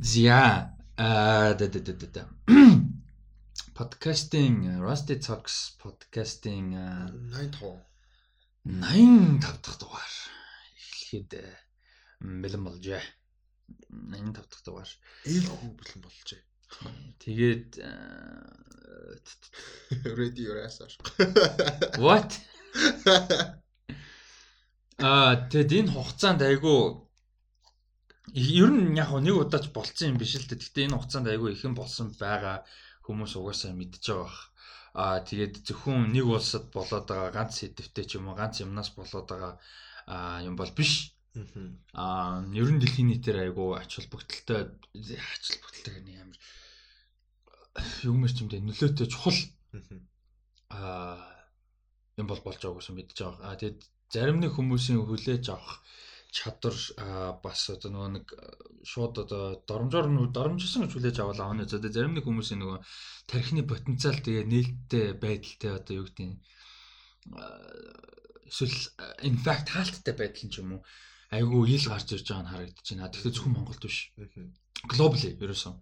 За а да да да да. Подкастинг Rusty Talks подкастинг 85 85 дахь дугаар эхлэхэд бэлэн болжээ. 85 дахь дугаар. хүү бэлэн болжээ. Тэгээд ass аш. what? Аа тэгэд энэ хугацаанд айгу ер нь яг нэг удаач болцсон юм биш л дээ. Гэхдээ энэ хугацаанд айгу ихэн болсон байгаа хүмүүс угаасаа мэдж байгаа бах. Аа тэгээд зөвхөн нэг улсад болоод байгаа ганц сэдвтэй ч юм уу ганц юмнаас болоод байгаа аа юм бол биш. Аа ер нь дэлхийн нийтээр айгу ач холбогдолтой ач холбогдолтой гэх юм юм ч юм дэ нөлөөтэй чухал аа юм бол болж байгааг ус мэдж байгаа. Аа тэгээд зарим нэг хүмүүсийн хүлээж авах чадвар бас одоо нөгөө нэг шууд одоо доромжоор нь доромжсон гэж хүлээж авал аавны зөө зарим нэг хүмүүсийн нөгөө тархины потенциал тэгээ нээлттэй байдалтай одоо юу гэдэг нь эсвэл in fact хаалттай байдал ч юм уу айгүй ил гарч ирж байгаа нь харагдаж байна. Тэгэхээр зөвхөн Монголд биш. Globally ерөөсөн.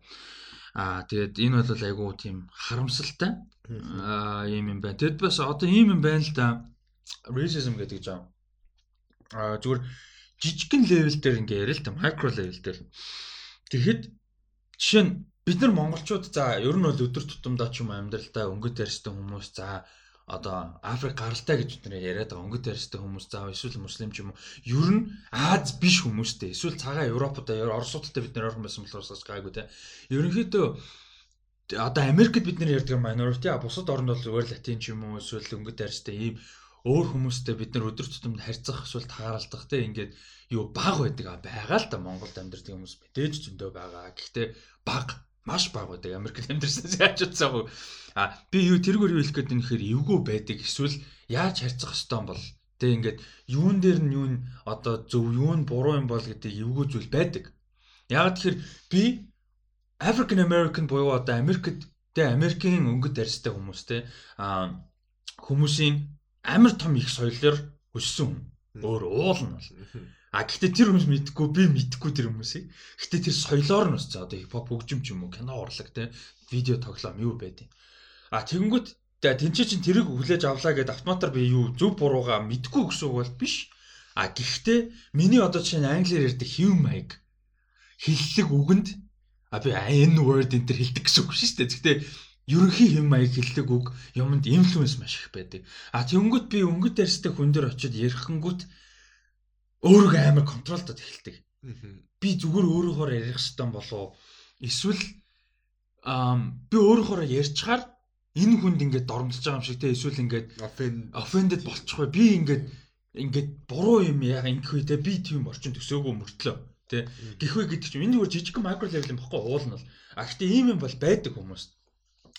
Аа тэгээд энэ бол айгүй тийм харамсалтай аа юм юм байна. Тэгэд бас одоо ийм юм байна л да. Racism гэдэг жаа. Аа зүгээр жижигхэн левел дээр ингээ ярил л да микро левел дээр. Тэгэхэд жишээ нь бид нар монголчууд за ер нь бол өдөр тутамдаа ч юм амьдралдаа өнгөт ярьстай хүмүүс за одоо Африк гаралтай гэж бид нар яриад байгаа өнгөт ярьстай хүмүүс за эсвэл муслим ч юм уу ер нь Аз биш хүмүүстэй эсвэл цагаан Европод Оросуудтай бид нар орхон байсан болохоор гайгүй те. Ерөнхийдөө одоо Америкт бид нар ярьдаг minority а бусад орнд бол зүгээр латин ч юм уу эсвэл өнгөт ярьстай ийм өөр хүмүүстэй бид нар өдөр тутамд харьцах эсвэл тааралдах те ингээд юу баг байдаг а байгаа л да Монголд амьдардаг хүмүүс мэдээж зөндөө байгаа. Гэхдээ баг маш баг байдаг Америкт амьдарсан яаж утсаагүй. А би юу тэргээр юу хэлэх гээд нэхэр эвгүй байдаг эсвэл яаж харьцах юм бол тэг ингээд юун дээр нь юу н одоо зөв юу н буруу юм бол гэдэг эвгүй зүйл байдаг. Яг тэгэхээр би African American буюу одоо Америкт тэг Америкийн өнгөт арьстай хүмүүс те а хүмүүсийн амар том их соёлоор өссөн хүн. Өөр уул нь бол. А гэхдээ тэр хүмүүс мэдхгүй би мэдхгүй тэр хүмүүсийг. Гэхдээ тэр соёлоор нь өссөн. Одоо хипхоп хөгжим ч юм уу, кино урлаг те, видео тоглоом юу байдیں۔ А тэгэнгүүт тэнцээ чин тэрийг хүлээж авлаа гэдээ автоматар би юу зөв буруугаа мэдгүй гэсэн үг бол биш. А гэхдээ миний одоо жишээ нь англиар ярьдаг human маяг хиллэг үгэнд а би n word энэ төр хэлдэг гэсэн үг шүү дээ. Гэхдээ ерөнхий хэм маяг хэлдэг үг юмд инфлюенс маш их байдаг. А тэнгүүт би өнгөт ярьстай хүн дээр очиод ярихынгүүт өөрийгөө амар контролдод эхэлдэг. Би зүгээр өөрөөхөөр ярих хэвтан болов эсвэл би өөрөөхөөр ярьчаар энэ хүнд ингээд дормжиж байгаа юм шиг те эсвэл ингээд offended болчихгүй би ингээд ингээд буруу юм яага ингэх үедээ би тийм орчин төсөөгөө мөртлөө те. Гихвэ гэдэг чинь энэ зүгээр жижиг микро левел юм баггүй уул нь бол. А гэхдээ ийм юм бол байдаг хүмүүст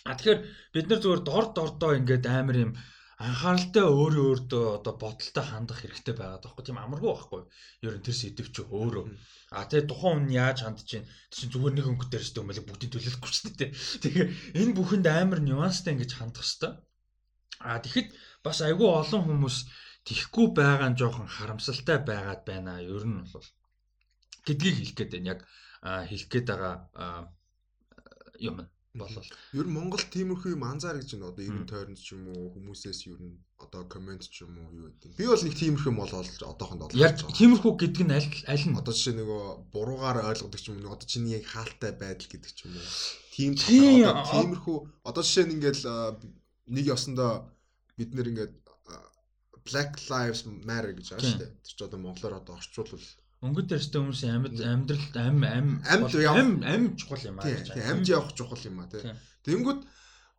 А тэгэхээр бид нар зүгээр дор дордоо ингээд амар юм анхааралтай өөрөө өөртөө одоо бодолтой хандах хэрэгтэй байгаад байхгүй тийм амаргүй байхгүй. Ер нь тэр сэдв чи өөрөө а тэгээ тухайн хүн яаж хандж чинь? Чинь зүгээр нэг өнгөт дээрстэй юм байл бүгдийг төлөөлөхгүй шүү дээ. Тэгээ энэ бүхэнд амар нюанстай ингэж хандах хэрэгтэй. А тэгэхэд бас айгүй олон хүмүүс тихгүй байгаа нь жоохон харамсалтай байгаад байна. Ер нь бол гэдгийг хэлэх гээд байна. Яг хэлэх гээд байгаа юм болол. Ер нь Монгол тиймэрхүү юм анзаар гэж байна. Одоо ер нь тойронд ч юм уу хүмүүсээс ер нь одоо комент ч юм уу юу гэдэг. Би бол нэг тиймэрхүү юм болол одоохонд бол. Яг тиймэрхүү гэдэг нь аль аль нь одоо жишээ нөгөө буруугаар ойлгодог ч юм уу одоо чиний яг хаалтай байдал гэдэг ч юм уу. Тийм тиймэрхүү одоо жишээ нь ингээл нэг ёсондоо бид нэр ингээд Black Lives Matter гэж байгаа шүү дээ. Тэр ч одоо монголоор одоо орчуулвал Өнгөт ярьстай хүмүүсийн амьд амьдралд ам ам ам ам чухал юм аа гэж. Амьд явах чухал юм аа тий. Тэнгүүд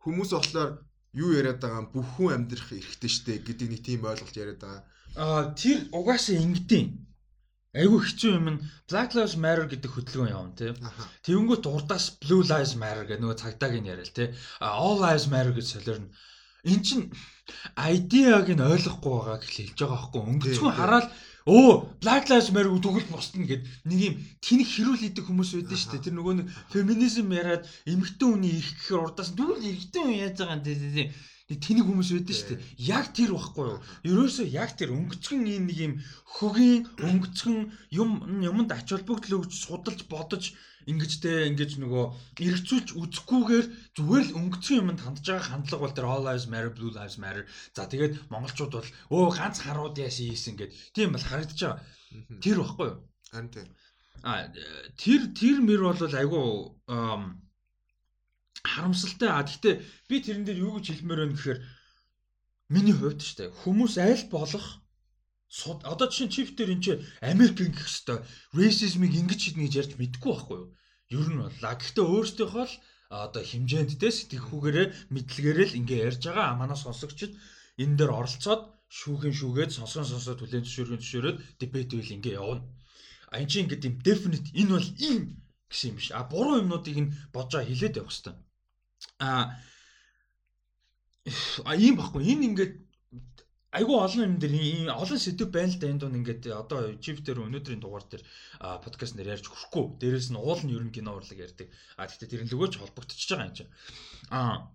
хүмүүс болохоор юу яриад байгаа бүх хүн амьдрах эрхтэй штэ гэдэг нэг тийм ойлголт яриад байгаа. Аа тэр угаасаа ингэдэм. Айгүй хэцүү юм нь Black Lives Matter гэдэг хөдөлгөөн явна тий. Тэнгүүт урдаас Blue Lives Matter гэх нөгөө цагдааг нь яриа л тий. All Lives Matter гэж солиорно. Эн чин идеаг нь ойлгохгүй байгаа гэж хэлж байгаа байхгүй. Өнгөцгөн хараад Өө, Black Lives Matter үдгэл босдно гэд нэг юм тэнэг хэрүүл идэг хүмүүс байдаг шүү дээ. Тэр нөгөө нэг феминизм яриад эмэгтэй хүний ирэх гэхээр урдаас дүүл эрэгтэй хүн яаж байгаа юм тий. Тэнийг хүмүүс байдэн шүү дээ. Яг тэр байхгүй юу? Ерөөсөө яг тэр өнгөцгөн ийм нэг юм хөгийн өнгөцгөн юм юмд ач холбогдол өгч судалж бодож ингэж те ингэж нөгөө эргцүүлж үзэхгүйгээр зүгээр л өнгөцгөн юмд хандж байгаа хандлага бол тэр all lives matter blue lives matter. За тэгээд монголчууд бол өө ганц харууд яасан ийсэн гэд тийм бол харагдаж байгаа. Тэр байхгүй юу? Харин тийм. А тэр тэр мөр бол айгу харамсалтай. А гэхдээ би тэрэн дээр юу гэж хэлмээр байна гэхээр миний хувьд ч тэ хүмүүс аль болох одоо чинь чиф дээр энэ чи Америк ингэх хэвээр racism-ыг ингэж шийднэ гэж ярьж мэдэхгүй байхгүй юу? Ер нь бол. А гэхдээ өөрсдийнхөө л одоо хэмжээндтэй сэтгэхүүгээрээ мэдлэгээрээ л ингэ ярьж байгаа. Манай сонсогчид энэ дээр оролцоод шүүхэн шүүгээд сонсгон сонсоод хүлэн зөвшөөргөн зөвшөөрөөд дебет үйл ингэ явна. А энэ чинь ингэдэг юм definite энэ бол ийм гэсэн юм биш. А буруу юмнуудыг нь бодож хэлээд явах хэрэгтэй а а ийм баггүй энэ ингээд айгүй олон юм дээр ийм олон сэдв байна л да. Энэ дунд ингээд одоо чип дээр өнөөдрийн дугаар дээр подкаст нэр ярьж хүрхгүй дээрэс нь уул нь ер нь кино урлаг ярьдаг. А гэхдээ тэр нь лөгөөж холбогдчихж байгаа юм чинь а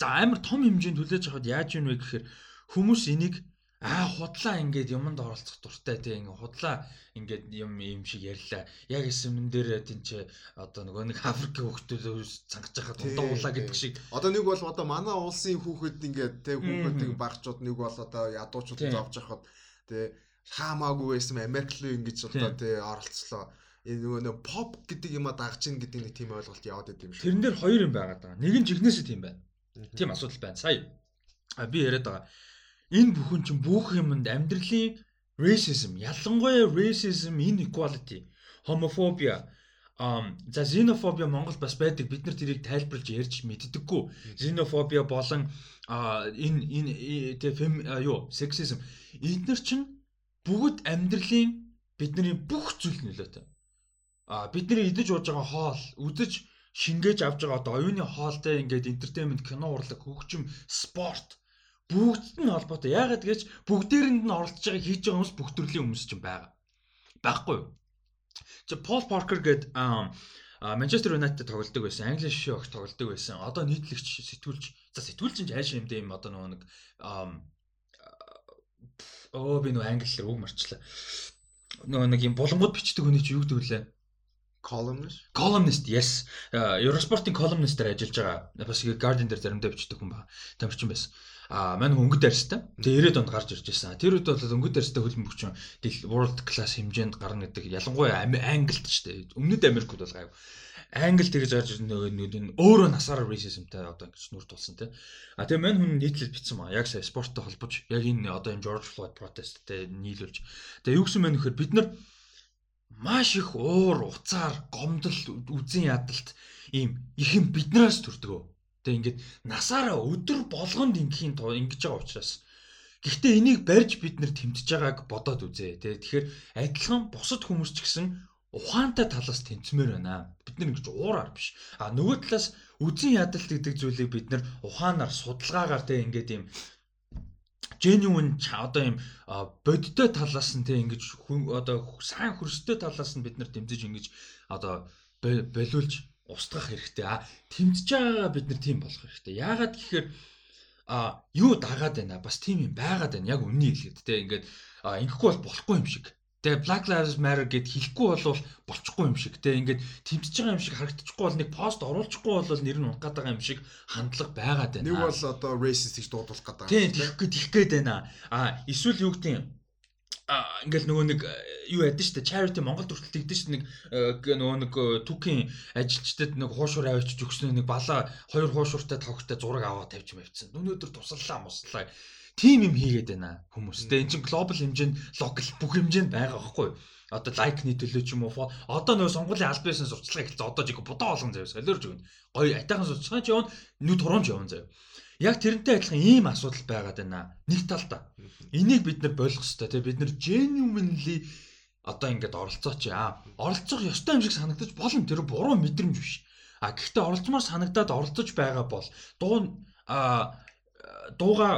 за амар том хэмжээнд хүлээж авахд яаж юм бэ гэхээр хүмүүс энийг аа худлаа ингээд юмд оролцох дуртай тийм ингээд худлаа ингээд юм юм шиг ярьлаа. Яг эсэмэн дээр тийч одоо нөгөө нэг Африкийн хүүхдүүд цангаж байхад удаа гэдэг шиг. Одоо нэг бол одоо манай улсын хүүхэд ингээд тэг хүүхэдийг багчууд нэг бол одоо ядуучууд зовж байхад тэг хаамаагүй байсан Америк руу ингэж одоо тэг оролцлоо. Энэ нөгөө нэг pop гэдэг юм а дагж ин гэдэг нэг тийм ойлголт яваад байт юм шиг. Тэрэн дээр хоёр юм байгаад байгаа. Нэг нь жигнэсээ тийм байна. Тийм асуудал байна. Сая би яриад байгаа энэ бүхэн чинь бүх юмд амьдралын racism ялангуяа racism inequality homophobia um за xenophobia Монгол бас байдаг. Бид нар тэрийг тайлбарлаж ярьж мэддэггүй. Xenophobia болон энэ энэ тэ фем юу sexism. Эдгээр чинь бүгд амьдралын бидний бүх зүйл нөлөөтэй а бидний идэж ууж байгаа хоол үзэж шингээж авж байгаа одоо оюуны хоолтой ингээд entertainment кино урлаг хөгжим спорт бүгд нь холбоотой. Яагаад гэж бүгдээрэнд нь оролцож байгааг хийж байгаа хүмүүс бүх төрлийн хүмүүс ч байгаа. Баггүй юу? Чи Пол Паркер гээд Манчестер Юнайтед тоглодог байсан. Англи шишээ огт тоглодог байсан. Одоо нийтлэгч сэтгүүлч. За сэтгүүлч чинь хайш юмдээ юм одоо нөгөө нэг оо би нөгөө англиар үг марчлаа. Нөгөө нэг юм булангууд бичдэг хүний чи юу гэдэг вүлээ? columnist columnist yes Eurosport-ийн columnist-ээр ажиллаж байгаа. Бас Guardian дээр заримдаа бичдэг хүн байна. Тамирчин байсан а мань өнгөд арьстай. Тэгээ 90-ад онд гарч ирж байсан. Тэр үед бол өнгөд арьстай хөлбөмбөгч world class хэмжээнд гарна гэдэг ялангуяа Англид ч тийм. Өмнөд Америкт бол гайв. Англи тэгж гарч нөгөө өөрөө насаараа racismтай одоо ингэж нүр тулсан тийм. А тэгээ мань хүн нийтлэл битсэн маа. Яг сая спорттой холбож яг энэ одоо энэ George Floyd protestтэй нийлүүлж. Тэгээ юу гэсэн мэн нөхөр бид нар маш их уур уцаар гомдол үзэн ядалт ийм их юм биднээс төрдгөө Тэг ингээд насаараа өдөр болгонд ингийн ингэж байгаа учраас Гэхдээ энийг барьж бид нэр тэмтэж байгааг бодоод үзье. Тэ тэгэхээр адилхан бусад хүмүүс ч гэсэн ухаантай талаас тэнцмээр байна. Бид нар ингэж уураар биш. А нөгөө талаас үзэн ядалт гэдэг зүйлийг бид нар ухаанаар судалгаагаар тэ ингээд юм genuine одоо юм бодтой талаас нь тэ ингэж одоо сайн хөрстэй талаас нь бид нар тэмцэж ингэж одоо болиулж устгах хэрэгтэй. А тэмдэж байгаа бид нар тийм болох хэрэгтэй. Яагаад гэхээр а юу дагаад байна? Бас тийм юм байгаад байна. Яг үннийг хэлгээд те ингээд ингэхгүй бол болохгүй юм шиг. Тэгээ Black Lives Matter гэд хэлэхгүй бол болчихгүй юм шиг. Те ингээд тэмцэж байгаа юм шиг харагдчихгүй бол нэг пост оруулчихгүй бол нэр нь унах байгаа юм шиг хандлага байгаад байна. Нэг бол одоо racist гэж дуудуулах байгаа тийм тэгэх гээд хэлэх гээд байна. А эсвэл юу гэдэг юм ингээл нөгөө нэг э, юу шүү дээ charity Монгол хүртэл тэгдэж шүү нэг э, нөгөө нэг э, түүхийн ажилчдад нэг хуушуур авчиж өгсөн нэг балаа хоёр хуушууртай тавхтай зураг аваад тавьж мавцсан. Өнөөдөр туслалаа муслаа. Тим юм хийгээд байна хүмүүс. Тэгээ эн чинь глобал хэмжээнд локал бүх хэмжээнд байгаа байхгүй юу? одоо лайкны төлөө ч юм уу одоо нөө сонгуулийн аль биесийн сурчлагыг хэлсэн одоо жиг бодоо олон заяа солиорж өгнө гоё айтайхан сурчлагын ч явна нүд турамж явна заяа яг тэрнтэй адилхан ийм асуудал байгаад байна нэг талдаа Энийг бид нар болох хэрэгтэй тий бид нар genuinely одоо ингээд оролцооч аа оролцох ёстой юм шиг санагдаж болно тэр буруу мэдрэмж биш. А гэхдээ оролцмоор санагдаад оролцож байгаа бол дуу а дууга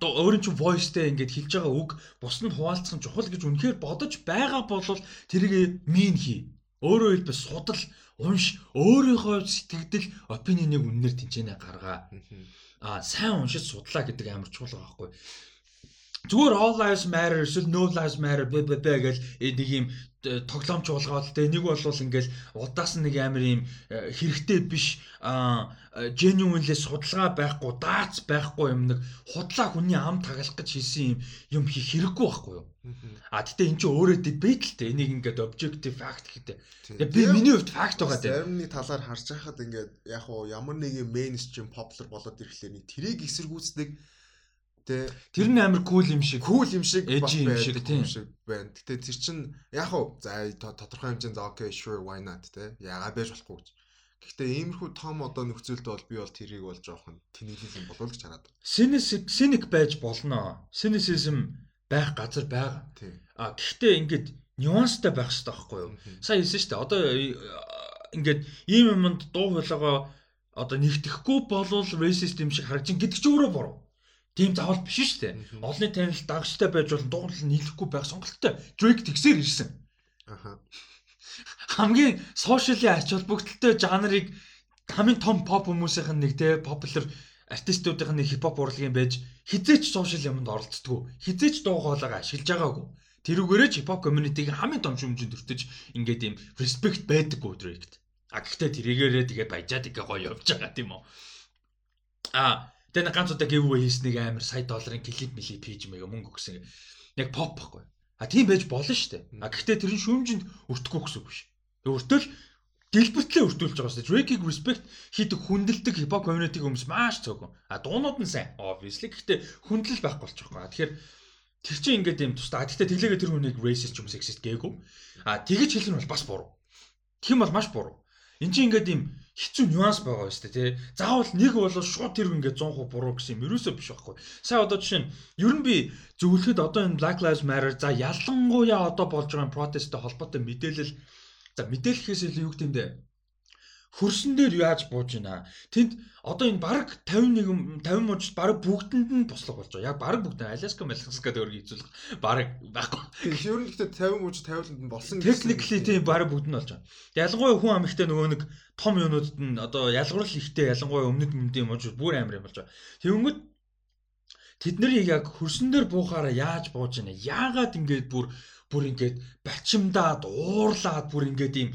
өөрийн чинь voiceтэй ингээд хэлж байгаа үг хуваалцах нь чухал гэж үнэхээр бодож байгаа бол тэрийг мин хий. Өөрөөр хэлбэл судал унш өөрийнхөө сэтгэгдэл опинионыг үннээр тэнцэнэ гаргаа. Сайн уншиж судлаа гэдэг амар чухал байгаа байхгүй. Зүгээр all lives matter эсвэл no lives matter бэ бэ гэж нэг юм тоглоом чуулгаад те нэг бол ингээл удаас нэг амар юм э, хэрэгтэй биш genuinely судалгаа байхгүй даац байхгүй юм нэг худлаа хүний ам таглах гэж хийсэн юм юм хийх хэрэггүй байхгүй юу? А гэтээ эн чинь өөрөө debate л те энийг ингээд objective fact гэдэг. Тэгээ би миний хувьд fact байгаа те заримны талаар харж байхад ингээд яг уу ямар нэг юм mainstream popular болоод ирэхлээр нэг тэрийг эсэргүүцдэг Тэ тэр нь амар кул юм шиг. Кул юм шиг баг юм шиг байна. Гэтэ тэр чин яг хав за тодорхой хэмжээнд за окей sure why not тэ ягаа байж болохгүй гэж. Гэхдээ иймэрхүү том одоо нөхцөлд бол би бол тэрийг бол жоохон тэнэглэл юм болов л гэж хараад. Cynic cynic байж болно. Cynicism байх газар байгаа. А гэхдээ ингээд нюанстай байх хэрэгтэй байхгүй юу? Сайн хэлсэн шүү дээ. Одоо э, ингээд ийм юмд дуу хоолойгоо одоо нэгтгэхгүй болвол racist юм шиг харагдаж гэдэг ч өөрөө буруу. Тийм заавал биш шүү дээ. Олны танил дагчтай байж бол дуугарлал нийлэхгүй байх сонголттой. Drake тэгсээр ирсэн. Аха. Хамгийн сошиалын ач холбогдолтой жанрыг хамгийн том pop хүмүүсийн нэг те popular артистуудын нэг хипхоп урлагийн байж хизээч сошиал юмд оролцдгоо. Хизээч дуу хоолойгоо ашиглаж байгаагүй. Тэрүүгээрээ хипхоп community-г хамгийн том шүмжинд өртөж ингээд юм respect байдаггүй Drake-т. А гэхдээ тэрийгээрээ тэгээд баяжаад ингээ гоё явж байгаа тийм үү. А Тэгээ нэг ганц удаа giveaway хийснийг амар сая долларын клип мили пейж мэйгэ мөнгө өгсөн. Яг pop байхгүй. А тийм байж болно шүү дээ. А гэхдээ тэр нь шүүмжинд өртөхгүй гэсэн үг биш. Тэг өртөл дэлбэртлээ өртүүлж байгаа шүү. Drake-ийг respect хийдэг хүндэлдэг hip hop community хүмүүс маш цөөхөн. А дуунууд нь сайн obviously. Гэхдээ хүндлэл байхгүй болчих واخгүй. А тэгэхээр тэр чинь ингээд юм тустаа. А гэхдээ тэглээгээ тэр хүнийг racist юм sexist гээгүй. А тэгэж хэлэх нь бол бас буруу. Тхиим бол маш буруу. Энд чинь ингээд юм хэцүү нюанс байгаа шүү дээ тий. Заавал нэг бол шууд тэр ингээд 100% буруу гэсэн юм ерөөсөө биш байхгүй. Сая одоо жишээ нь ер нь би зөвлөхөд одоо энэ Black Lives Matter за ялангуяа одоо болж байгаа протесттэй холбоотой мэдээлэл за мэдээлэхээс илүү юу бэ? Хөрсөн дээр яаж бууж байна. Тэнд одоо энэ баг 51 50 мужид баг бүгдэнд нь туслах болж байгаа. Яг баг бүгд Аляска Маласка дээр хийцүүлэх баг байхгүй. Ер нь гэхдээ 50 мужид 50-нд нь болсон гэсэн. Technically тийм баг бүгд нь болж байгаа. Ялангуяа хүн амхтай нөгөө нэг том юунуудад нь одоо ялгуурл ихтэй ялангуяа өмнөд мөмдийн мужид бүр амар юм болж байгаа. Тэнгөт тэд нарыг яг хөрсөн дээр буухаараа яаж бууж байна? Яагаад ингэж бүр бүр ингэж бачимдаад уурлаад бүр ингэж ийм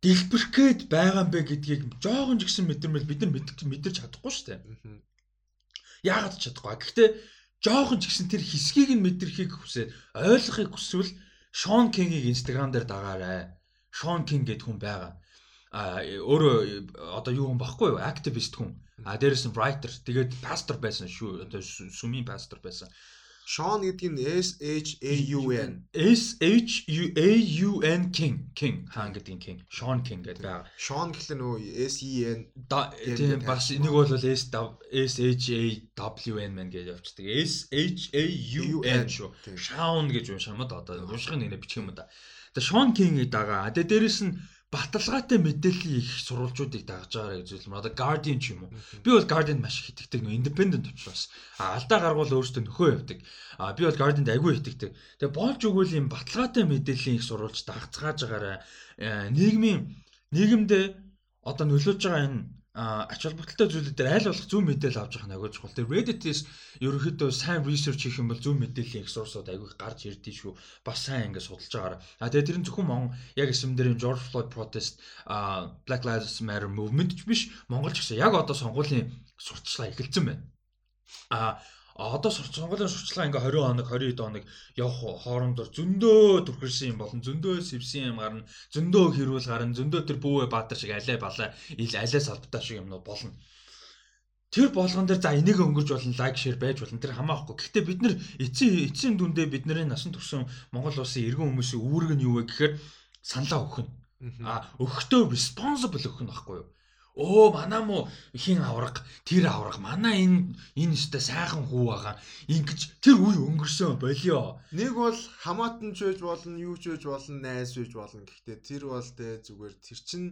дэлбэрх гээд байгаа юм бэ гэдгийг жоохон ч гэсэн мэдэрмэл бид нар мэдэрч чадахгүй шүү дээ. Яагаад ч чадахгүй. Гэхдээ жоохон ч гэсэн тэр хэсгийг нь мэдэрхийг хүсээд ойлгохыг хүсвэл Шон Кингийг Instagram дээр дагаарай. Шон Кинг гэдэг хүн байгаа. А өөрөө одоо юу юм баггүй юу? Активист хүн. А дээрээс нь writer. Тэгээд пастор байсан шүү. Одоо сүмийн пастор байсан. Sean гэдэг нь S H A U N. S H U A U N King. King хаан гэдэг нь King. Sean King гэдэг байгаа. Sean гэхэл нөгөө S E N тийм бас нэг бол S S H A W N man гэж явцдаг. S H A U N шүү. Sean гэж уншамад одоо унших нэг бичих юм да. Тэгээ Sean King гэдэг байгаа. Тэгээ дээрэс нь баталгаатай мэдээллийн их сурвалжуудыг дагж байгаарэ гэж үзлээ. Одоо Guardian ч юм уу. Би бол Guardian маш их итгэдэг нөө independent учраас. А алдаа гаргуул өөртөө нөхөө явдаг. А би бол Guardian-д агүй итгэдэг. Тэгээ болж өгвөл юм баталгаатай мэдээллийн их сурвалж дагцгааж байгаарэ нийгмийн нийгэмдээ одоо нөлөөж байгаа энэ ач холбогдолтой зүйлүүд дээр аль болох зөв мэдээлэл авч явах нь агуулж чухал. Тэр Reddit-ээс ерөнхийдөө сайн research хийх юм бол зөв мэдээллийн их сурсууд аягүй гарч ирдээ шүү. Бас сайн ингэ судалж байгаараа. А тэгээ тэр нь зөвхөн Монгол яг эсэм дээр George Floyd protest а Black Lives Matter movement ч биш Монгол ч гэсэн яг одоо сонгуулийн сурталчилгаа эхэлсэн байна. А одоо сонгуулийн сурчлага ингээ 20 хоног 20 хоног явах хоорондор зөндөө түрхэрсэн юм болон зөндөө сэвсэн юм гарна зөндөө хэрүүл гарна зөндөө тэр бүүвэ баатар шиг алай балай ил алай салбтаа шиг юмнууд болно. Тэр болгон дээр за энийг өнгөрж болно лайк шеэр байж болно. Тэр хамаахгүй гэхдээ бид нар эцсийн эцсийн дүндээ бидний насан турш Монгол улсын иргэн хүмүүсийн үүрэг нь юу вэ гэхээр саналаа өгөх нь. А өгөхдөө responsible өгөх нь баггүй юу Өө манаа мó хин авраг тэр авраг манаа энэ энэ өстэй сайхан хүү байгаа. Ингиж тэр үе өнгөрсөн болио. Нэг бол хамаатан ч байж болно, юу ч байж болно, найз байж болно. Гэхдээ тэр бол тэ зүгээр тэр чин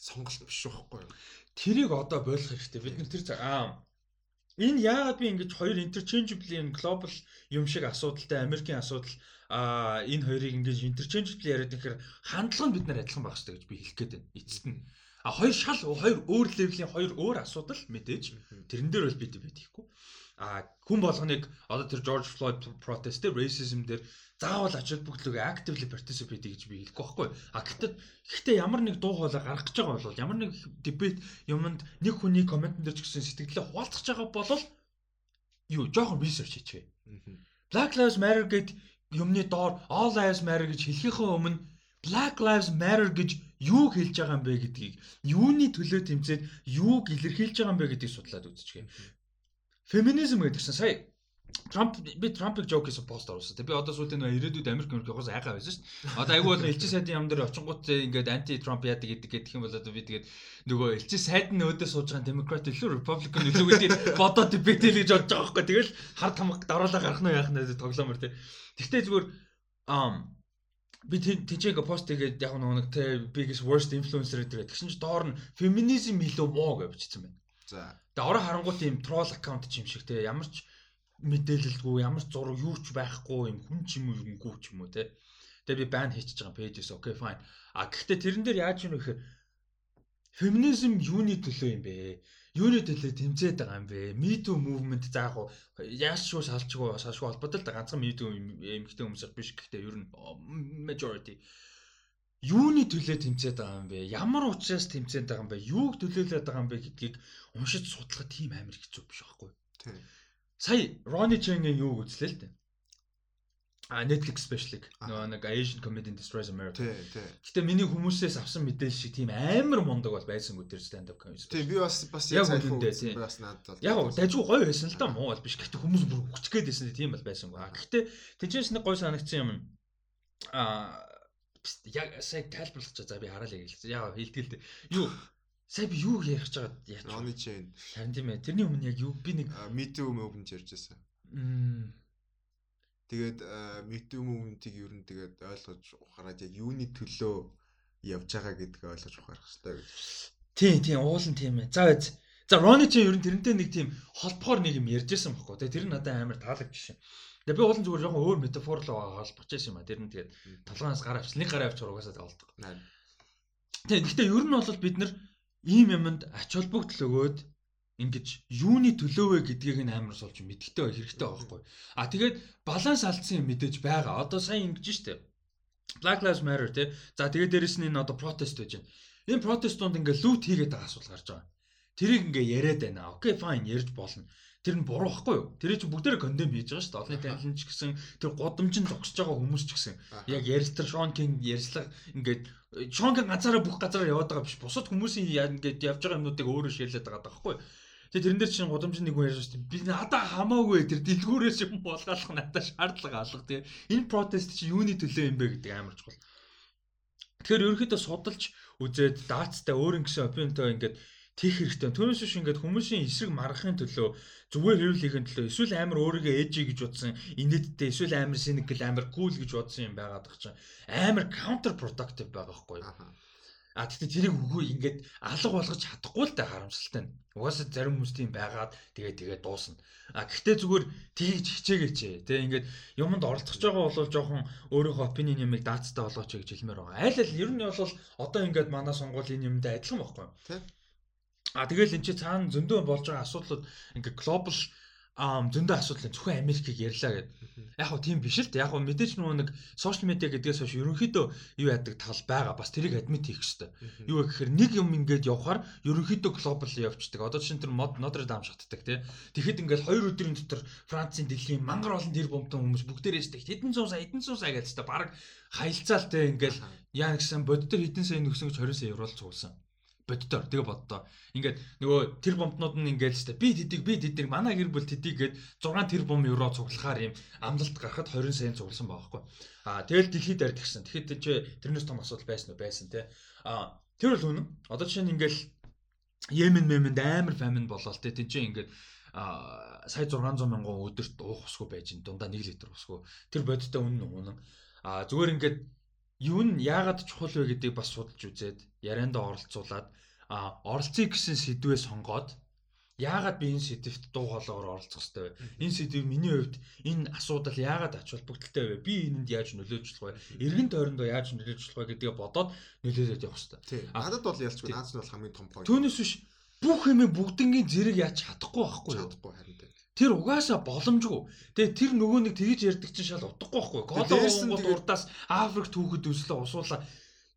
сонголт биш байхгүй юу? Тэрийг одоо болох хэрэгтэй. Бид нар тэр аа энэ яагаад би ингэж хоёр interchangeable global юм шиг асуудалтай Америкийн асуудал а энэ хоёрыг ингэж интерченжлээ яриад ихээр хандлага нь бид нар адилхан байх хэрэгтэй гэж би хэлэх гээд байна. Эцэст нь. А хоёр шал хоёр өөр левлийн хоёр өөр асуудал мэдээж тэрэн дээр бол бид хийхгүй. А хүн болгоныг одоо тэр George Floyd protest дээр racism дээр заавал ач холбогдлого actively participate гэж би хэлэхгүй байхгүй. А гэхдээ гэхдээ ямар нэг дуу хоолой гаргах гэж байгаа бол ямар нэг debate юмд нэг хүний комментэн дээр ч гэсэн сэтгэлээ хуваалцах байгаа бол юу жоохон research хийчихвээ. Black Lives Matter гэд юмны доор All Lives Matter гэж хэлхийнхээ өмнө Black Lives Matter гэж юу хэлж байгаа юм бэ гэдгийг юуны төлөө тэмцээд юуг илэрхийлж байгаа юм бэ гэдгийг судлаад үзчихье. Феминизм гэдэг чинь сая Трамп би Трампыг жок гэсэн пост оруулсан. Би одоо сүүлдээ нөө ирээдүйд Америк Америк явахаас айгаа байсан шүү дээ. Одоо айгүй бол элчин сайдын ям дээр очингууд ингээд анти Трамп яадаг гэдэг гэх юм бол одоо би тэгээд нөгөө элчин сайд нь өөдөө сууж байгаа Демократ илүү Republican илүү гэдэг бодоод дебетэл гэж бодож байгаа байхгүй. Тэгэл хар тамга даруулаа гарах нь яах нь тоглоомор тий. Гэхдээ зүгээр ам би тийчээг пост тэгээд яг нэг те biggest worst influencer гэдэг. Тэгсэн чинь доор нь феминизм илүү муу гэж бичсэн байна. За. Тэгээ орон харангуут ийм troll аккаунт ч юм шиг те ямар ч мэдээлэлгүй ямар ч зураг юу ч байхгүй юм хүн ч юм уу юмгүй ч юм уу те. Тэгээ би бан хийчихэж байгаа пэйжээс окей fine. А гэхдээ тэрэн дээр яаж юм бэ гэхээр феминизм юуны төлөө юм бэ? Юуны төлөө тэмцээд байгаа юм бэ? Me too movement за яг яаж шүү салчгүй салшгүй холбоотой л ганцхан Me too эмэгтэй хүмүүс биш гэхдээ ер нь majority юуны төлөө тэмцээд байгаа юм бэ? Ямар учраас тэмцээд байгаа юм бэ? Юуг төлөөлөд байгаа юм бэ гэдгийг уншиж судлахад тийм амар хэцүү биш байхгүй. Тийм. Сая Ronnie Chang-ийн юуг үзлээ л дээ. А Netflix special-ыг нөгөө нэг Asian Comedian Destroys America. Тий, тий. Гэтэ миний хүмүүсээс авсан мэдээлэл шиг тийм амар мундаг бол байсангүй тэр stand up comedy. Тий, би бас бас яг үнэндээ бас надад бол. Яг дажгүй гоё байсан л да муу бол биш. Гэтэ хүмүүс бүр хүчгээд байсан тийм бол байсангүй. А гэтэ тэжээс нэг гоё санагдсан юм. А яг сая тайлбарлах чаа за би хараалаа хэлсэн. Яг хэлтгэл дээ. Юу Сая би юу ярих гэж байгаа яач. Ноны чэйн. Харин тийм ээ. Тэрний өмнө яг юу би нэг митүү мөвгөнж ярьжсэн. Тэгээд митүү мөвгөнтийг ер нь тэгээд ойлгож ухаарад яг юуны төлөө явж байгаа гэдгийг ойлгож ухаарах хэрэгтэй гэж. Тийм тийм уулын тийм ээ. За За Рони ч ер нь тэрнтэй нэг тийм холбохоор нэг юм ярьжсэн байхгүй. Тэгээ тэр нь надад амар таалагдчихшин. Тэгээ би уулын зүгээр жоохон өөр метафорлоо холбож байсан юм а. Тэр нь тэгээд толгоноос гар авч, нэг гар авч угаасаа тавалдаг. Тийм. Гэхдээ ер нь бол бид нар ийм юмд ач холбогдол өгөөд ингэж юуны төлөө вэ гэдгийг нь амар суулж мэдхтэй хэрэгтэй байхгүй. А тэгээд баланс алдсан юм мэдээж байгаа. Одоо сайн ингэж штэ. Black Lives Matter тий. За тэгээд дээрэс нь энэ одоо протест байж байна. Энэ протестууд ингээ лут хийгээд байгаа асуудал гарч байгаа. Тэрийг ингээ яриад байна. Окей, fine ярьж болно. Тэр нь буруу байхгүй юу? Тэрийг чи бүгдээрээ кондем хийж байгаа шүү дээ. Олонний танилан ч гэсэн тэр годомжин зогсож байгаа хүмүүс ч гэсэн яг ярилцлага Шон Кинг ярьцлага ингээд Шон Кинг ганцаараа бүх газараа яваад байгаа биш. Бусад хүмүүсийн ингээд явж байгаа юмнуудыг өөрөө ширлээд байгаа байхгүй юу? Тэгээ тэрэн дээр чинь годомжин нэг хүн ярьж байна. Би надаа хамаагүй тэр дэлгүүрээс юм болгоох надад шаардлага алга тий. Энэ протест чи юуны төлөө юм бэ гэдэг амар чухал. Тэгэхээр ерөнхийдөө судалж үзээд даацтай өөр ингэсэн опинтой ингээд тех хэрэгтэй. Түүнээс биш ингээд хүмүүсийн эсрэг маргахын төлөө зүгээр хэрүүлэхийн төлөө эсвэл амар өөрийгөө эжи гэж бодсон инээдтэй эсвэл амар cynical амар cool гэж бодсон юм байгаад байгаа чинь амар counter productive байгаа хгүй. А тэгтээ тэрийг үгүй ингээд алга болгож чадахгүй л да харамсалтай нь. Угаасаа зарим хүмүүс тийм байгаад тэгээ тэгээ дуусна. А гэхдээ зүгээр тгийж хичээгээч. Тэ ингээд юмд оролцож байгаа бол жоохон өөрийнхөө opinion юмыг даацтай болгооч гэж хэлмээр байгаа. Айл ал ер нь бол одоо ингээд манай сонгуулийн юмд адилхан байхгүй. Тэ А тэгэл эн чи цаана зөндөө болж байгаа асуудлууд ингээ глобал ам зөндөө асуудал зөвхөн Америкийг ярьлаа гэдэг. Яг хөө тийм биш л дээ. Яг хөө мэдээж нөгөө нэг сошиал медиа гэдгээс хойш ерөнхийдөө юу яадаг тал байгаа. Бас тэрийг адмит хийх хэрэгтэй. Юу гэхээр нэг юм ингээд явхаар ерөнхийдөө глобал явчихдаг. Одоо чинь тэр мод Notre Dame шатдаг тий. Тэгэхэд ингээд хоёр өдрийн дотор Францын дэлхийн мангар олон тэр бомтон хүмүүс бүгдээрээ штэ хэдэн зуун сая хэдэн зуун сая гэж та баг хаялцаал тий ингээд яа гэсэн бодит төр хэдэн сая нөхсөн гэж 20 сая еврол цугласан боддоор тэгээ боддоо. Ингээд нөгөө тэр бомбнууд нь ингээд л би тэдийг би тэдийг манай гэр бүл тэдийг гээд 6 тэр бом евро цуглахаар юм амлалт гарахад 20 сая цугласан байгаа хгүй. Аа тэгэл дэлхийд ард гисэн. Тэгэхэд чи тэрнээс том асуудал байсан уу байсан те. Аа тэр бол үнэн. Одоо жишээ нь ингээд Йемен мемэнд амар фамин болоо те. Тин чи ингээд а сая 600 мянган өдөрт уух усгүй байж дундаа 1 литр усгүй. Тэр бодиттой үнэн үнэн. А зүгээр ингээд юу нь яагаад чухал вэ гэдгийг бас судалж үзээд ярианда оролцуулаад а оролцъё гэсэн сэдвээ сонгоод Яагаад би энэ сэдвт дуу хоолойгоор оролцох хэрэгтэй вэ? Энэ сэдв миний хувьд энэ асуудал яагаад ач холбогдолтой вэ? Би энэнд яаж нөлөөж болох вэ? Эргэн тойрондоо яаж нөлөөж болох вэ гэдгээ бодоод нөлөөлөд явах хэрэгтэй. Надад бол ялчгүй наад нь бол хамгийн том point. Түүнээс биш бүх юм бүгднгийн зэрэг яаж чадахгүй байхгүй юу? Чадахгүй харин тэ. Тэр угаасаа боломжгүй. Тэгээ тэр нөгөө нэг тэгж ярьдаг чинь шал утгагүй байхгүй юу? Кодо Монгол урдаас Африк түүхэд өслөө усуулаа.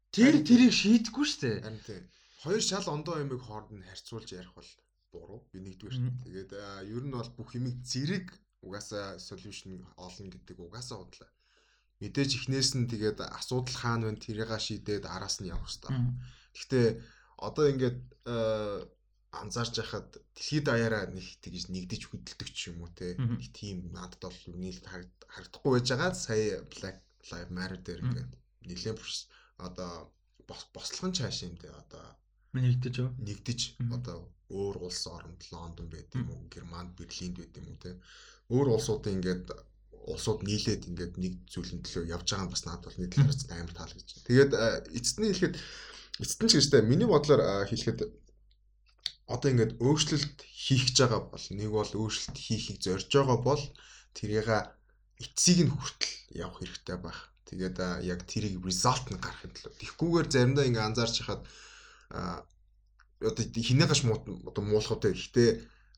Тэр тэрийг шийдэхгүй шүү дээ. Харин тэ. Хоёр шал ондоо ямиг хооронд нь харьцуулж ярих бол буруу. Би нэгдүгээр. Тэгээд ер нь бол бүх юмыг зэрэг угаасаа solution олно гэдэг угаасаа бодлоо. Мэдээж ихнээс нь тэгээд асуудал хаана вэ тэрийг шийдээд араас нь явах хэрэгтэй. Гэхдээ одоо ингээд анзаарч байхад дэлхийд даяараа нэг тэгж нэгдэж хөдөлдөг ч юм уу те. Нэг тийм надад бол нийлд харагдахгүй байж байгаа. Сая Black Lives Matter дээр ингээд нэлээд одоо бослогон цааш юм те. Одоо нэгдэж нэгдэж. Одоо өөр улс оронд Лондон байт юм уу, Германд, Берлинд байт юм уу те. Өөр улсуудын ингээд улсууд нийлээд ингээд нэг зүйлэн төлөө явж байгаа нь бас надад бол нэг талаас амар таалагдж байна. Тэгээд эцэст нь хэлэхэд эцэст нь ч гэжтэй миний бодлоор хэлэхэд одоо ингээд өөрчлөлт хийх гэж байгаа бол нэг бол өөрчлөлт хийхийг зорж байгаа бол тэрийг эцсийг нь хүртэл явах хэрэгтэй байх. Тэгээд яг тэрийг result нь гаргахын төлөө. Тэгхгүйгээр заримдаа ингээд анзаарч хахад одоо хинэгаш одоо муулахтай гэхдээ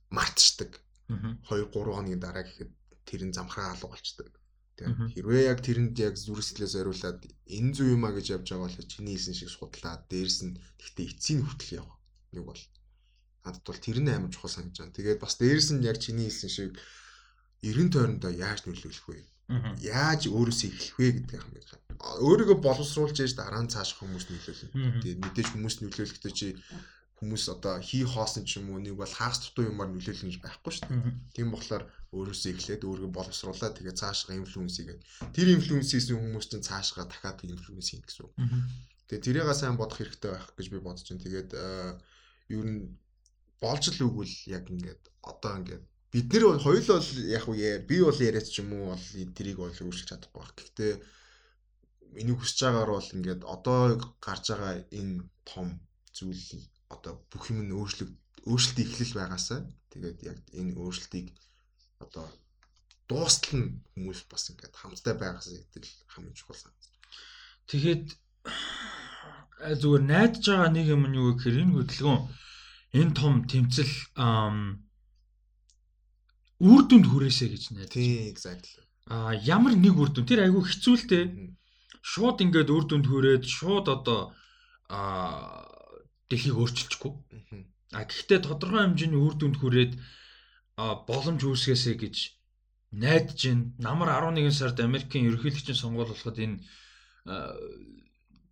мартчихдаг. 2 3 хоногийн дараа гэхэд тэр нь замхраа алга болчдөг. Тийм. Хэрвээ яг тэрэнд яг зүрхсэлээс зориулаад энэ зүй юм а гэж явж байгаа бол чиний хэлсэн шиг судлаад дээрс нь тэгтээ эцсийн хүртэл явах. Нэг бол надад бол тэр нь амар чухал санагдаж байна. Тэгээд бас дээрс нь яг чиний хэлсэн шиг эрен тойрондоо яаж нөлөөлөх вэ? Яаж өөрөөсөө эхлэх вэ гэдэг юм байна. Өөрийгөө боловсруулж яж дараа нь цааш хүмүүс нөлөөлнө. Тэгээд мэдээж хүмүүс нөлөөлөхдөө чи хүмүүс одоо хий хоосон ч юм уу нэг бол хагас дутуу юмар нөлөөлнө гэж байхгүй шүү дээ. Тийм болохоор өөрөөсөө эхлээд өөрийгөө боловсруулаад тэгээ цаашгаа инфлюенс хийгээд тэр инфлюенс хийсэн хүмүүс чинь цаашгаа дахиад инфлюенс хийн гэсэн үг. Тэгээ тэрийгээ сайн бодох хэрэгтэй байх гэж би бодож байна. Тэгээд ер нь болж л үгэл яг ингээд одоо ингээд бид нар хоёул бол яг уу би бол яриач ч юм уу бол тэрийг бол өөрчилж чадахгүй баг. Гэхдээ миний хүсэж байгаагаар бол ингээд одоо гарч байгаа энэ том зүйл одоо бүх юм нь өөрчлөг өөрчлөлт ихлэл байгаасаа тэгээд яг энэ өөрчлөлтийг одоо дуустал нь хүмүүс бас ингээд хамтдаа байгаас гэдэг л хамгийн чухал санагдаж. Тэгэхэд зүгээр найдаж байгаа нэг юм нь юу гэхээр энэ хөдөлгөөн энэ том тэмцэл үр дүнд хүрээсэй гэж найдаж. Тийм exactly. А ямар нэг үр дүн тэр айгүй хэцүүлтэй. Шууд ингээд үр дүнд хүрээд шууд одоо а дэлхийг өөрчилчихгүй. А гэхдээ тодорхой хэмжээний үр дүнд хүрээд боломж үүсгээсэй гэж найдаж байна. Намар 11 сард Америкийн ерөнхийлөгчийн сонгуул болоход энэ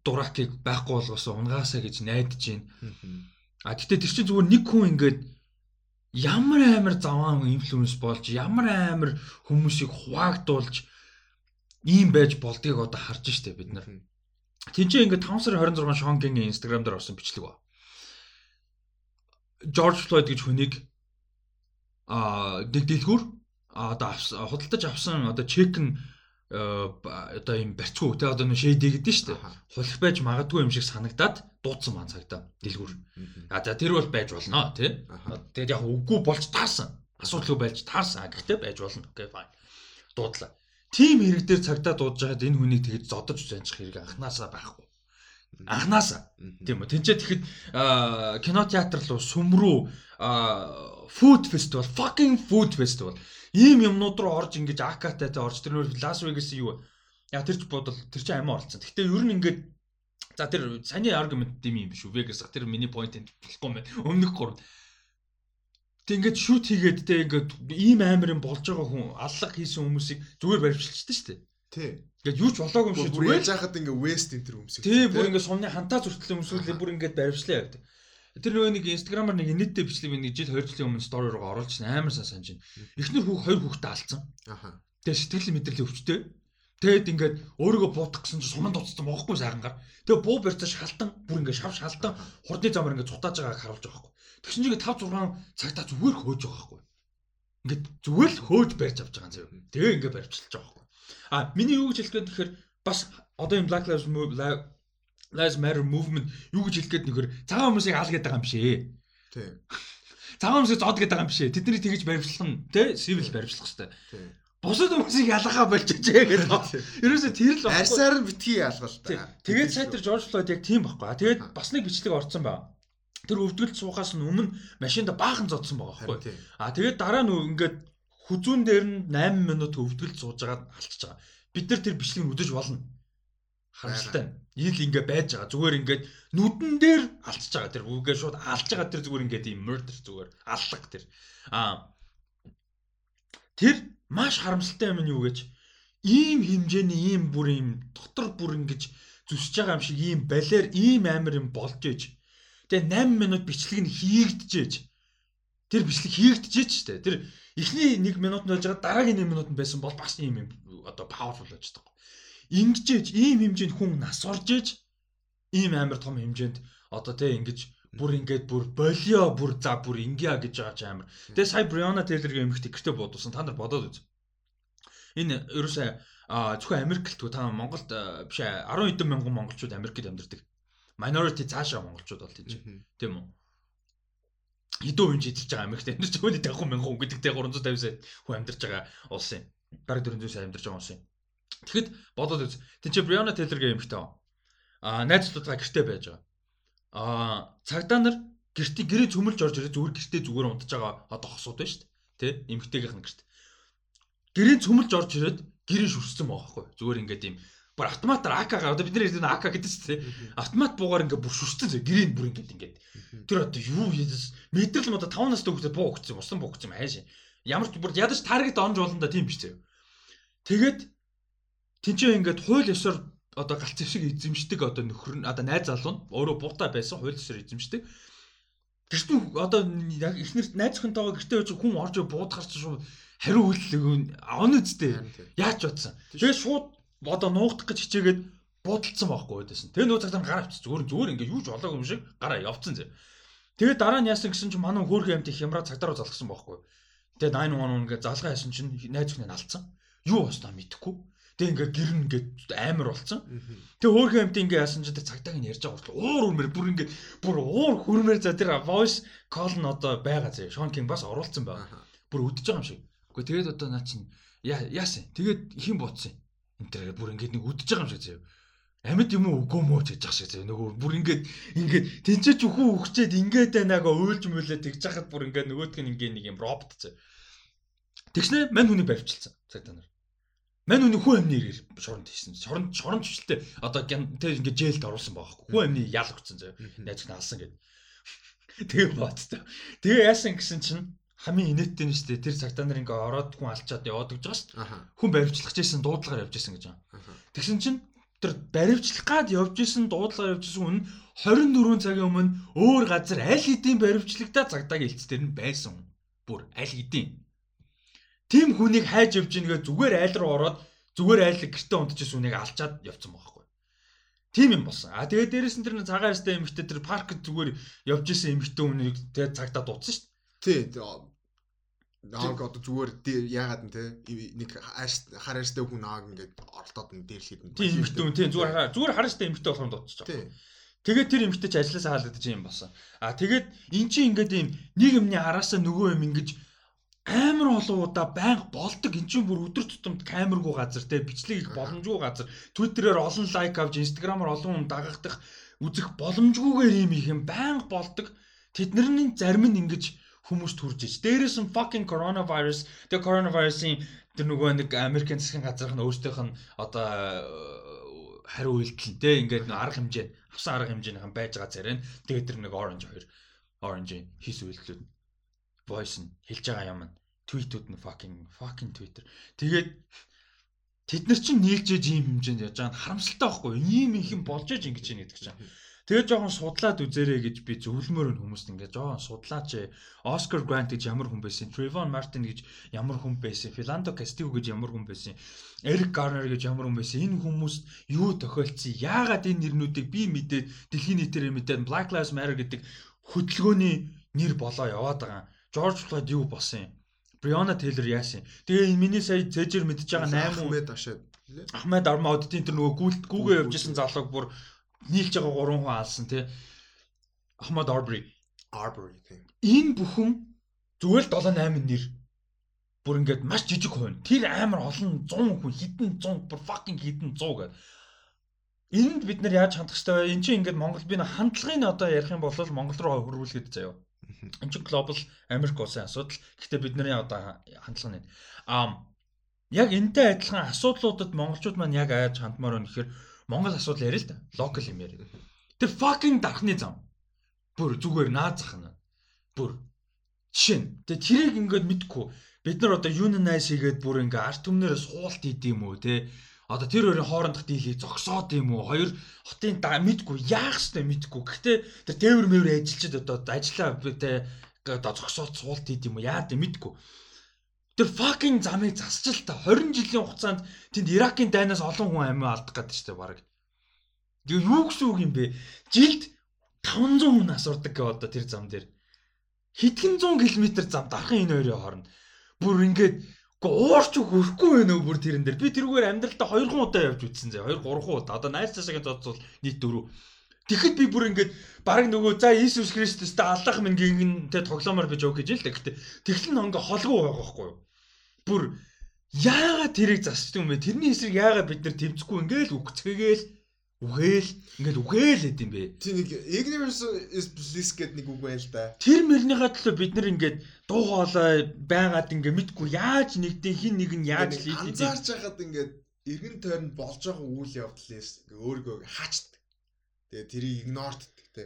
дуракийг байхгүй болгосоо унгаасаа гэж найдаж байна. А гэхдээ тэр чинь зүгээр нэг хүн ингээд ямар амар заваан инфлюенс болж ямар амар хүмүүсийг хуваагдуулж ийм байж болдгийг одоо харж штэ бид нар. Тинчээ ингээд 5 сарын 26 Шонгийн инстаграм дээр орсон бичлэг ба. George Floyd гэж хүнийг а нэг дэлгүүр одоо худалдаж авсан одоо чекэн одоо юм барьцгүй те одоо нэг шэйдэ гэдэг нь шүү дээ. Хулих байж магадгүй юм шиг санагдаад дуудсан маань цагтаа дэлгүүр. А за тэр бол байж болно тий. Тэгээд яг үгүй болж таарсан. Асуудалгүй байж таарсан. Гэхдээ байж болно. Окей fine. Дуудлаа. Тим хэрэг дээр цагтаа дуудаж байхад энэ хүнийг тэгж зодож занчих хэрэг анханасаа байхгүй анханасаа тийм үү тэнцээ тэгэхэд кинотеатр руу сүм рүү food festival fucking food festival ийм юмнууд руу орж ингэж акатай тэ орж тэр нөр Лас Вегас юу яа тэр ч бодол тэр чинь амиа орцсон. Гэхдээ ер нь ингээд за тэр саний аргумент юм юм биш үү Вегас тэр миний point энэ болохгүй мэн өмнөх гур Тэг ингээд шүт хийгээд тэ ингээд ийм амар юм болж байгаа хүн аллах хийсэн хүмүүсийг зүгээр баримтчилчихдээ шүү дээ. Тий. Ингээд юу ч болоогүй юм шиг зүгээр л яхад ингээ west энэ төр өмсөв. Тий, бүр ингээ сумны хантаа зүртэл өмсвөл бүр ингээд баримтлаа явдаг. Тэр нөгөө нэг инстаграмаар нэг инээдтэй бичлэг би нэг жил 2 жилийн өмнө стори руу оруулж амар сайн санаж байна. Эхнэр хүүх хоёр хүүхдээ алдсан. Аха. Тэгээ сэтгэл мэдрэл өвчтэй. Тэгэд ингээд өөрийгөө буутах гэсэн чинь суманд дуцсан бохоггүй сайхангаар. Тэгээ буу барьцаа шалтан бүр ингээд шав шалтан хурдны замаар ингээд цутааж байгааг харуулж байгаа хгүй. Тэгсэн чинь 5 6 цагтаа зүгээр хөөж байгаа хгүй. Ингээд зүгээр л хөөж барьж авч байгаа юм. Тэгээ ингээд барьцлж байгаа хгүй. А миний юу гэж хэлэх гээд тэгэхээр бас одоо энэ Black Lives Lives Matter movement юу гэж хэлэх гээд нөхөр цагаан хүмүүсийг аал гэдэг юм шээ. Тийм. цагаан хүмүүсийг зод гэдэг юм биш ээ. Тэднийг тэгж баримтлах нь тий civil баримтлах хэрэгтэй. Бусад хүмүүсийг ялгаа болчихж гэдэг. Ерөөсө тэр л арьсаар нь битгий ялгалтай. Тэгээд сайтар Жорж Флойд яг тийм байхгүй. Тэгээд бас нэг бичлэг орцсон байна. Тэр өвдгөлд суухаас өмнө машинда баахан зодсон байгаа байхгүй. А тэгээд дараа нь ингээд хүзүүн дээр нь 8 минут өвдгөлд сууж байгаад алчиж байгаа. Бид нар тэр бичлэгийг үзэж болно. Харамсалтай. Ил ингээ байж байгаа. Зүгээр ингээд нүдэн дээр алчиж байгаа. Тэр үгээ шууд алж байгаа тэр зүгээр ингээд юм murder зүгээр аллаг тэр. А тэр маш харамсалтай юм нь юу гэж ийм хэмжээний ийм бүр ийм дотор бүр ингэж зүсэж байгаа юм шиг ийм балер ийм амар юм болж ээж Тэгээ 8 минут бичлэг нь хийгдчихэж. Тэр бичлэг хийгдчихэж штэ. Тэр эхний 1 минут нь байж байгаа дараагийн 1 минут нь байсан бол бас ийм юм одоо powerful байж байгаа. Ингэжээж ийм хэмжээнд хүн нас орж ээж ийм амар том хэмжээнд одоо тэг ингэж бүр ингээд бүр болио бүр за бүр ингиа гэж байгаа ч амар. Тэгээ сая Brianna Taylor-гийн эмхт ихтэй бодуулсан. Та нар бодоод үз. Энэ ерөөсөө зөвхөн Америк л та Монголд биш 10 хэдэн мянган монголчууд Америкт амьдардаг minority цаашаа монголчууд бол тийч. Тийм үү? Хэдэн хүн эзэлж байгаа Америкт амьдарч үний 50 мянган хүн гэдэгтэй 350 сая хүн амьдарч байгаа улс юм. Бараг 400 сая амьдарч байгаа улс юм. Тэгэхэд бодоод үз. Тин чи Brianna Taylor-гийн эмэгтэй. Аа найзлуудаа гэртээ байж байгаа. Аа цагдаа нар гэртээ гэрээ цөмөлж орж ирээ зүгээр гэртээ зүгээр унтж байгаа одоо хосууд байна шүү дээ. Тэ? Эмэгтэйгийнх нь гэрт. Гэрээ цөмөлж орж ирээд гэрээ шүрсэн байгаа байхгүй. Зүгээр ингээд юм бүр автоматар АК гаа одоо бид нэр хэлдэг АК гэдэг чинь тийм автомат буугаар ингээ бүр шүрсэн зэ гэрийн бүр ингээ ингээд тэр одоо юу ядэс мэдрэл модо 5 настай хүүхдээ буу өгсөн усан буу өгсөн хайш ямар ч бүр ядаж таргет онж болно да тийм биш зэ тэгээд тэнцээ ингээд хууль ёсоор одоо галц зэвсэг эзэмшдэг одоо нөхөр нь одоо найз залуу нь өөрөө буутай байсан хууль ёсоор эзэмшдэг гэртээ одоо эхнэр найз охинтойгоо гэртээ очиж хүн орж буудахар чинь шууд хариу үйлдэл авна үсттэй яаж бодсон тэгээд шууд одоо нуугдах гэж хичээгээд буудалцсан байхгүй байдсан. Тэгээ нөө цагтаа гараа авчих зүгээр зүгээр ингээ юу ч болоогүй юм шиг гараа явцсан зэ. Тэгээ дараа нь яасан гэсэн чинь манай хөөрхөн амт их ямраа цагтаа руу залгсан байхгүй. Тэгээ 911 ингээ залгаа яасан чинь найз өхнөө алдсан. Юу болсноо мэдэхгүй. Тэгээ ингээ гэрн ингээ амар болцсон. Тэгээ хөөрхөн амт ингээ яасан чинь цагтааг нь ярьж байгаа хүртэл уур үрмэр бүр ингээ бүр уур хүрмээр за тэр voice call нь одоо байгаа зэ. Шон Кинг бас оруулсан байгаа. Бүр өдөж байгаа юм шиг. Гэхдээ тэгээд одоо наа чинь яасан. Тэгээд хин ботсон энэ тэр бүр ингээд нэг үдэж байгаа юм шиг заяа. Амьд юм уу үгүй мөө гэж байгаа шиг заяа. Нөгөө бүр ингээд ингээд тэнцээч өхөө өгчээд ингээд байнаага уйлж мөлөө тэгж хахад бүр ингээд нөгөөдг нь ингээд нэг юм робот заяа. Тэгснэ мань хүний барьвчилсан цаг та нар. Мань хүний хүн амны ирээр шоронд хийсэн. Шоронд шоронд хүчтэй одоо тэр ингээд жээлд оруулсан байгаа хгүй. Хүн амны ял өгцөн заяа. Найз нь алсан гэдэг. Тэгээ боцтой. Тэгээ яасан гэсэн чинь хамгийн инээдтэй нь шүү дээ. Тэр цагтаа нар ингээ ороод хүн алчаад яваад гэж байгаа шүү дээ. Хүн баримтлах гэсэн дуудлагаар явж исэн гэж байгаа. Тэгсэн чинь тэр баримтлах гад явж исэн дуудлагаар явж исэн хүн 24 цагийн өмнө өөр газар аль хэдийн баримтлагтаа цагдаагийн хэлцээр нь байсан. Бүр аль хэдийн. Тим хүнийг хайж явж ийнгээ зүгээр айл руу ороод зүгээр айлг гэртээ унтчихсан хүнийг алчаад явцсан байхгүй. Тим юм болсон. А тэгээд дээрэс нь тэр цагаан арьстай эмэгтэй тэр паркт зүгээр явж исэн эмэгтэй хүнийг тэгээд цагдаа дуудсан шүү дээ. Тий. Нааг одоо зүгээр яагаад нь те нэг хар арьстай хүн нааг ингээд оролдоод нь дээрлэхэд нь. Тий эмхтэн тий зүгээр зүгээр хар арьстай эмхтэй болохоор дутчих жоо. Тэгээд тэр эмхтэй ч ажилласаа хаалгадаж юм болсон. А тэгээд эн чинь ингээд юм нэг юмны араасаа нөгөө юм ингэж амар олон удаа байнга болдог эн чинь бүр өдөр тутамд камергүй газар те бичлэг их боломжгүй газар твиттерээр олон лайк авч инстаграмаар олон хүн дагагдах үзэх боломжгүйгээр юм их юм байнга болдог тэднэрний зарим нь ингэж хүмүүс төрж иж. Дээрээс нь fucking coronavirus. Тэгээ coronavirus-ийн тэр нөгөө нэг Америкийн засгийн газрах нь өөртөөх нь одоо э, хариу үйлдэл те ингээд арга хэмжээ авсан арга хэмжээнийхэн байж байгаа царай. Тэгээ тэр нэг orange хоёр orange хийс үйлдэлүүд voice нь хэлж байгаа юм. Tweet-үүд нь fucking fucking Twitter. Тэгээд тэд нар чинь нийлжээж ийм хэмжээнд яаж байгаа нь харамсалтай байхгүй юу? Ийм их юм болж иж ингэж яах гэдэг чинь. Тэгээ жоохон судлаад үзээрэй гэж би зөвлөмөр нь хүмүүст ингээд жоохон судлаач. Оскар Грант гэж ямар хүн байсан, Trayvon Martin гэж ямар хүн байсан, Philando Castillo гэж ямар хүн байсан, Eric Garner гэж ямар хүн байсан. Энэ хүмүүст юу тохиолдсон? Яагаад энэ нэрнүүдийг би мэдээд дэлхийн нийтээр мэдээд Black Lives Matter гэдэг хөдөлгөөний нэр болоо яваад байгаа. George Floyd юу болсон юм? Breonna Taylor яасан. Тэгээ миний сая цэжэр мэдж байгаа 8 Ахмед Ашад. Ахмед Армаудын тэр нөгөө гүүгээ явжсэн залууг бүр нийлж байгаа 3 хүн алсан тий. Ахмад Арбри Arbery тийм. Энэ бүхэн зүгээр л 7 8 нэр бүр ингээд маш жижиг хувь. Тэр амар олон 100 хүн хитэн 100 бүр fucking хитэн 100 гэдэг. Энд бид нар яаж хандах хэрэгтэй вэ? Энд чинь ингээд Монгол би хандлагын одоо ярих юм бол Монгол руу хөрвүүлгээд заяа. Энд чинь глобал Америк улсын асуудал. Гэхдээ бидний одоо хандлага нь. Аа яг энтэй адилхан асуудлуудад монголчууд маань яг айж хандмаар байна гэхээр Монгол асуудал яриа л да. Локал юм яриа. Тэр fucking дархны зам. Бүр зүгээр наазах нь. Бүр жишээ нь. Тэгээ тэрийг ингээд мэдгүй бид нар одоо unionize хийгээд бүр ингээ арт түмнээрээ суулт хийдэм үү те одоо тэр хоёрын хоорондох дийлийг зогсоод юм уу? Хоёр хотын мэдгүй яах ёстой мэдгүй. Гэхдээ тэр тээвэр мэвэр ажиллаж одоо ажиллаа те одоо зогсоод суулт хийдэм үү яа гэдэг мэдгүй. Тэр fucking замыг засч л та. 20 жилийн хугацаанд тэнд Иракийн дайнаас олон хүн амиа алдах гэдэг чинь баг Тэгээ юу гэсэн үг юм бэ? Жилд 500 хүн асуурдаг гэ одоо тэр зам дээр. Хэдхэн 100 км зам дархан энэ хоёрын хооронд? Бүр ингээд уурч хөрөхгүй байна уу бүр тэрэн дээр. Би тэрүүгээр амьдралдаа 2 удаа явж үтсэн зэ. 2 3 удаа. Одоо найз цаашаа зодцвол нийт 4. Тэгэхэд би бүр ингээд баг нөгөө за Иесус Христостэй аллах мингийн тэ тоглоомоор биж өг гэж л дээ. Гэтэ тэглэн хонго холгүй байгаа байхгүй юу? Бүр яагаад тэрийг засчдаг юм бэ? Тэрний эсрэг яагаад бид нар тэмцэхгүй ингээл үгцгээгээл Үгээл ингээд үгээл хэд юм бэ? Тий нэг ignorance is bliss гэдэг нэг үг байна л да. Тэр мөрнийхээ төлөө бид нар ингээд дуу хоолой байгаад ингээ мэдгүй яаж нэгдэн хин нэг нь яаж лийд анзаарч байхад ингээд эргэн тойронд болж байгаа үйл явдлаас ингээ өөрийгөө хаачдаг. Тэгээ тэрийг игнортдаг те.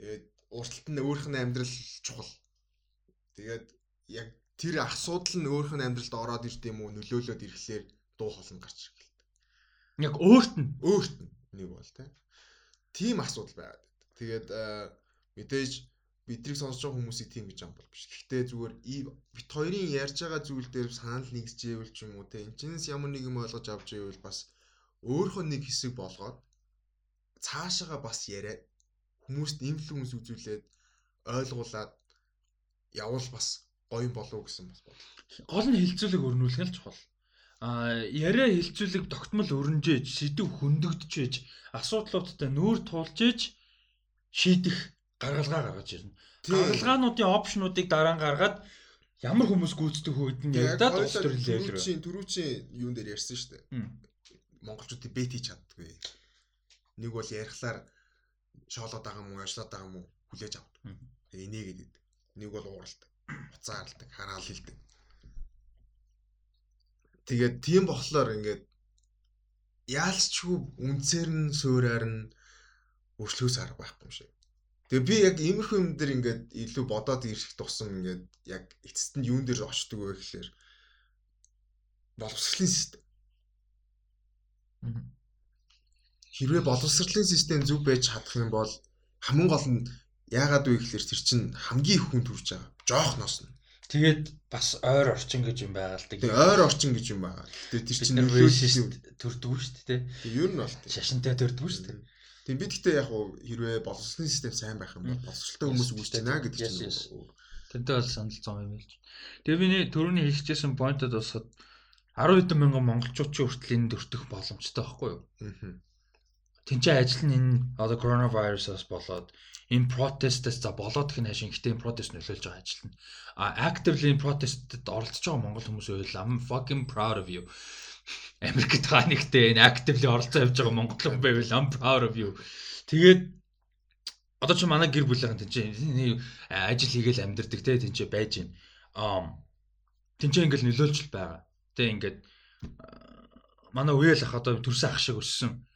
Тэгээд урталт нь өөрийнх нь амьдрал чухал. Тэгээд яг тэр асуудал нь өөрийнх нь амьдралд ороод ирд юм уу нөлөөлөд ирэхлээр дуу хоолой гарч ирэх. Яг өөрт нь өөрт нь нэг бол тийм асуудал байгаад байдаг. Тэгээд мэдээж бидрийг сонсож байгаа хүмүүсийг тийм гэж ам бол биш. Гэхдээ зүгээр бит хоёрын ярьж байгаа зүйл дээр санал нэгж ивэл ч юм уу те энэчнээс ямар нэг юм ойлгож авч ивэл бас өөрийнхөө нэг хэсэг болгоод цаашаага бас яриад хүмүүст инфлюенс үзүүлээд ойлгуулад явал бас гоё болов гэсэн бас бодлоо. Гол нь хилцүүлэг өрнүүлэх л чухал яриа хилцүүлэг тогтмол өрнжээж сэдв хөндөгдөж асуудлуудтай нүүр тулж ээж шийдэх гаргалгаа гаргаж ирнэ. Гаргалгаануудын опшнуудыг дараа нь гаргаад ямар хүмүүс гүйцэтгэх үед нь ядаад улс төрийн левел рүү. Төрүүчийн юун дээр ярьсан шүү дээ. Монголчуудыг бет хийж чаддгүй. Нэг бол ярихлаар шоолоод байгаа юм уу, яшлаад байгаа юм уу хүлээж авдаг. Энийгээд. Нэг бол ууралдаг, буцаарладаг, хараал хилдэг. Тэгээд тийм болохоор ингээд яалцчгүй үнцээр нь суураар нь өршлөөс арга байхгүй юм шиг. Тэгээ би яг иймэрхүү юм дээр ингээд илүү бодоод ирэх тусам ингээд яг эцэст нь юун дээр очдөг вэ гэхээр боловсролын систем. Хэрвээ боловсролын систем зөв байж чадах юм бол хамгийн гол нь яагаад вэ гэхээр тэр чинь хамгийн их хүн төрж байгаа. Жоох носно. Тэгээд бас ойр орчин гэж юм байгаа л. Тэгээд ойр орчин гэж юм байгаа. Тэгээд тэр чинь racist төрдгөө шүү дээ. Тэгээд ер нь бол шашинтай төрдгөө шүү дээ. Тэгээд бид гэхдээ яг хуу хэрвээ боловсролын систем сайн байх юм бол боловсролтой хүмүүс үүсэж байна гэдэг чинь. Тэнтэй бол санал зам юм хэлж. Тэгээд би түрүүний хэлчихсэн поинтод босоход 10 хэдэн мянган монголчууд ч хүртэл энд өртөх боломжтой байхгүй юу? Аа. Тинчээ ажил нь энэ одоо коронавирусаас болоод энэ протестээс за болоод гэх нь хашин гэтээ энэ протест нөлөөлж байгаа ажил нь. А actively энэ протестэд оролцож байгаа монгол хүмүүс байвал I'm fucking proud of you. Америкт байгаа нэгтэй энэ actively оролцоо явж байгаа монгол хүн байвал I'm proud of you. Тэгээд одоо ч манай гэр бүлийнхэн тэнцээ ажил хийгээл амьдэрдэг те тэнцээ байж гин. Аа тэнцээ ингээл нөлөөлж байгаа. Тэ ингээд манай үеэл ах одоо төрсөн ах шиг өссөн.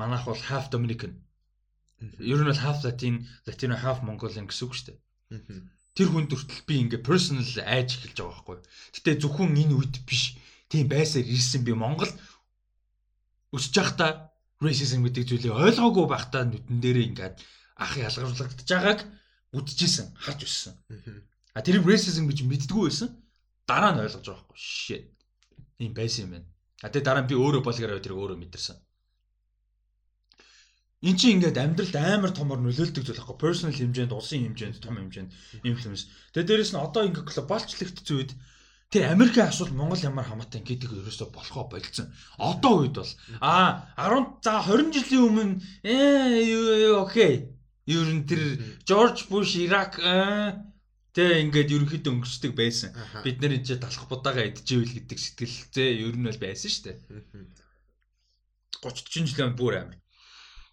Манайх бол half Dominican Ер нь бол half Latin, Latino half Mongolian гэсэн үг шүү дээ. Тэр хүн төртөл би ингээ personal айж эхэлж байгаа байхгүй. Гэтэ зөвхөн энэ үед биш. Тийм байсаар ирсэн би Монгол өсөж явахдаа racism гэдэг зүйлийг ойлгоогүй байхдаа нүдэн дээрээ ингээд ах ялгаруулагдаж байгааг үдчихсэн, харж өссөн. А тэр racism гэж мэддгүү байсан. Дараа нь ойлгож байгаа байхгүй. Shit. Ийм байсан юм байна. А тэгээ дараа нь би өөрөө болгоороо тэрийг өөрөө мэдэрсэн. Эн чинь ингээд амьдралд амар томор нөлөөлдөг зүйл аахгүй. Personal хэмжээнд, улсын хэмжээнд, том хэмжээнд influence. Тэгээ дээрэс нь одоо ингээд глобалчлагдсан үед тэр Америкийн асуудал Монгол ямар хамаатай гэдэг ерөөсөө болохоо болцсон. Одоо үед бол аа 10 за 20 жилийн өмнө ээ окей. Ер нь тэр Жорж Буш Ирак Тэ ингээд ерөнхийдөө өнгөрчдөг байсан. Бид нэр энэ талах будаага идчихвэл гэдэг сэтгэлзээ ер нь бол байсан шүү дээ. 30 40 жилийн бүр амар.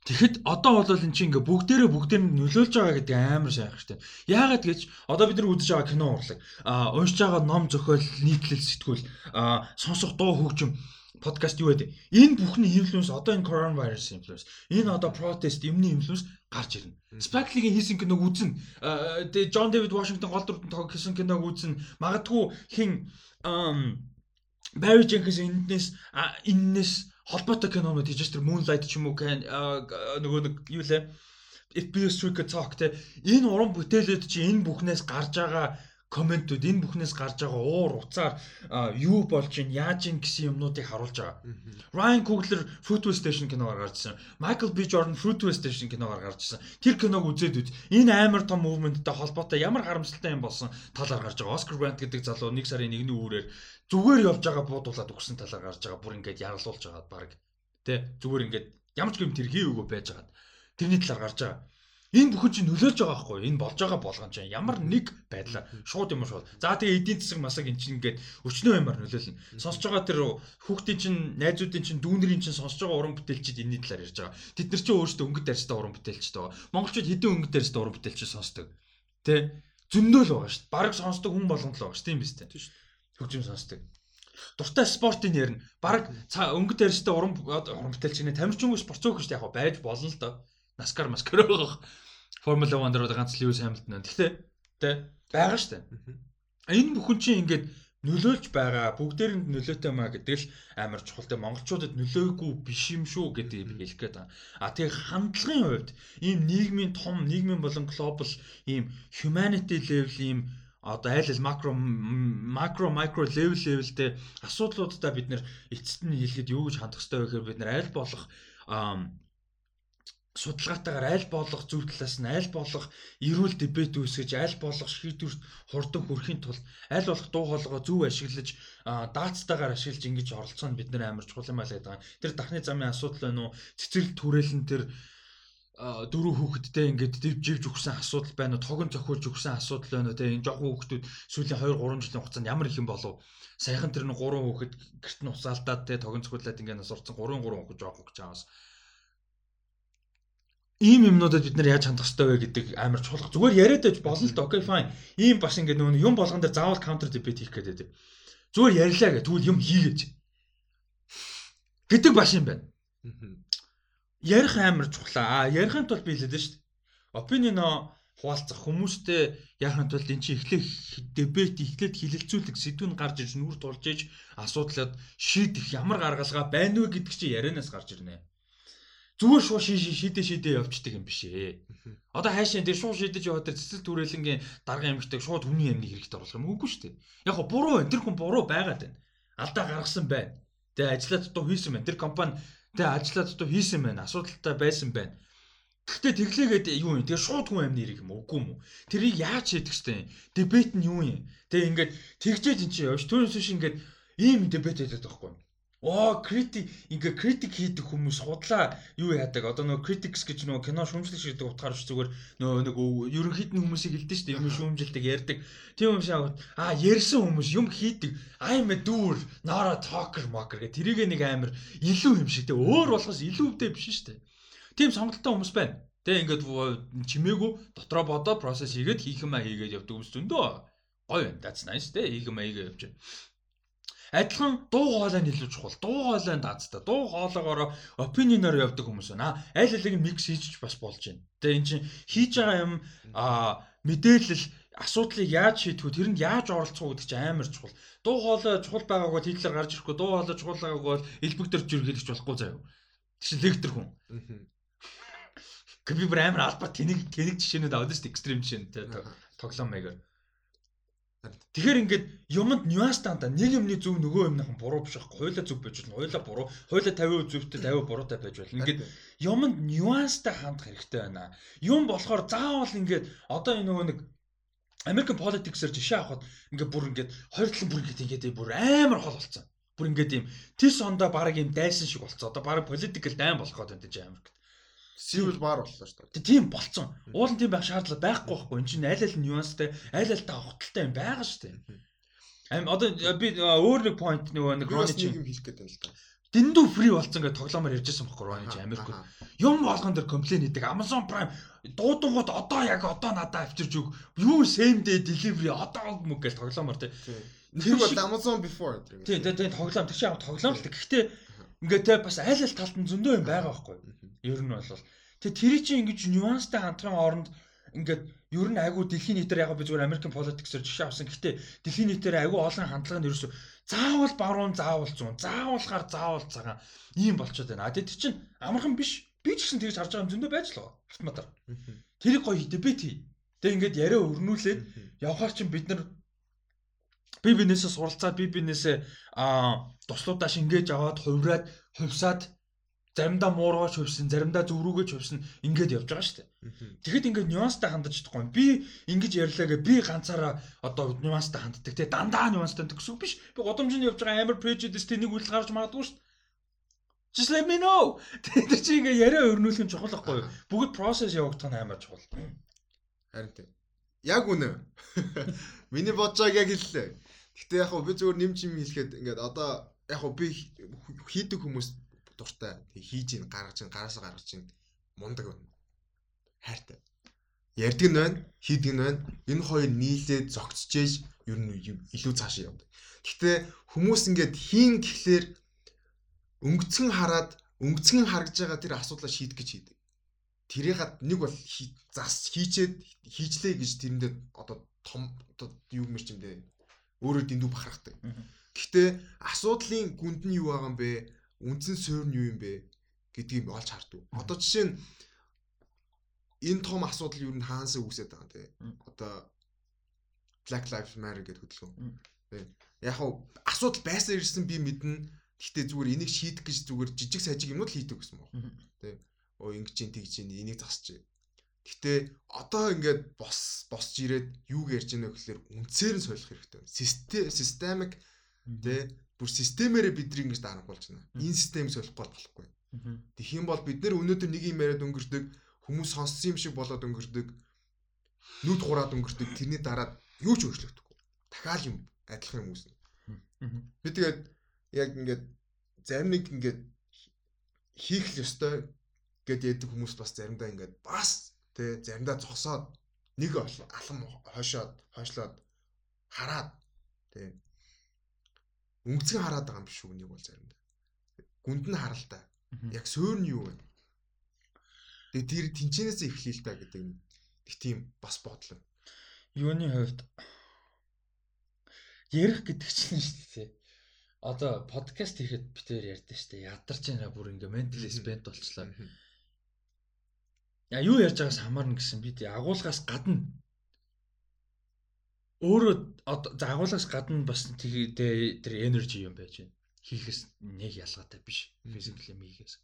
Тэгэхэд одоо бол эн чинь ингээ бүгдээрээ бүгдээр нь нөлөөлж байгаа гэдэг амар сайх штэ. Яагаад гэж одоо бид нар үзэж байгаа кино урлаг, а уншиж байгаа ном зохиол, нийтлэл сэтгүүл, а сонсох дуу хөгжим подкаст юу гэдэг. Энэ бүхний инфлюенс одоо энэ коронавирус инфлюенс. Энэ одоо протест юмны инфлюенс гарч ирнэ. Lee-ийн хийсэн киног үзэн. Тэгээ John David Washington гол дүрдэн тоглох хийсэн киног үзэн. Магадгүй хин Barry Jenkins энэс энэс холбоотой кинонууд хийж тэр Moonlight ч юм уу нөгөө нэг юу лээ? If Beale Street Could Talk те. Энэ уран бүтээлүүд чи энэ бүхнээс гарч байгаа комментүүд энэ бүхнээс гарч байгаа уур уцаар юу болж ин яаж ин гэсэн юмнуудыг харуулж байгаа. Ryan Coogler Fruitvale Station киногаар гарч ирсэн. Michael B Jordan Fruitvale Station киногаар гарч ирсэн. Тэр киног үзээд үз. Энэ амар том мувменттэй холбоотой ямар харамсалтай юм болсон талаар гарч байгаа. Oscar Grant гэдэг залуу 1 сарын 1-ний үүрээр зүгээр явж байгаа буудуулаад өгсөн талаар гарч байгаа. Бүр ингээд ярлуулж байгаа баг. Тэ зүгээр ингээд ямар ч юм тэр хийгээгүй байж байгаа. Тэрний талаар гарч байгаа. Энэ бүхэн чинь нөлөөлж байгаа байхгүй энэ болж байгаа болгон чинь ямар нэг байдлаар шууд юм шууд. За тэгээ эдийн засаг масаг эн чинь ингээд өчнөө юмар нөлөөлнө. Сонсож байгаа тэр хүүхдийн чинь найзуудын чинь дүүнэрийн чинь сонсож байгаа уран бүтээлчид энэний талаар ярьж байгаа. Тэд нар чинь өөрсдөө өнгөт арьстай уран бүтээлчд байгаа. Монголчууд хэдэн өнгөт арьстай уран бүтээлчид сонсдог. Тэ? Зөндөө л байгаа шүү дээ. Бараг сонсдог хүн болгонд л байгаа шүү дээ. Тийм биз дээ. Хөгжим сонсдог дуртай спортын ярина. Бараг өнгөт арьстай уран уран бүтээлч нэ тамирчингүй спорт цөөх шүү дээ. Яг байж болно л доо. Наскар маскар байгаа. Формула 1 дээр ганц Льюис Хамилтон байна. Гэхдээ тэ байгаа штэ. Энэ бүхэн чинь ингээд нөлөөлж байгаа бүгдээр нь нөлөөтэй маа гэдэг л амар чухал. Тэ монголчуудад нөлөөгүй биш юм шүү гэдэг би хэлэх гээд байна. А тэгээ хандлагын хувьд ийм нийгмийн том нийгмийн болон глобал ийм humanity level ийм одоо айл ал макро макро микро левел левелтэй асуудлуудаа бид нэр эцэст нь хэлэхэд юу гэж хандах хэрэгтэй вэ гэхээр бид нэр аль болох судалгаатайгаар аль болох зөв талаас нь аль болох эрүүл дебет үүсгэж аль болох шийдвэрт хурдан хүрэхин тулд аль болох дуу хоолойгоо зөв ашиглаж даацтайгаар ашиглаж ингэж оролцоо нь бид нэр амар чухал юм л гэдэг. Тэр дахны замын асуудал байна уу? Цэцэрлэг түрээлэн тэр дөрөв хүүхэдтэй ингээд дивживж өгсөн асуудал байна уу? Тогон зохиулж өгсөн асуудал байна уу? Тэ энэ жоохон хүүхдүүд сүүлийн 2 3 жилийн хугацаанд ямар их юм болов? Саяхан тэр нэг 3 хүүхэд гэрт нь уцаалтаад тэ тогон зохиулаад ингээд нас орцсон 3 3 хүүхэд жоохон гэж чамаас ийм юмнуудад бид нар яаж хандах хэрэгтэй вэ гэдэг амар чухал. Зүгээр яриад байж болно л да. Окей, fine. Ийм бас ингэ нөө юм болгон дээр заавал counter debate хийх гэдэг. Зүгээр ярьлаа гэх тэгвэл юм хийгээч. гэдэг баш юм байна. Ярих амар чухал. А ярихын тулд би хэлээд шүү дээ. Opinion хуваалцах хүмүүстэй яахын тулд эн чинь эхлэх дебет эхлээд хилэлцүүлэх сэдвүүн гарч ирж нүр тулж иж асуудлаад шийдэх ямар гаргалгаа байна вэ гэдэг чинь ярианаас гарч ирнэ зүгээр шууд шийдэ шийдэ явждаг юм биш ээ. Одоо хайшаа дээр шууд шийдэж яваад тэр цэцэл түрээлэнгийн дарга амьгтайг шууд хүний амьны хэрэгт оруулах юм үгүй шүү дээ. Яг го буруу энэ тэр хүн буруу байгаад байна. Алдаа гаргасан байна. Тэгээ ажиллаа дутуу хийсэн байна. Тэр компани тэгээ ажиллаа дутуу хийсэн байна. Асуудалтай байсан байна. Гэхдээ тэглээгээд юу юм? Тэгээ шууд хүн амьны хэрэг юм үгүй юм уу? Тэрийг яаж шийдэх вэ? Дебет нь юу юм? Тэгээ ингээд тэгжээж эн чинь явж түүнээс биш ингээд ийм дебет хийдэг байхгүй юу? Оо критик. Ингээ критик хийдэг хүмүүс худлаа юу яадаг? Одоо нөгөө critics гэж нөгөө кино шүүмжлэх шиг утгаар биш зүгээр нөгөө нэг ерөнхийд нь хүмүүсийг шүү дээ юм шүүмжилдэг ярьдаг. Тийм юм шиг аа ярьсан хүмүүс юм хийдэг. I'm a doer not a talker mocker гэх. Тэрийг нэг амар илүү юм шиг те. Өөр болохоос илүүвдээ биш дээ тийм сонголттой хүмүүс байна. Те ингээд чимээгүй дотроо бодоод процесс хийгээд хийх юмаа хийгээд явдаг хүмүүс зөндөө. Гоё байна. That's nice те. Хийх юмаа хийгээд явж байна Адилхан дуу хоолой нь илүү чухал. Дуу хоолойн даацтай. Дуу хоолойгоор опинионоор явдаг хүмүүс байна. Аль алиг микс хийж бас болж байна. Тэгээ эн чинь хийж байгаа юм мэдээлэл асуудлыг яаж шийдэх вэ? Тэрэнд яаж оролцох вэ гэдэг чинь амар чухал. Дуу хоолой чухал байгаагүй тийлэр гарч ирэхгүй. Дуу хоолой чухал байгаагүй элбэгдэрч ирэх болохгүй заяа. Тэгш лектор хүн. Компьютер амар албат тэнэг тэнэг жишээнүүд авдаг шүү дээ. Экстрим жишээнүүд тоглоом маягаар. Тэгэхээр ингээд юмд нюанс таанда нэг юмны зөв нөгөө юмныхан буруу биш байхгүй. Хойлоо зөв байж болно. Хойлоо буруу. Хойлоо 50% зөвтэй 50% буруутай байж болно. Ингээд юмд нюанстай хандах хэрэгтэй байна. Юм болохоор заавал ингээд одоо энэ нөгөө нэг American politics-ээр жишээ авахад ингээд бүр ингээд хоёр талын бүр ингээд ингээд бүр амар хол болцсон. Бүр ингээд юм тис ондоо баг юм дайсан шиг болцсон. Одоо баг political дайм болох гэдэг энэ Америкт. Civil bar боллоо шүү дээ. Тийм болцсон. Уул нь тийм байх шаардлага байхгүй байхгүй. Энд чинь аль аль нюанстай, аль аль та хотолтой юм байгаа шүү дээ. Ам одоо би өөр нэг point нөгөө нэг Ronnie чинь хэлэх гээд байна л да. Дэндүү фри болсон гэж тоглоомоор ярьжсэн байхгүй Ronnie чи Америкт. Юм болгон дээр комплейн хийдэг. Amazon Prime дуудангууд одоо яг одоо надад авчирч өг. Юу same day delivery одоо мөг гэж тоглоомоор тий. Тэр бол Amazon before. Тий, тий, тий тоглоом тэр чинь тоглоом л гэхдээ Ингээ те бас аль аль талд нь зөндөө юм байгаа байхгүй. Ер нь бол тэг тэр чинь ингэж нюанстай хамтран оронд ингээд ер нь айгу дэлхийн нийтээр яг би зүгээр American politics-ээр жишээ авсан. Гэхдээ дэлхийн нийтээр айгу олон хандлага нь ерөөсөө заавал баруун заавал зүүн заавалхаар заавал цагаан ийм болчиход байна. А тэд чинь амархан биш. Би ч гэсэн тэгж харж байгаа юм зөндөө байж л байгаа. Автоматар. Тэрийг гоё дебет хий. Тэг ингээд яриа өрнүүлээд явхаар чинь бид нар би бинээсээ суралцаад би бинээсээ а туслуудаа шингээж аваад хувраад хувьсаад заримдаа муургаж хувьсан, заримдаа зүрүүгэж хувьсан ингээд явж байгаа шүү дээ. Тэгэхэд ингээд нюанстай хандаж чадахгүй. Би ингэж ярьлаагээ би ганцаараа одоо нюанстай ханддаг те дандаа нюанстай гэсэн үг биш. Би годомжинд явж байгаа амар prejudice тэнийг үл гарч магадгүй шүү дээ. Just let me know. Тэр чинь ингээ яриа өрнүүлэх нь чухал байхгүй юу? Бүгд process явагдах нь амар чухал. Харин тийм. Яг үнэ. Миний бодожааг яг хэллээ. Гэтэ яг би зөвхөн нэмж юм хэлэхэд ингээд одоо яг би хийдэг хүмүүс дуртай хийж ин гаргаж ин гараасаа гаргаж ин мундаг байна. Хайртай. Ярддаг нь байна, хийдэг нь байна. Энэ хоёр нийлээд зогцчихэж ер нь илүү цаашаа явдаг. Гэтэ хүмүүс ингээд хийн гэхлээр өнгөцгөн хараад өнгөцгөн харгаж байгаа тэр асуудлаа шийдэх гэж хийдэг. Тэрийг нэг бол зас хийчээд хийжлээ гэж тэрэндээ одоо том одоо юу юм дээ өөрөө дэндүү бахархдаг. Гэхдээ асуудлын гүнд нь юу байгаа юм бэ? Үндсэн суурь нь юу юм бэ гэдгийг олж хардв. Одоо жишээ нь энэ том асуудал юу н хаанаас үүсээд байгаа те. Одоо Black Lives Matter гэдэг хөдөлгөөн. Тэ. Яг хав асуудал байсан ирсэн би мэднэ. Гэхдээ зүгээр энийг шийдэх гэж зүгээр жижиг сажиг юмнууд л хийдэг гэсэн мөн. Тэ. Оо ингэж чинь тэгж чинь энийг засч Гэтэ одоо ингээд бос босч ирээд юу ярьж байна гэхээр үнцээр нь солих хэрэгтэй. Систем системик тэ бүр системээрээ бидний ингэж дарамжуулж байна. Энэ системийг солихгүй болохгүй. Тэгэх юм бол бид нэр өнөөдөр нэг юм яриад өнгөрдөг хүмүүс сонссон юм шиг болоод өнгөрдөг нүд хураад өнгөрдөг тэрний дараа юу ч өөрчлөгдөхгүй. Дахиад юм адилхан юм үүснэ. Би тэгээд яг ингээд зарим нэг ингээд хийх л ёстой гэд яадаг хүмүүс бас заримдаа ингээд бас Тэ заримдаа зогсоод нэг алам хойшоод хойшлоод хараад тэ өнгөцгөн хараад байгаа юм биш нэг бол заримдаа. Гүнд нь харалтай. Яг сөөр нь юу вэ? Тэгээ тэр тэнчнээс эхлэе л та гэдэг нэг тийм бас бодлоо. Юуны хувьд ярих гэдэг чинь шүү дээ. Одоо подкаст хийхэд битээр ярьдэн шүү дээ. Ядарч байгаа бүр ингээ ментал спент болчлаа. Я юу ярьж байгаас хамаарна гэсэн би тий агуулгаас гадна өөрөө за агуулгаас гадна бас тэгээ тэр энержи юм байж байна. Хийхээс нэг ялгаатай биш. Физикли хийхээс.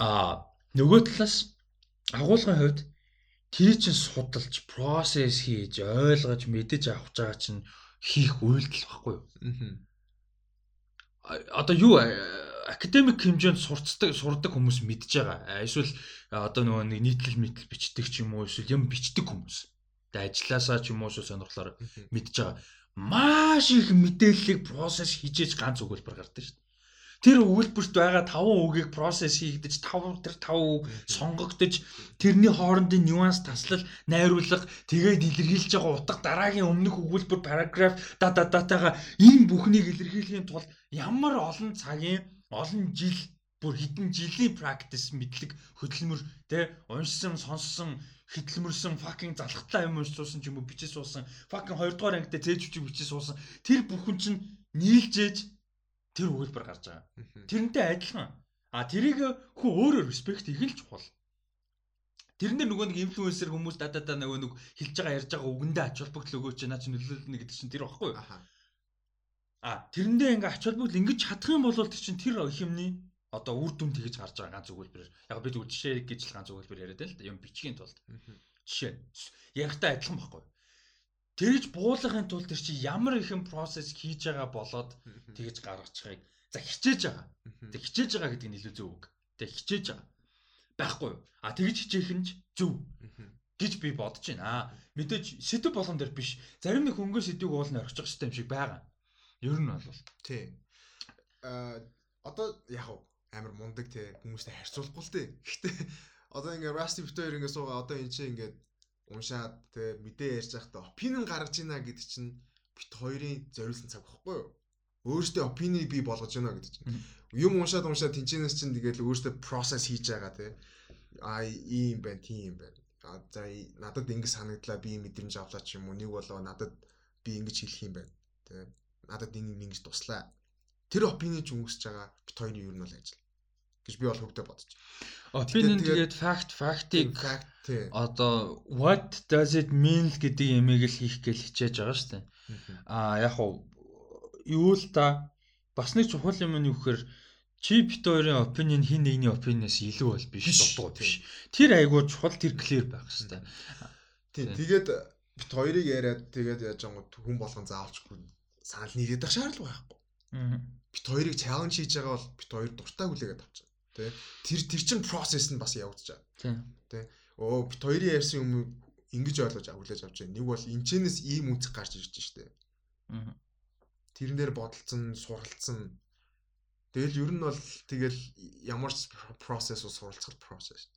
А нөгөө талаас агуулгын хувьд тэр чинь судалж, процесс хийж, ойлгож, мэдэж авах байгаа чинь хийх үйлдэл баггүй юу? Аа. Одоо юу академик хэмжээнд сурцдаг сурдаг хүмүүс мэдж байгаа. Эсвэл одоо нөгөө нэг нийтлэл мэтэл бичдэг ч юм уу эсвэл юм бичдэг хүмүүс. Тэгээ ажилласаа ч юм уу сонирхлоор мэдж байгаа. Маш их мэдээллийг процесс хийжээж ганц өгүүлбэр гардаг шүү дээ. Тэр өгүүлбэрт байгаа 5 үгийг процесс хийгдэж 5 тэр 5 үг сонгогдож тэрний хоорондын нюанс таслал найруулга тэгээд илэрхийлж байгаа утга дараагийн өмнөх өгүүлбэр параграф да да датагаа ийм бүхнийг илэрхийлэхийн тулд ямар олон цагийн олон жил бүр хэдэн жилийн practice мэдлэг хөдөлмөр тэ уншсан сонссон хөдөлмөрсөн fucking залхатлаа юм уншсан ч юм уу бичиж суусан fucking 2 дугаар ангитай цээж хүчиг бичиж суусан тэр бүхэн чинь нийлжээж тэр өгүүлбэр гарч байгаа. Тэрнтэй адилхан. А тэрийг хүн өөрөөр респект их л чухал. Тэрнэр нөгөө нэг инфлюенсер хүмүүс да да да нөгөө нэг хэлж байгаа ярьж байгаа үгэндээ ач холбогдол өгөөч наа чи нөлөөлнө гэдэг чинь тэр багхгүй юу? А тэрэндээ ингээ ач холбогдол ингэж чадах юм бол тэр чинь тэр их юмний одоо үр дүн тэгэж гарч байгаа ганц өгүүлбэр. Яг би зүгээр жишээ гэж л ганц өгүүлбэр яриад л. Юм бичгийн тулд. Жишээ. Ярихтаа адилхан байхгүй. Тэрж буулгахын тулд тэр чи ямар их юм процесс хийж байгаа болоод тэгэж гаргачихыг за хичээж байгаа. Тэг хичээж байгаа гэдэг нь илүү зөв үг. Тэг хичээж байгаа. байхгүй? А тэгж хичээх нь зөв гэж би бодож байна. Мэдээж сэдв болгон дээр биш. Зарим нэг хөнгөө сэдвийг уулна орхиж байгаа систем шиг байгаа. Ер нь бол. Тий. Аа одоо яг амар мундаг те хүмүүстэй харьцуулахгүй л дээ. Гэхдээ одоо ингээ Rusty Bit хоёр ингээ суугаа одоо эн чинь ингээ уншаад те мэдээ ярьж байхдаа opinion гаргаж ийна гэдэг чинь бит хоёрын зориулсан цаг багхгүй юу? Өөрөөсөө opinion би болгож байна гэдэг чинь. Юм уншаад уншаад тэнчэнээс чинь тэгэл өөрөөсөө process хийж байгаа те. А ийм байна, тийм байна. А за надад ингэ санагдлаа би мэдрэмж авлаа ч юм уу. Нэг болоо надад би ингэж хэлэх юм байна. Тэ. Надад энэ ингэж туслаа тэр ч өнгөсөж байгаа бит хоёрын юу нь бол ажил гэж би бол хөвдө бодож. Opinion тэгээд fact fact-ийг одоо what does it mean гэдэг ямиг л хийх гээл хичээж байгаа шүү дээ. Аа яг уу юу л да бас нэг чухал юм нь юу гэхээр чи бит хоёрын opinion хин нэгний opinion-аас илүү бол биш дутуу биш. Тэр айгуу чухал тэр clear байх хэрэгтэй. Тийм тэгээд бит хоёрыг яриад тэгээд яаж байгаа хүн болгон заавалч санал нийлээд байх шаардлага байхгүй. Бит хоёрыг challenge хийж байгаа бол бит хоёр дуртай хүлээгээд авчихна. Тэ. Тэр тэр чин process нь бас явагдаж байгаа. Тэ. Оо бит хоёрын ярьсан юм ингэж ойлгож хүлээж авч байна. Нэг бол энчнээс ийм үнцэг гарч ирж штэ. Аа. Тэрэн дээр бодолцсон, суралцсан. Тэгэл ер нь бол тэгэл ямар ч process уу суралцах process.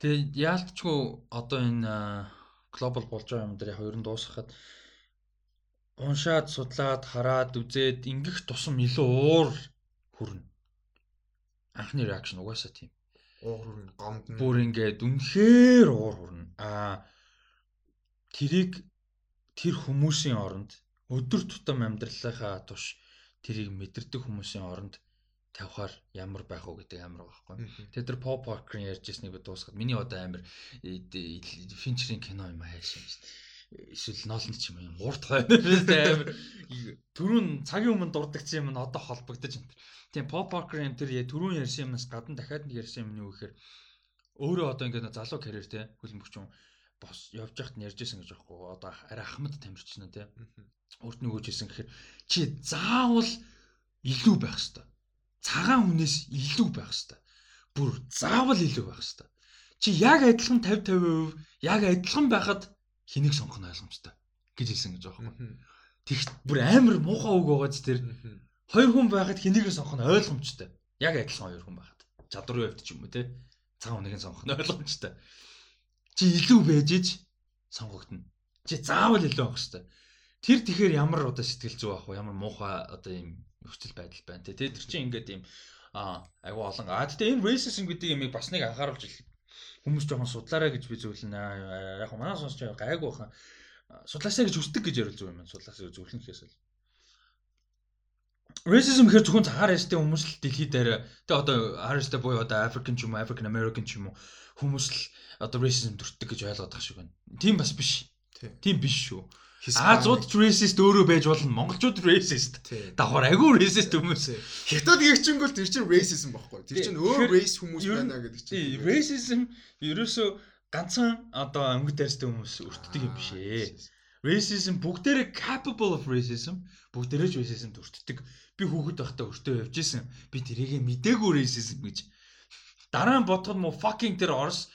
Тэгээ яалтчгүй одоо энэ глобал болж байгаа юм дээр яг ер нь дуусгахад уншаад судлаад хараад үзээд ингэх тусам илүү уур хүрнэ. Анхны реакшн угаасаа тийм. Уур хүрнэ, гомд нь. Бүр ингээд үнэхээр уур хүрнэ. Аа тэрийг тэр хүмүүсийн оронд өдөр тутам амьдралынхаа туш тэрийг мэдэрдэг хүмүүсийн оронд тавихаар ямар байх уу гэдэг амар байгаа байхгүй. Тэгээд тэр Pop Parker-ын ярьжсэнийг би дуусгаад миний одоо амар Fincher-ийн кино юм хайшаа шүү дээ эсвэл ноолн ч юм уу урт хойно амар түрүүн цагийн өмнө дурддагч юм нь одоо холбогдож байна. Тийм pop rocker юм тэр түрүүн ярьсан юмнаас гадна дахиад нэг ярьсан юм нь юу гэхээр өөрөө одоо ингээд залуу карьер те хөлбөмбөгчөн бос явж яхад нь ярьжсэн гэж байхгүй одоо арай ахмад тамирчна те. Урд нөгөөжсэн гэхээр чи заавал илүү байх хэвээр. Цагаан хүнээс илүү байх хэвээр. Бүр заавал илүү байх хэвээр. Чи яг адилхан 50 50% яг адилхан байхад хэнийг сонгох нь ойлгомжтой гэж хэлсэн гэж байгаа юм. Тэгт бүр амар муухай үг байгааз тэр хоёр хүн байхад хэнийг сонгох нь ойлгомжтой. Яг адилхан хоёр хүн байхад. Чадварын хувьд ч юм уу те. Цаг хүнийг сонгох нь ойлгомжтой. Чи илүү байж иж сонгогдно. Чи заавал илүү авах хэрэгтэй. Тэр тэгэхээр ямар одоо сэтгэл зүй авах вэ? Ямар муухай одоо юм нөхцөл байдал байна те. Тэр чинь ингээд юм а айгу олон. А тэгтээ энэ racism гэдэг юмыг бас нэг анхааруулж хүмүүс жоохон судлаарай гэж би зөвлөнө. Яг манай сонсч байгаа гайг бахан. Судлаасаа гэж хүсдэг гэж ярил зүг юм. Судлаасаа зөвлөх гэхээс л. Racism гэхэр зөвхөн цагаар ястэй хүмүүс л дэлхийд дээр тэгээ одоо Harris-тэй буюу одоо African ч юм уу, African American ч юм уу хүмүүс л одоо racism төртдөг гэж ойлгоод байгаа шиг байна. Тийм бас биш. Тийм биш шүү. Азууд racist өөрөө байж болно. Монголчууд racist. Давхар агүй racist хүмүүс. Хятад гэгчэнгүүл тэр чинь racism байхгүй. Тэр чинь өөр race хүмүүс байна гэдэг чинь. Racism ерөөсөө ганцхан одоо өнгө дайрстай хүмүүс өртдөг юм биш ээ. Racism бүгдээрээ capable of racism бүгдээрээ ч racism өртдөг. Би хүүхэд байхдаа өртөө явж исэн. Би тэрийг мдээгүй racism гэж. Дараа нь бодоход муу fucking тэр орс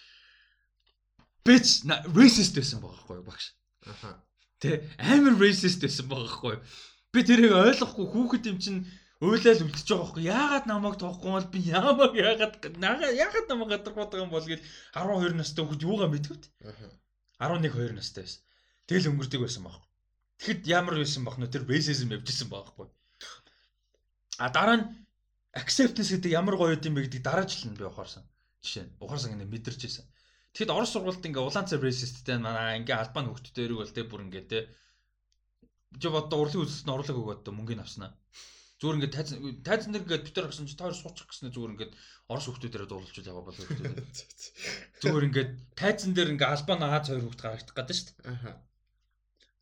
bitch racist байсан байгаа байхгүй багш. Аха Тэ амар racist байсан байгаа хгүй. Би тэрийг ойлгохгүй хүүхэд юм чинь уйлал үлдчихэж байгаа хгүй. Яагаад намайг тоохгүй бол би яамаг яагаад яагаад намайг гадарх бодог юм бол гэж 12 настай хүүхэд юугаа мэдвэт. 11 2 настай байсан. Тэгэл өнгөрдөг байсан байхгүй. Тэгэхэд ямар байсан бах нөө тэр racism явжсэн байхгүй. А дараа нь acceptance гэдэг ямар гоё юм бэ гэдэг дараа жил нь би ухаарсан. Жишээ нь ухаарсан ингэ мэдэрч ирсэн. Тэгэд Орос сургуульд ингээ улаан цай racistтэй манай ингээ албан хөвгтдэрэг бол те бүр ингээ те жив одоо урлагийн үзэлтэнд орлог өгөөд мөнгөний авснаа. Зүгээр ингээ тайз тайз нар ингээ битэр гсэн чи тоор суучих гэснээр зүгээр ингээ Орос хөвгтдэрээ дуулж байгаа бол хөвгтдэр. Зүгээр ингээ тайзан дээр ингээ албан Аз хоёр хөвгт гарагдах гэдэг шүү дээ. Аа.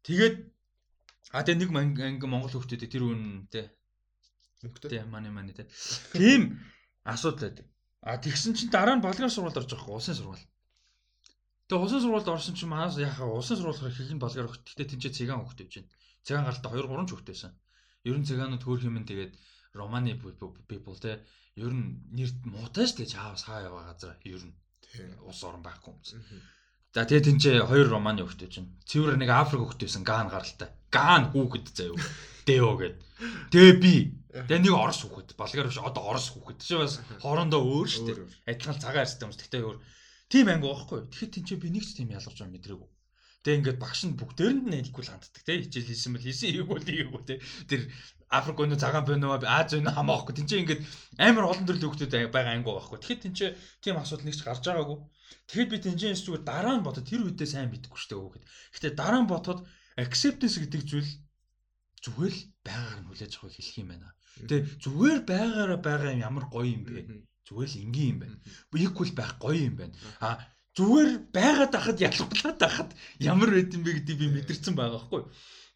Тэгээд а тэгээ нэг ингээ Монгол хөвгтдээ тэр үн те. Мөнгөтэй. Мани мани те. Тийм асуудал байдаг. А тэгсэн чинь дараа нь болгоом сургуульд орж байгаа улсын сургууль. Тэгээ улсын сургуульд орсон чинь манаас яхаа улсын сургууль их их болгоор өгт. Гэтэ тэнцээ цэгаан өгт байж байна. Цэгаан гаралтай 2 3 ч өгтэйсэн. Ер нь цэгаанууд хөөх юм тэгээд Романы people те ер нь нэр муутай шүү дээ чаав саа яваа газар ер нь ус орон байхгүй юм чинь. За тэгээ тэнцээ хоёр романы хөхтэй чинь. Цэвэр нэг Африк хөхтэйсэн Ган гаралтай. Ган хүүхэд заяа. Дэо гэд. Тэгээ би. Тэгээ нэг Орос хүүхэд. Болгар биш одоо Орос хүүхэд. Чи бас хоорондоо өөр шүү дээ. Адилхан цагаан арьстай хүмүүс. Тэгтээ өөр. Тим анги байхгүй. Тэгэхээр тэнцээ би нэг ч тийм ялгарч байгаа мэдрээгүй. Тэгээ ингээд багш нь бүгдээр нь хэлэхгүй л ханддаг те. Хичээл хийсэн бэл хийсэн ийггүй л ийггүй те. Тэр Африк өнөө цагаан бönөө Аз өнөө хамаахгүй тэнцээ ингээд амар олон төрлийн хүмүүс байгаа анги байхгүй тэгэхэд тэнцээ тийм асуудал нэг ч гарч байгаагүй. Тэгэхэд би тэнцээ зүгээр дараа нь бодоод тэр үедээ сайн бидэхгүй штэ өгөөд гэтээ дараа нь бодоход acceptance гэдэг зүйл зүгээр л байгаар нь хүлээж авах хэлэх юм байна. Тэгээ зүгээр байгаараа байгаа юм ямар гоё юм бэ зүгээр л энгийн юм байна equal байх гоё юм байна а зүгээр байгаад ахад ялгуулаад ахад ямар байд юм бэ гэдгийг би мэдэрсэн байгаа байхгүй.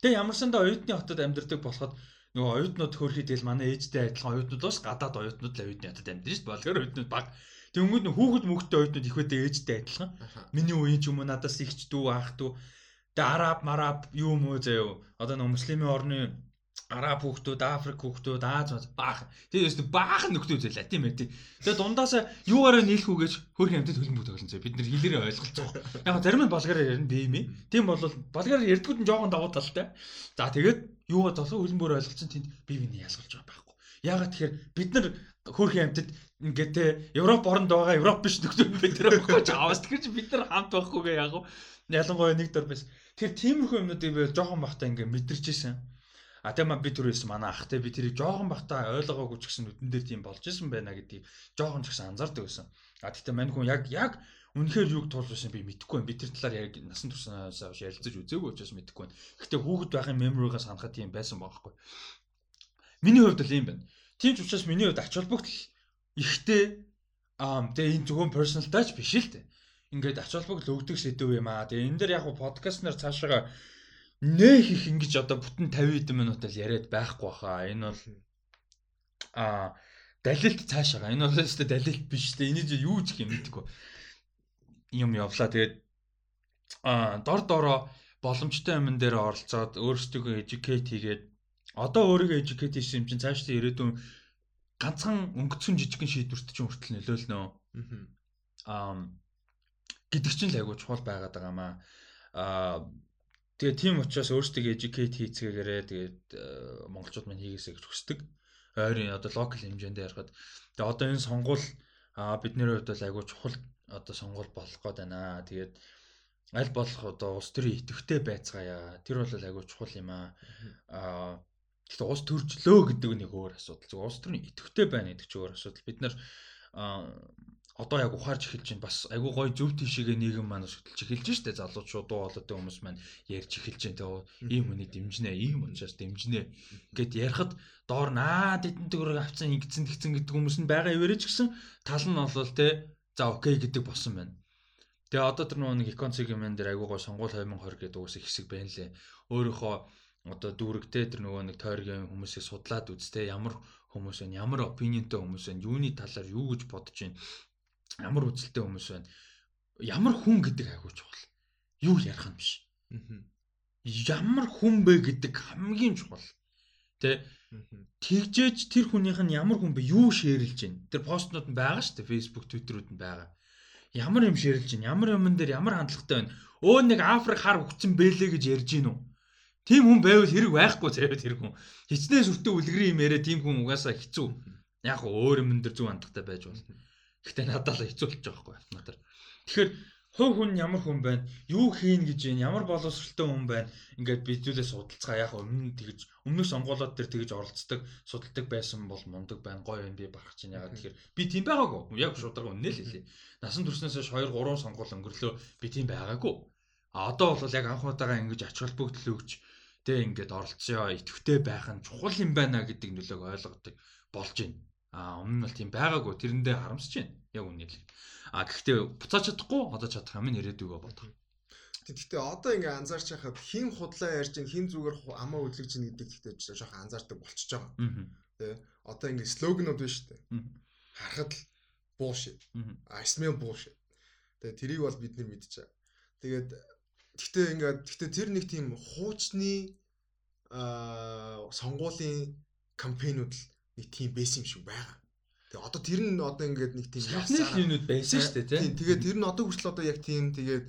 Тэгээ ямарсандаа оюутны хотод амьдардаг болоход нөгөө оюутнууд хөөрхий тэгэл манай ээжтэй адилхан оюутнууд бас гадаад оюутнууд л оюутны хотод амьдарч шүү дээ. Болгоор оюутнууд баг. Тэнгүүд нөх хүүхэд мөхтэй оюутнууд их байдаг ээжтэй адилхан. Миний үеийн ч юм уу надаас ихч дүү аах дүү. Тэгээ араб мараб юу юм уу заяа. Одоо нөгөө муслимын орны Араб хүүхдүүд, Африк хүүхдүүд, Аз баах. Тэгээд өстө баах нөхдөө зэлээ тийм ээ. Тэгээд дундаасаа юугаараа нийлэх үгэж хөрх амтд хөлбөмбөг тоглосон зэ. Бид нэр хэлээрээ ойлголцоо. Яг зарим нь болгоороо ярина би юм. Тийм бол болгоороо ярьдгүүд нь жоохон давуу талтай. За тэгээд юугаа толгой хөлбөмбөр ойлголцсон тэнд бие биений ялгалж байгаа байхгүй. Ягаад тэгэхээр бид нар хөрх амтд ингээд те Европ оронд байгаа Европ биш нөхдөө бид нар байхгүй ч аваас тэгэхээр бид нар хамт байхгүйгээ яг. Ялангуяа нэг дор биш. Тэр тиймэрхүү юмнуудыг би жоохон бахтаа ингээд мэдэрч ирсэн А тийм би түр байсан манай ах те би тэрийг жоохон бахта ойлгоогүй ч гэсэн нүдэн дээр тийм болж исэн байна гэдгийг жоохон ч гэсэн анзаардаг байсан. А тэгтээ мань хүн яг яг үнэхээр юуг тулж байсан би мэдэхгүй байна. Би тэр талаар яг насан туршаас авч ярилцаж үзээгүй учраас мэдэхгүй байна. Гэхдээ хүүхэд байхын меморигаас ханахад тийм байсан байхгүй. Миний хувьд л юм байна. Тийм ч учраас миний хувьд ач холбогдол ихтэй аа тэгээ энэ зөвхөн personal touch биш л дээ. Ингээд ач холбогдол өгдөг сэдв юм аа. Тэгээ энэ дээр яг подкаст нар цаашаа нэх их ингэж одоо бүтэн 50 хэдэн минут л яриад байхгүй хаа. Энэ бол а далилт цаашаа. Энэ бол өстой далилт биш те. Энийг юу ч юм мэдгүй. Юм явлаа. Тэгээд а дор дороо боломжтой юмн дээр оролцоод өөрсдөө educate хийгээд одоо өөрийгөө educate хийсэн юм чинь цаашдаа ирээдүйн ганцхан өнгөцсөн жижигхэн шийдвэрт чинь хүртэл нөлөөлнө. Аа гэдэг чинь л айгуу чухал байгаад байгаа маа. Аа Тэгээ тийм учраас өөрсдөө educate хийцгээгээрээ тэгээд э, монголчууд маань хийгээсэй гэж хүсдэг. Ойрын одоо локал хэмжээндээ ярихад тэгээ одоо энэ сонгуул бидний хувьд бол айгүй чухал одоо сонгуул болох гээд байна. Тэгээд аль болох одоо улс төрийн идэвхтэй байцгаая. Тэр бол айгүй чухал юм аа. Гэхдээ улс төржлөө гэдэг нэг өөр асуудал. Улс төрийн идэвхтэй байна гэдэг чинь өөр асуудал. Бид нар одоо яг ухаарч эхэлж байна. Бас айгүй гоё зөв тийшээгээ нийгэм маань хөтөлж эхэлж штэ залуучууд дуу хоолойтой хүмүүс маань ярьж эхэлж байна. Тэгээ ийм хүний дэмжнэ, ийм учраас дэмжнэ гэд ярихад доор наа дидэн төгрөг авцсан ингэсэн тэгсэн гэдэг хүмүүс нь байгаа ивэрэж гисэн тал нь болвол те за окей гэдэг болсон байна. Тэгээ одоо тэр нэг иконциг юм дээр айгүй гоё сонгуул 2020 гэдэг уус хэсэг байна лээ. Өөрөөхөө одоо дүүрэгтэй тэр нөгөө нэг тойргийн хүмүүсийг судлаад үзтээ ямар хүмүүс байна, ямар опинionтэй хүмүүс байна, юуны талаар юу гэж бодож байна ямар үзэлтэй хүмүүс байна. Ямар хүн гэдэг айгуу чухал. Юу ярих юм биш. Ямар хүн бэ гэдэг хамгийн чухал. Тэ тэгжээж тэр хүнийх нь ямар хүн бэ юу шеэрлж байна. Тэр постнууд нь байгаа шүү дээ. Facebook, Twitter-үүд нь байгаа. Ямар юм шеэрлж байна. Ямар юмн дээр ямар хандлагатай байна. Өө нэг Африк хар хөгцсөн бэлээ гэж ярьж гин үү? Тим хүн байвал хэрэг байхгүй заяа тэр хүн. Хичнээн сүртэй үлгэрийн юм яриа тим хүн угаасаа хэцүү. Яг өөр юм дээр зөв хандлагатай байж болно. Гэхдээ надад л хэцүүлж байгаа байхгүй автоматар. Тэгэхээр хувь хүн ямар хүн байна? Юу хийн гэж байна? Ямар боловсралтай хүн байна? Ингээд бидүүлээ судалцгаа яг өмнө тэгж өмнөх сонгуулиуд төр тэгж оролцдог, судалдаг байсан бол мундаг байна. Гоё юм би барах чинь ягаад тэгэхээр би тийм байгаагүй. Яг шударга үнэ л хэлээ. Насан туршнаас хойш 2 3 сонгуул өнгөрлөө би тийм байгаагүй. А одоо бол яг анх удаага ингэж ач холбогдол өгч тэ ингээд оролцъё, идэвхтэй байх нь чухал юм байна гэдэг нөлөөг ойлгодог болж байна. А өмнө нь бол тийм байгаагүй. Тэрэндээ харамсаж байна. Яг үнэ л. А гэхдээ буцааж чадахгүй одоо чадах юм ирээдүгөө бодох. Гэхдээ одоо ингээ анзаарч байхад хин худлаа ярьж ин хин зүгээр амаа хөдлөж ин гэдэг гэхдээ жоохон анзаардаг болчихж байгаа. Тэ одоо ингээ слоганууд шүү дээ. Харахад л. I smell bullshit. Тэгээ тэрийг бол бид нар мэдчихэе. Тэгээд гэхдээ ингээ гэхдээ тэр нэг тийм хуучны аа сонгуулийн кампайнууд л нэг тийм байсан юм шиг байгаа. Тэгээ одоо тэр нь одоо ингээд нэг тийм ясаар юмуд байсан шүү дээ тийм. Тэгээд тэр нь одоо хүртэл одоо яг тийм тэгээд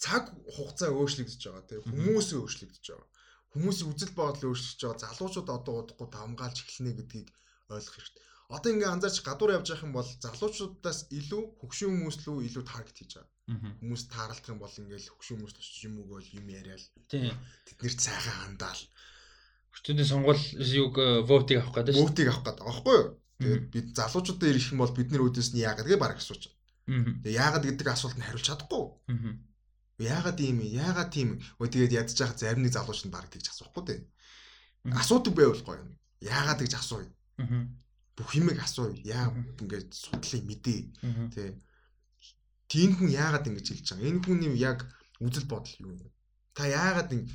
цаг хугацаа өөрчлөгдөж байгаа тийм. Хүмүүс өөрчлөгдөж байгаа. Хүмүүсийн үзэл бодол өөрчлөж байгаа. Залуучууд одоо удахгүй давмгаалж эхэлнэ гэдгийг ойлгох хэрэгтэй. Одоо ингээ анзаарч гадуур явж явах юм бол залуучуудаас илүү хөгшин хүмүүс лөө илүү таргет хийж байгаа. Хүмүүс таарлах юм бол ингээл хөгшин хүмүүс очиж юм уу бол юм яриад. Тийм. Тэднэр цайхан хандаал. Хүчтэйний сонгуул юг вотыг авах гэдэг шүү. Вотыг авах гэдэг. Аахгүй юу? Тэгээд бид залуучуудаа ирэх юм бол бид нэр үүдээс нь яагаад гэ баг асууж байна. Тэгээд яагаад гэдэг асуултанд хариулж чадахгүй. Яагаад ийм юм? Яагаад тийм? Өө тэгээд ядж явах зарим нэг залууч нь баг тэгж асуухгүй дээ. Асуудаг байвал гоё юм. Яагаад гэж асууя. Бүх юмыг асууя. Яа ингээд судлыг мэдээ. Тэ. Тийм хүн яагаад ингэж хэлж байгаа? Энэ хүний яг үзэл бодол юу юм? Та яагаад нэг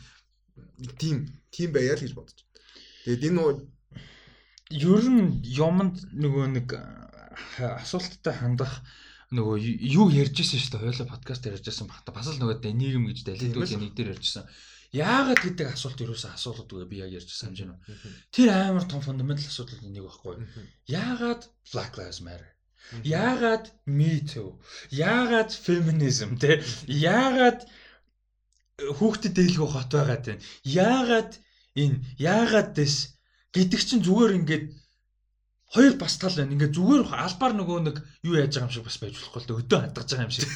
тийм тийм байя л гэж бодож. Тэгээд энэ ер нь юмд нөгөө нэг асуулттай хандах нөгөө юу ярьж ирсэн шүү дээ. Хойло подкаст ярьж ирсэн багта. Бас л нөгөө нийгэм гэж далилдуулын нэг дээр ярьжсэн. Яагаад гэдэг асуулт юусэн асуултууд би яг ярьж ирсэн юм жин. Тэр амар том фундаментал асуудлууд нэг байхгүй. Яагаад Black Lives Matter? Яагаад Me Too? Яагаад feminism те? Яагаад хүүхдэд дийлгөө хот байгаа те? Яагаад энэ яагаад this гэдэг чинь зүгээр ингээд хоёр бас тал байна. Ингээд зүгээр албаар нөгөө нэг юу яаж байгаа юм шиг бас байж болохгүй л өдөө хатгаж байгаа юм шиг.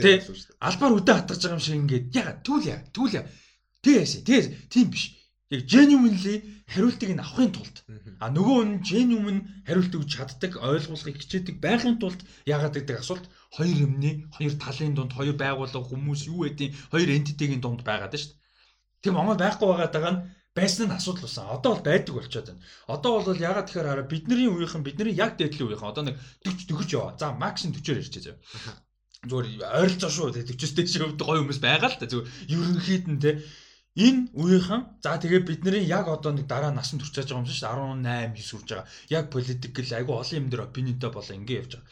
Тэ. Албаар өдөө хатгаж байгаа юм шиг ингээд яа түүл яа түүл яа. Тэгээс тэгээс тийм биш. Яг genuinely хариултыг нь авахын тулд а нөгөө нь genuine хариулт өгч чаддаг ойлгуулахыг хичээдэг байхын тулд яагаад гэдэг асуулт хоёр юмны хоёр талын дунд хоёр байгууллага хүмүүс юу гэдгийг хоёр entity-гийн дунд байгаад шүү дээ. Тэр Монгол байхгүй байгаа даа нь байсан нь асуудал болсон. Одоо бол байдаг болчиход байна. Одоо бол ягаад тэгэхээр хараа бидний үеийнхэн бидний яг дээдлийн үеийнхэн одоо нэг 40 40 яваа. За макс нь 40-оор ирчихээ зав. Зүгээр ойролцоо шүү. 40-с дээш хөвд гоё хүмүүс байгаа л та. Зүгээр ерөнхийд нь те энэ үеийнхэн за тэгээ бидний яг одоо нэг дараа насанд хүрч байгаа юм шиг 18 9 хүрч байгаа. Яг политикл айгу олон юм дээр опинionтэй болоо ингэ явж байгаа.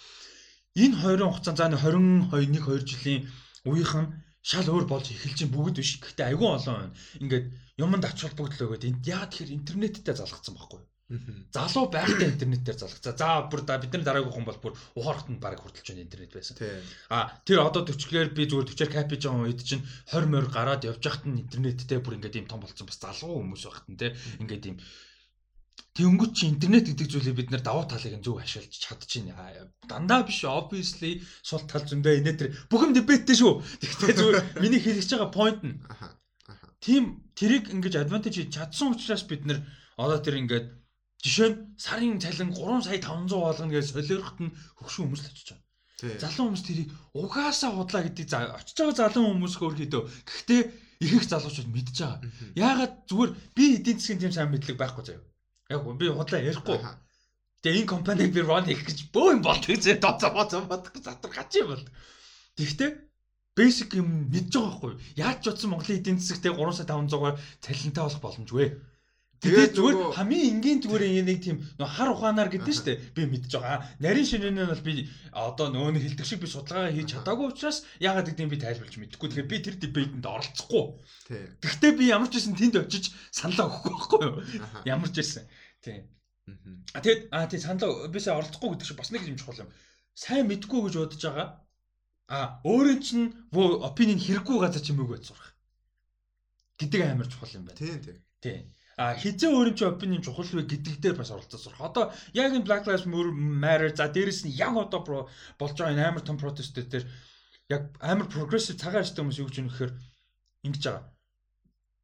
Энэ 20 хугацаанд за 22 1 2 жилийн үеийнхэн шал өөр болж эхэлж бүгд биш. Гэхдээ айгүй олон байна. Ингээд юмд ач холбогдол өгөөд энд яа тэгэхээр интернеттэй залгацсан байхгүй юу? Залуу байхдаа интернетээр залгацаа. За бүр да бидний дараагийн хүн бол бүр ухаарахт нь баг хүртэлж байна интернет байсан. А тэр одоо 40-гээр би зүгээр 40-аар капиж байгаа үед чинь 20 морь гараад явж байхад нь интернеттэй бүр ингээд ийм том болсон бас залуу хүмүүс байхад нь те ингээд ийм Тэнгүүт чи интернет гэдэг зүйлийг бид нэр давуу талыг нь зөв ашиглаж чадчихна. Дандаа биш obviously сул тал зөндөө инээ тэр бүх юм дебеттэй шүү. Тэгтээ зүгээр миний хэлж байгаа point нь. Тийм тэрийг ингэж advantage чадсан учраас бид нэр одоо тэр ингээд жишээ нь сарын цалин 3 сая 500 болгоно гэж солиорохт нь хөгшин хүмүүс л очиж байгаа. Залуу хүмүүс тэрийг угаасаа худлаа гэдэг очиж байгаа залуу хүмүүс хөөрхөдөө. Гэхдээ ихэнх залуучууд мэдж байгаа. Яагаад зүгээр би эдийн засгийн тийм сайн мэдлэг байхгүй заяа. Яг би худлаа ярихгүй. Тэгээ энэ компаниг би run хийх гэж бөө юм болдог зэ доцоо боцоо бодох затар гач юм бол. Тэгэхдээ basic юм мэдж байгаа байхгүй. Яаж ч утсан Монголын эдийн засагтэй 3 сая 500-аар цалинтай болох боломжгүй. Тэгээд зүгээр хамгийн энгийн зүгээр нэг тийм хар ухаанаар гэдэг нь шүү дээ. Би мэдж байгаа. Нарийн шинэнэ нь бол би одоо нөөний хилдэг шиг би судалгаа хийж чадаагүй учраас яагаад гэдгийг би тайлбарлаж мэдэхгүй. Тэгэхээр би тэр дебейтэнд оролцохгүй. Гэхдээ би ямар ч байсан тэнд очиж саналаа өгөхгүй байхгүй юу? Ямар ч байсан. Тийм. А тэгэд а тий саналаа бисээ оролцохгүй гэдэг шиг бас нэг юм чухал юм. Сайн мэдгүй гэж бодож байгаа. А өөрөө чинь opinion хэрэггүй газар чимээг байц сурах. гэдэг амар чухал юм байна. Тийм тийм. Тийм. А хизээ чинь opinion чухал вэ гэдэг дээр бас оролцож сурах. Одоо яг энэ Black Lives Matter за дээрэс нь яг одоо болж байгаа энэ амар том протестүүд дээр яг амар progressive цагаан арьстай хүмүүс юу гэж юм гэхээр ингэж байгаа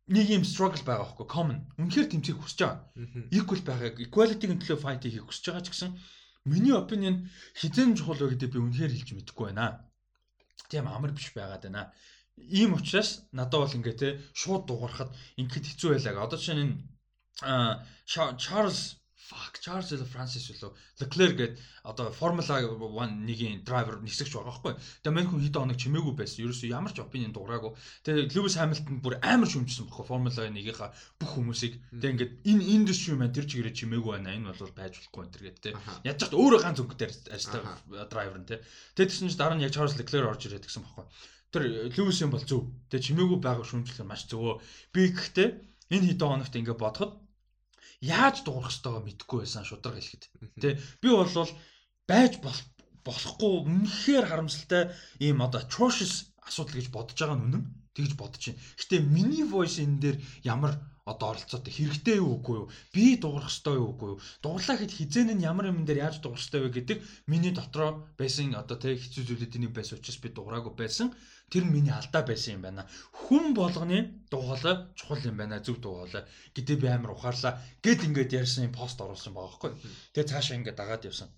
нэг юм struggle байгаа байхгүй common. Үнэхээр тэмцээх хүсэж байгаа. Equal байгаа. Equality-ийн төлөө fight хийх хүсэж байгаа ч гэсэн миний opinion хизэн чухал вэ гэдэг би үнэхээр хэлж мэдэхгүй байна. Тийм амар биш байгаад байна. Ийм учраас надад бол ингээ те шууд дуурахад ингээд хэцүү байлаа. Одоо жишээ нь Чарльз fuck Charles или Francis үлээ Leclerc гээд одоо Formula 1 нэгийн драйвер нисэгч байгаа байхгүй. Тэгээ мань хүн хэд хоног чимээгүй байсан. Ерөөсөө ямар ч опинион дуураагүй. Тэгээ Lewis Hamilton бүр амар шүмжсэн байхгүй Formula 1-ийнхаа бүх хүмүүсийг. Тэгээ ингээд энэ индастри маань тэр чигээрээ чимээгүй байна. Энэ бол байж болохгүй энэ гэдэг те. Яаж ч өөрөө ганц өнгөтэй ажилладаг драйвер нь те. Тэгээ тэгсэн чинь дараа нь яг Charles Leclerc орж ирээд гэсэн байхгүй. Тэр Lewis юм бол зөв. Тэгээ чимээгүй байгаа шүмжлэх маш зөвөө. Би гэхдээ энэ хэдэн хоногт ингээд бодоход яаж дуурах ёстойгоо мэдэхгүй байсан шудраг хэлэхэд. Тэ би бол байж болохгүй үнэхээр харамсалтай ийм одоо atrocious асуудал гэж бодож байгаа нь үнэн. Тэгж бодож байна. Гэтэ миний voice энэ дээр ямар одоо оролцоотой хэрэгтэй юу үгүй юу? Би дуурах ёстой юу үгүй юу? Дуурлаа хэд хизэн нь ямар юм дээр яаж дуурах ёстой вэ гэдэг миний дотроо байсан одоо тэг хэцүү зүйлүүдийн нэг байсан учраас би дуураагүй байсан. Тэр нь миний алдаа байсан юм байна. Хүн болгоны дуугалаа чухал юм байна. Зөв дуугалаа. Гэтэ би амар ухаарлаа. Гэт ингээд ярьсан юм пост оруулсан байгаа байхгүй. Тэгээ цаашаа ингээд дагаад явсан.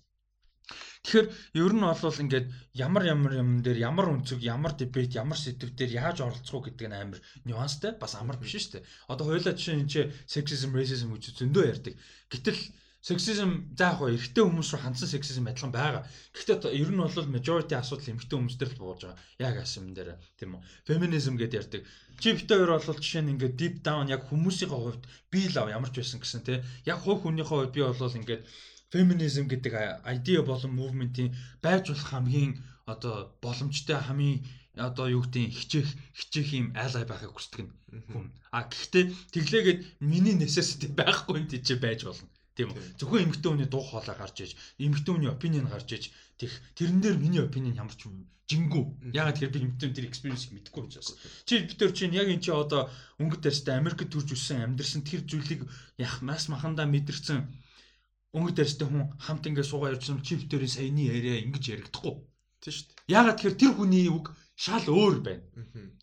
Тэгэхээр ер нь бол ингээд ямар ямар юм дээр ямар өнцөг, ямар дебет, ямар сэдв дээр яаж оролцох уу гэдэг нь амар нюанстай, бас амар биш шүү дээ. Одоо хоёулаа жишээ нь чи sexism, racism гэж зөндөө ярьдаг. Гэтэл sexism за яг хоо эрэгтэй хүмүүс рүү хандсан sexism адилхан байгаа. Гэхдээ ер нь бол majority асуудал эмэгтэй хүмүүс дээр л бууж байгаа. Яг асым дээр тийм үү. Feminism гэдээ ярьдаг. Чи битээ хоёр бол жишээ нь ингээд deep down яг хүмүүсийн хувьд би лав ямар ч байсан гэсэн тий. Яг хувь хүнийхээ хувьд би бол ингээд феминизм гэдэг idea болон movement-ийн байж болох хамгийн одоо боломжтой хамгийн одоо юу гэдэг хичээх хичээх юм айлай байхыг хүсдэг хүн. А гэхдээ тэглээгээд миний necessity байхгүй юм тийч байж болно. Тийм үү? Зөвхөн эмэгтэй хүний дуу хоолой гарч иж, эмэгтэй хүний opinion гарч иж тех тэрэн дээр миний opinion ямар ч жингүү. Ягаад тэгэхээр би эмэгтэй тэр experience мэдэхгүй учраас. Чи битэр чинь яг эн чи одоо өнгөт дээрстэй Америкт төрж өссөн амьдэрсэн тэр зүйлийг яг мас махандаа мэдэрсэн өнгө дээрстэй хүн хамт ингэ суугаа явжсан чип дээрийн саяны яриа ингэж яригдахгүй. Тийм шүү дээ. Ягаад тэгэхээр тэр хүний үг шал өөр байна.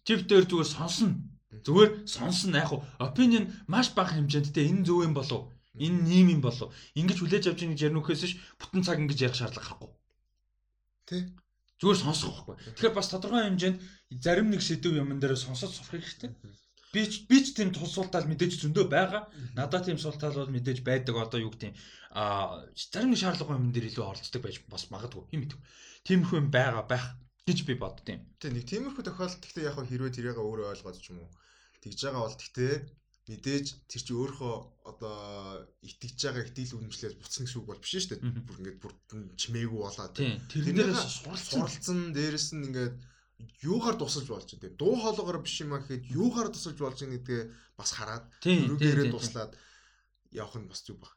Чип дээр зүгээр сонсно. Зүгээр сонсно яг opinion маш бага хэмжээндтэй энэ зөв юм болов энэ нэм юм болов ингэж хүлээж авч ингэж ярих нөхөөс ш бүтэн цаг ингэж ярих шаардлага гарахгүй. Тэ. Зүгээр сонсох байхгүй. Тэгэхээр бас тодорхой хэмжээнд зарим нэг сэдв юмн дээр сонсож сурах хэрэгтэй. Би ч би ч тийм тус суултал мэдээж зөндөө байгаа. Надад тийм суултал бол мэдээж байдаг. Одоо юу гэдэг а зарим нэг шаардлага юм дээр илүү оролцдог байж бас магадгүй. Хин мэдв. Тиймэрхүү юм байгаа байх гэж би боддtiin. Тэг нэг тиймэрхүү тохиолдолд гэхдээ яг хэрвээ тэрийг өөрөө ойлгоод ч юм уу тэгж байгаа бол тэгтээ мэдээж тэр чи өөрөө одоо итгэж байгаа итгэл үнэмшлээс буцсан гэсэн үг бол биш шүү дээ. Бүр ингээд бүр чимээгүй болоо. Тэрнээс суралцсан дээрэс нь ингээд юугаар тусалж болж байгаа. Дуу хоолоогоор биш юм а гэхэд юугаар тусалж болж байгаа гэдгээ бас хараад өрөөгээрээ туслаад явах нь бас зүг баг.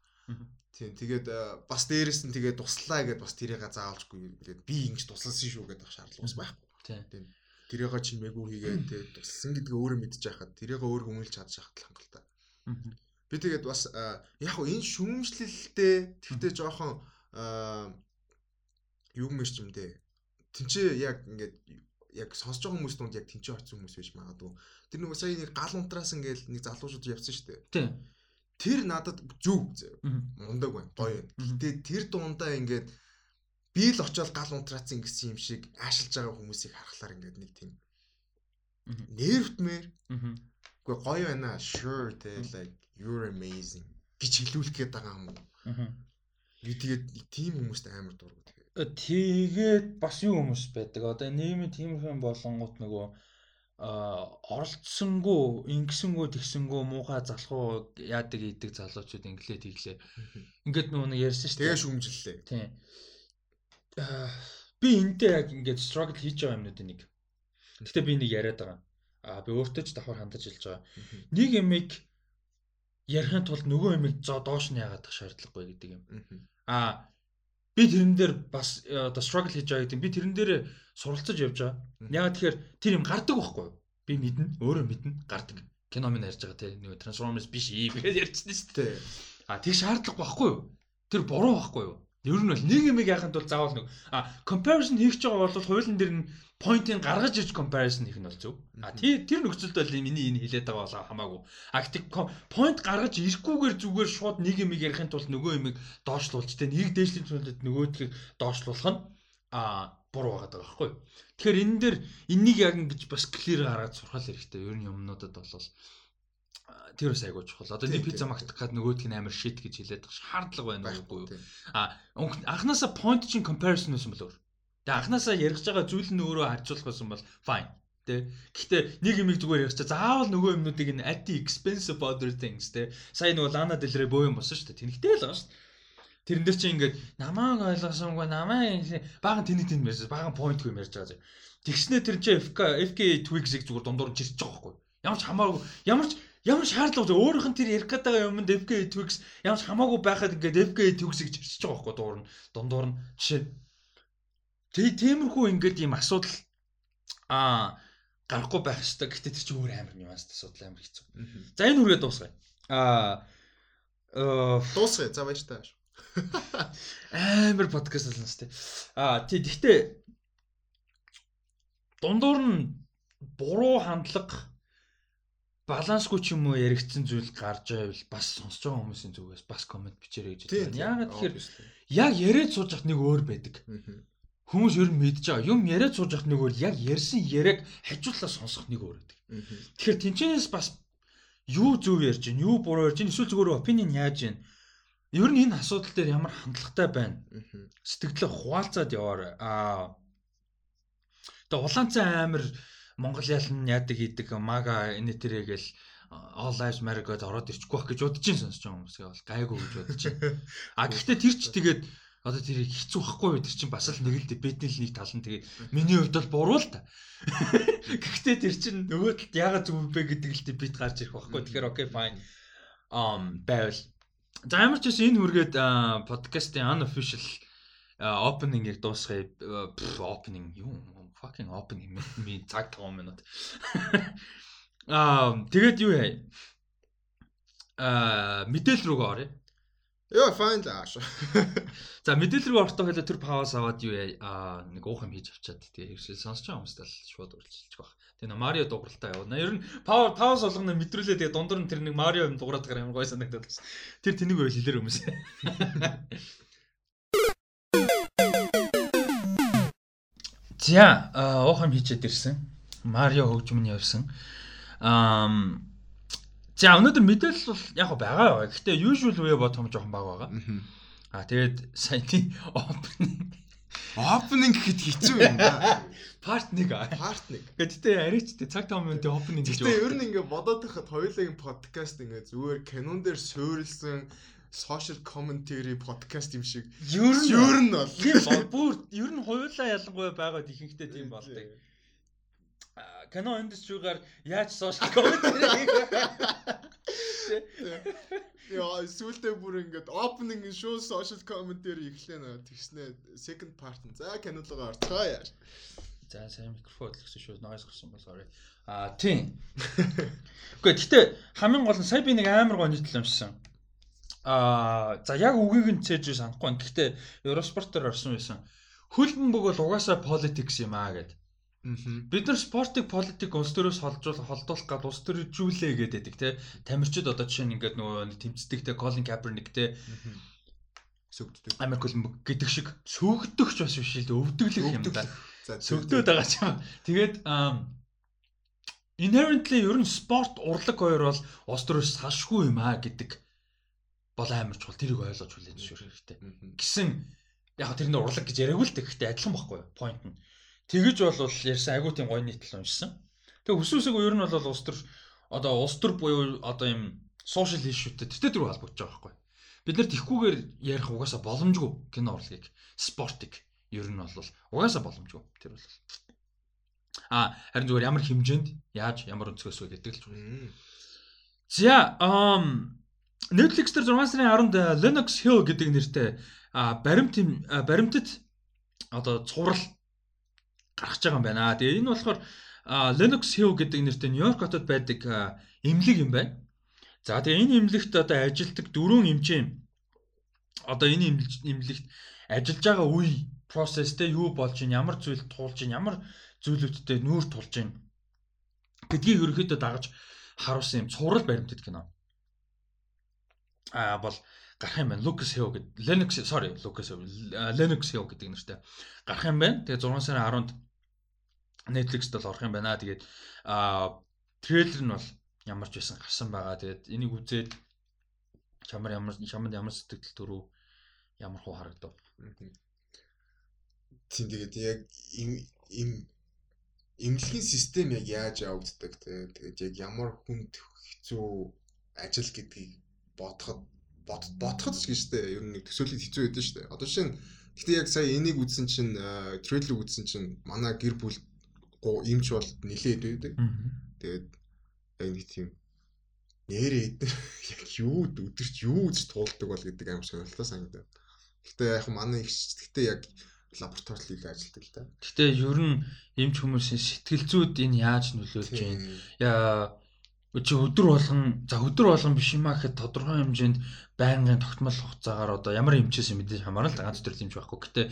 Тийм тэгээд э, бас дээрэс нь тэгээд туслаа гэдээ бас тэрийг заавалжгүй тэгээд би ингэж тусласан шүү гэдэг шаардлага бас байхгүй. Тийм. Тэрийг чимээгүй хийгээд тэгээд туслсан гэдгээ өөрөө мэдчих хахад тэрийг өөрөө хүмүүлж чадж хахад хангалттай. Би тэгээд бас э, яг хөө энэ шүүмжлэлтэй тэгтээ жоохон э, юу юм шиг юм дээ. Тинчээ яг ингээд яг сонсож байгаа хүмүүс дунд яг тэнцээ очсон хүмүүс байж магадгүй. Тэр нэг сая нэг гал унтраас ингээл нэг залуучууд явсан шүү дээ. Тийм. Тэр надад зүг мундаг байна. Гоё. Гэтэ тэр дундаа ингээд би л очиод гал унтраацсан гэсэн юм шиг аашилж байгаа хүмүүсийг харахаар ингээд нэг тийм нервтмэр. Үгүй гоё байна. Sure те like you're amazing гэж хэлүүлэх гээд байгаа юм уу? Би тэгээд тийм хүмүүст амар дургу. Тэгээд бас юу хүмүүс байдаг. Одоо нийгмийн тиймэрхэн болонгууд нөгөө оролцсонгүй, ингэсэнгүү, тэгсэнгүү, муухай залхуу яадаг идэг залуучууд инглээ тэглээ. Ингээд нөгөө ярьсан шүү дээ. Тэгээ шүмжиллээ. Тийм. Би энтэй яг ингээд struggle хийж байгаа юмнуудын нэг. Гэтэ би нэг яриад байгаа. Аа би өөртөө ч давхар хандаж хэлж байгаа. Нэг ямиг ярихын тулд нөгөө ямиг зоо доош нь яагаад шаардлагагүй гэдэг юм. Аа би тэрэн дээр бас э, одоо struggle хийж байгаа гэдэг. Би тэрэн дээр суралцаж явж байгаа. Ягаад тэгэхээр тэр юм гардаг байхгүй юу? Би мэднэ, өөрөө мэднэ, гардаг. Кино минь ярьж байгаа те нэг Transformers биш ийм гэж ярьчихсан шүү дээ. А тэг шаардлага байхгүй юу? Тэр буруу байхгүй юу? Ер нь бол нэг юм яханд бол заавал нэг а comparison хийх гэж байгаа бол хуулийн дээр нь point-ийг гаргаж иж comparison хийх нь бол зөв. А тэр тэр нөхцөлд бол миний энэ хэлээд байгаа бол хамаагүй. А гэтээ point гаргаж ирэхгүйгээр зүгээр шууд нэг юм ярихын тулд нөгөө юм доошлуулж тэ нэг дээшлийн зүйлд нөгөөдхийг доошлуулах нь а буруу байгаа байхгүй. Тэгэхээр энэ дээр энэнийг яг ингэж бас clear гаргаж сурхал хэрэгтэй. Ер нь юмнуудад бол тэр бас айгуу чухал. Одоо нэг пицца магтах гад нөгөөдг нь амар shit гэж хэлээд байгаа шаардлага байна уу? А анханасаа point чинь comparison байсан бол өөр. Тэгээ анханасаа ярих байгаа зүйл нь өөрөө харьцуулах байсан бол fine. Тэ. Гэхдээ нэг юмыг зүгээр ярьчаа заавал нөгөө юмнуудыг нь at the expense of other things тэ. Сайн нөгөө Lana Del Rey боо юм болсон шүү дээ. Тэнхтэй л байгаа шүү дээ. Тэрэн дээр чи ингээд намааг ойлгосонгүй намаа баган тэний тэнд ярьж баган point юм ярьж байгаа. Тэгснэ тэр чи FK FK Twigs-ийг зүгээр дундуур чирч байгаа байхгүй. Ямар ч хамаагүй ямар ч ямар шаардлага? Өөрийнх нь тэр ярих гэдэг юмд FK Twix ямар ч хамаагүй байхад ингээд FK Twix гэж ирчихэж байгаа байхгүй дуур нь дундуур нь жишээ. Тэг тиймэрхүү ингээд ийм асуудал аа гарахгүй байх хэрэгтэй. Гэхдээ тэр чинь өөр амар нюанс асуудал амар хэцүү. За энэ үргээ дуусгая. Аа дуусгая. За баяр таа. Амар подкаст болно сте. Аа тий гэхдээ дундуур нь буруу хандлага балансгүй ч юм уу яригдсан зүйл гарч байвал бас сонсож байгаа хүмүүсийн зүгээс бас комент бичээрэй гэж байна. Яагаад тэгэхээр яг яриад сууж явах нэг өөр байдаг. Хүмүүс ер нь мэдж байгаа. Юм яриад сууж явах нэг өөр, яг ярьсан яриаг хажуулаа сонсох нэг өөр байдаг. Тэгэхээр тэнцэнээс бас юу зөв ярьж байна, юу буруу ярьж байна, эсвэл зүгээр опинион яаж байна. Ер нь энэ асуудал дээр ямар хандлагатай байна. Сэтгэлээ хуваалцаад яваарай. Аа. Тэгээ улаанцан амир Монгол ялн яадаг хийдэг мага энэ тэрэ гэл all lives matter гэдээ ороод ирчихгүй байх гэж бодож ин сонсож байгаа хүмүүсээ бол гайгүй гэж бодож байна. А гэхдээ тэр ч тэгээд одоо тэр хэцүү байхгүй байх тэр чинь бас л нэг л дебетний л нэг тал нь тэгээд миний хувьд бол буруу л та. Гэхдээ тэр чинь нөгөө талд яагаад зүг бэ гэдэг л дебет гарч ирэх байхгүй. Тэгэхээр окей fine. Um байвал. За ямар ч гэсэн энэ хүргээд подкастын unofficial opening-ийг дуусгая. Opening юу fucking open юм би цаг 5 минут. Аа тэгээд юу яа? Аа мэдээлэл рүүгээ оръё. Йоо fine зааш. За мэдээлэл рүү ортой хойлоо тэр паваас аваад юу яа? Аа нэг уух юм хийж авчаад тий ершил сонсож байгаа хүмүүст л шууд үргэлжлүүлчих баг. Тэгээ Марио дугаартай явна. Ер нь Power Pause болгоно мэдрүүлээ. Тэгээ дундар нь тэр нэг Марио юм дугаараар ямар гой санагдаад байна. Тэр тэнийг байл хэлэр хүмүүс. За уух юм хийчихэд ирсэн. Марио хөгжим нь явсан. Аа За өнөөдөр мэдээлэл бол яг байгаа байгаа. Гэхдээ usual way бодох юм жоохон бага байгаа. Аа тэгээд саяны opening opening гэхэд хэцүү юм да. Part 1 аа. Part 1. Гэтэ арайчтэй цаг 5 минутын opening гэж байна. Гэтэ ер нь ингээ бодоод байхад хоёулагийн подкаст ингээ зүгээр кинон дээр суурилсан social commentary podcast юм шиг. Ер нь ер нь бол тийм бүр ер нь хоёулаа ялангуяа байгаад ихэнхдээ тийм болдог. Кино индустригаар яаж social commentary Яа, сүүлдээ бүр ингээд opening show social commentary эхлэе нэ тэгснэ second part нь. За кинологоо орцгоо яа. За сайн микрофон хөдлөсөн шүү. Noise гарсан бол sorry. Аа тийм. Гэхдээ гэхдээ хамгийн гол нь сая би нэг амар гоо нийтлэл юмшсан. Аа за яг үгийг нь цээж санахгүй байна. Гэхдээ Евроспортоор орсон байсан. Хөлбөмбөг бол угаасаа politics юм аа гэдэг. Бид нар спортыг политик улс төрөөс холжуулах холдуулах гад улс төрөжүүлээ гэдэг те. Тамирчид одоо жишээ нь ингээд нөгөө тэмцдэг те Colin Kaepernick те сөгддөг. Америк хөлбөмбөг гэдэг шиг сөгдөгч бас биш л өвдөглөх юм да. Сөгдөөд байгаа ч юм. Тэгээд inherently ер нь спорт урлаг хоёр бол улс төрөөс салшгүй юм аа гэдэг бол амар чухал тэрийг ойлгож хүлээж зөвшөөрөх хэрэгтэй. Гэсэн яг тэр нэр урлаг гэж яриаггүй л гэхдээ адилхан байхгүй юу? Point нь. Тэгэж бол ярьсан айгуу тийм гоё нийтлэл уншсан. Тэгээ хүсүүсэг ер нь бол улс төр одоо улс төр буюу одоо юм social issue-тэй тэр төр холбогдож байгаа байхгүй. Бид нар тэгхгүйгээр ярих угаасаа боломжгүй кино урлагийг, спортыг ер нь бол угаасаа боломжгүй тэр бол. А харин зүгээр ямар хэмжээнд яаж ямар өнцгөөс вэ гэдэг л ч. За, ам Netflix дээр 6 сарын 10-нд Linux Hill гэдэг нэртэй баримт баримтад одоо цуврал гаргаж байгаа юм байна. Тэгээ энэ болохоор Linux Hill гэдэг нэртэй Нью-Йорк хотод байдаг эмнэлэг юм байна. За тэгээ энэ эмнэлэгт одоо ажилтдаг дөрвөн эмчээ одоо энэ эмнэлэгт ажиллаж байгаа үе процесстэй юу болж ин ямар зүйл туулж ин ямар зүйлүүдтэй нүүр тулж ин гэдгийг ерөөхдөө дагаж харуулсан юм цуврал баримтат кино а бол гарах юм байна. Lucas Hill гэдэг Linux sorry Lucas Linux Hill гэдэг нэртэй гарах юм байна. Тэгээ 6 сарын 10-нд Netflix-д бол орох юм байна. Тэгээд а трейлер нь бол ямар ч байсан гарсан байгаа. Тэгээд энийг үзээд чамар ямар чамд ямар сэтгэл төрөв ямар хуу харагдав. Тийм тэгээд яг им эмнэлгийн систем яг яаж явагддаг те тэгээд яг ямар хүнд хэцүү ажил гэдгийг бодоход бодоход ч гэж штэ ер нь нэг төсөөлөд хэцүү байдсан штэ. Одоо жишээ нь гэхдээ яг сая энийг үзсэн чинь трейлер үзсэн чинь манай гэр бүл имч бол нилээд байдаг. Тэгээд яг нэг тийм нэрээ эдгээр яг юу өдөрч юу гэж туулдаг бол гэдэг амар сонирхолтой санагдав. Гэхдээ яг манай их гэхдээ яг лабораторид л ажилладаг л да. Гэхдээ ер нь эмч хүмүүсийн сэтгэл зүйд энэ яаж нөлөөлж байна? Яа чи өдөр болгон за өдөр болгон биш юмаа гэхэд тодорхой хэмжээнд байнгын тогтмол хугацаагаар одоо ямар эмчээс мэдээж хамаарна л ганц төр эмч байхгүй. Гэхдээ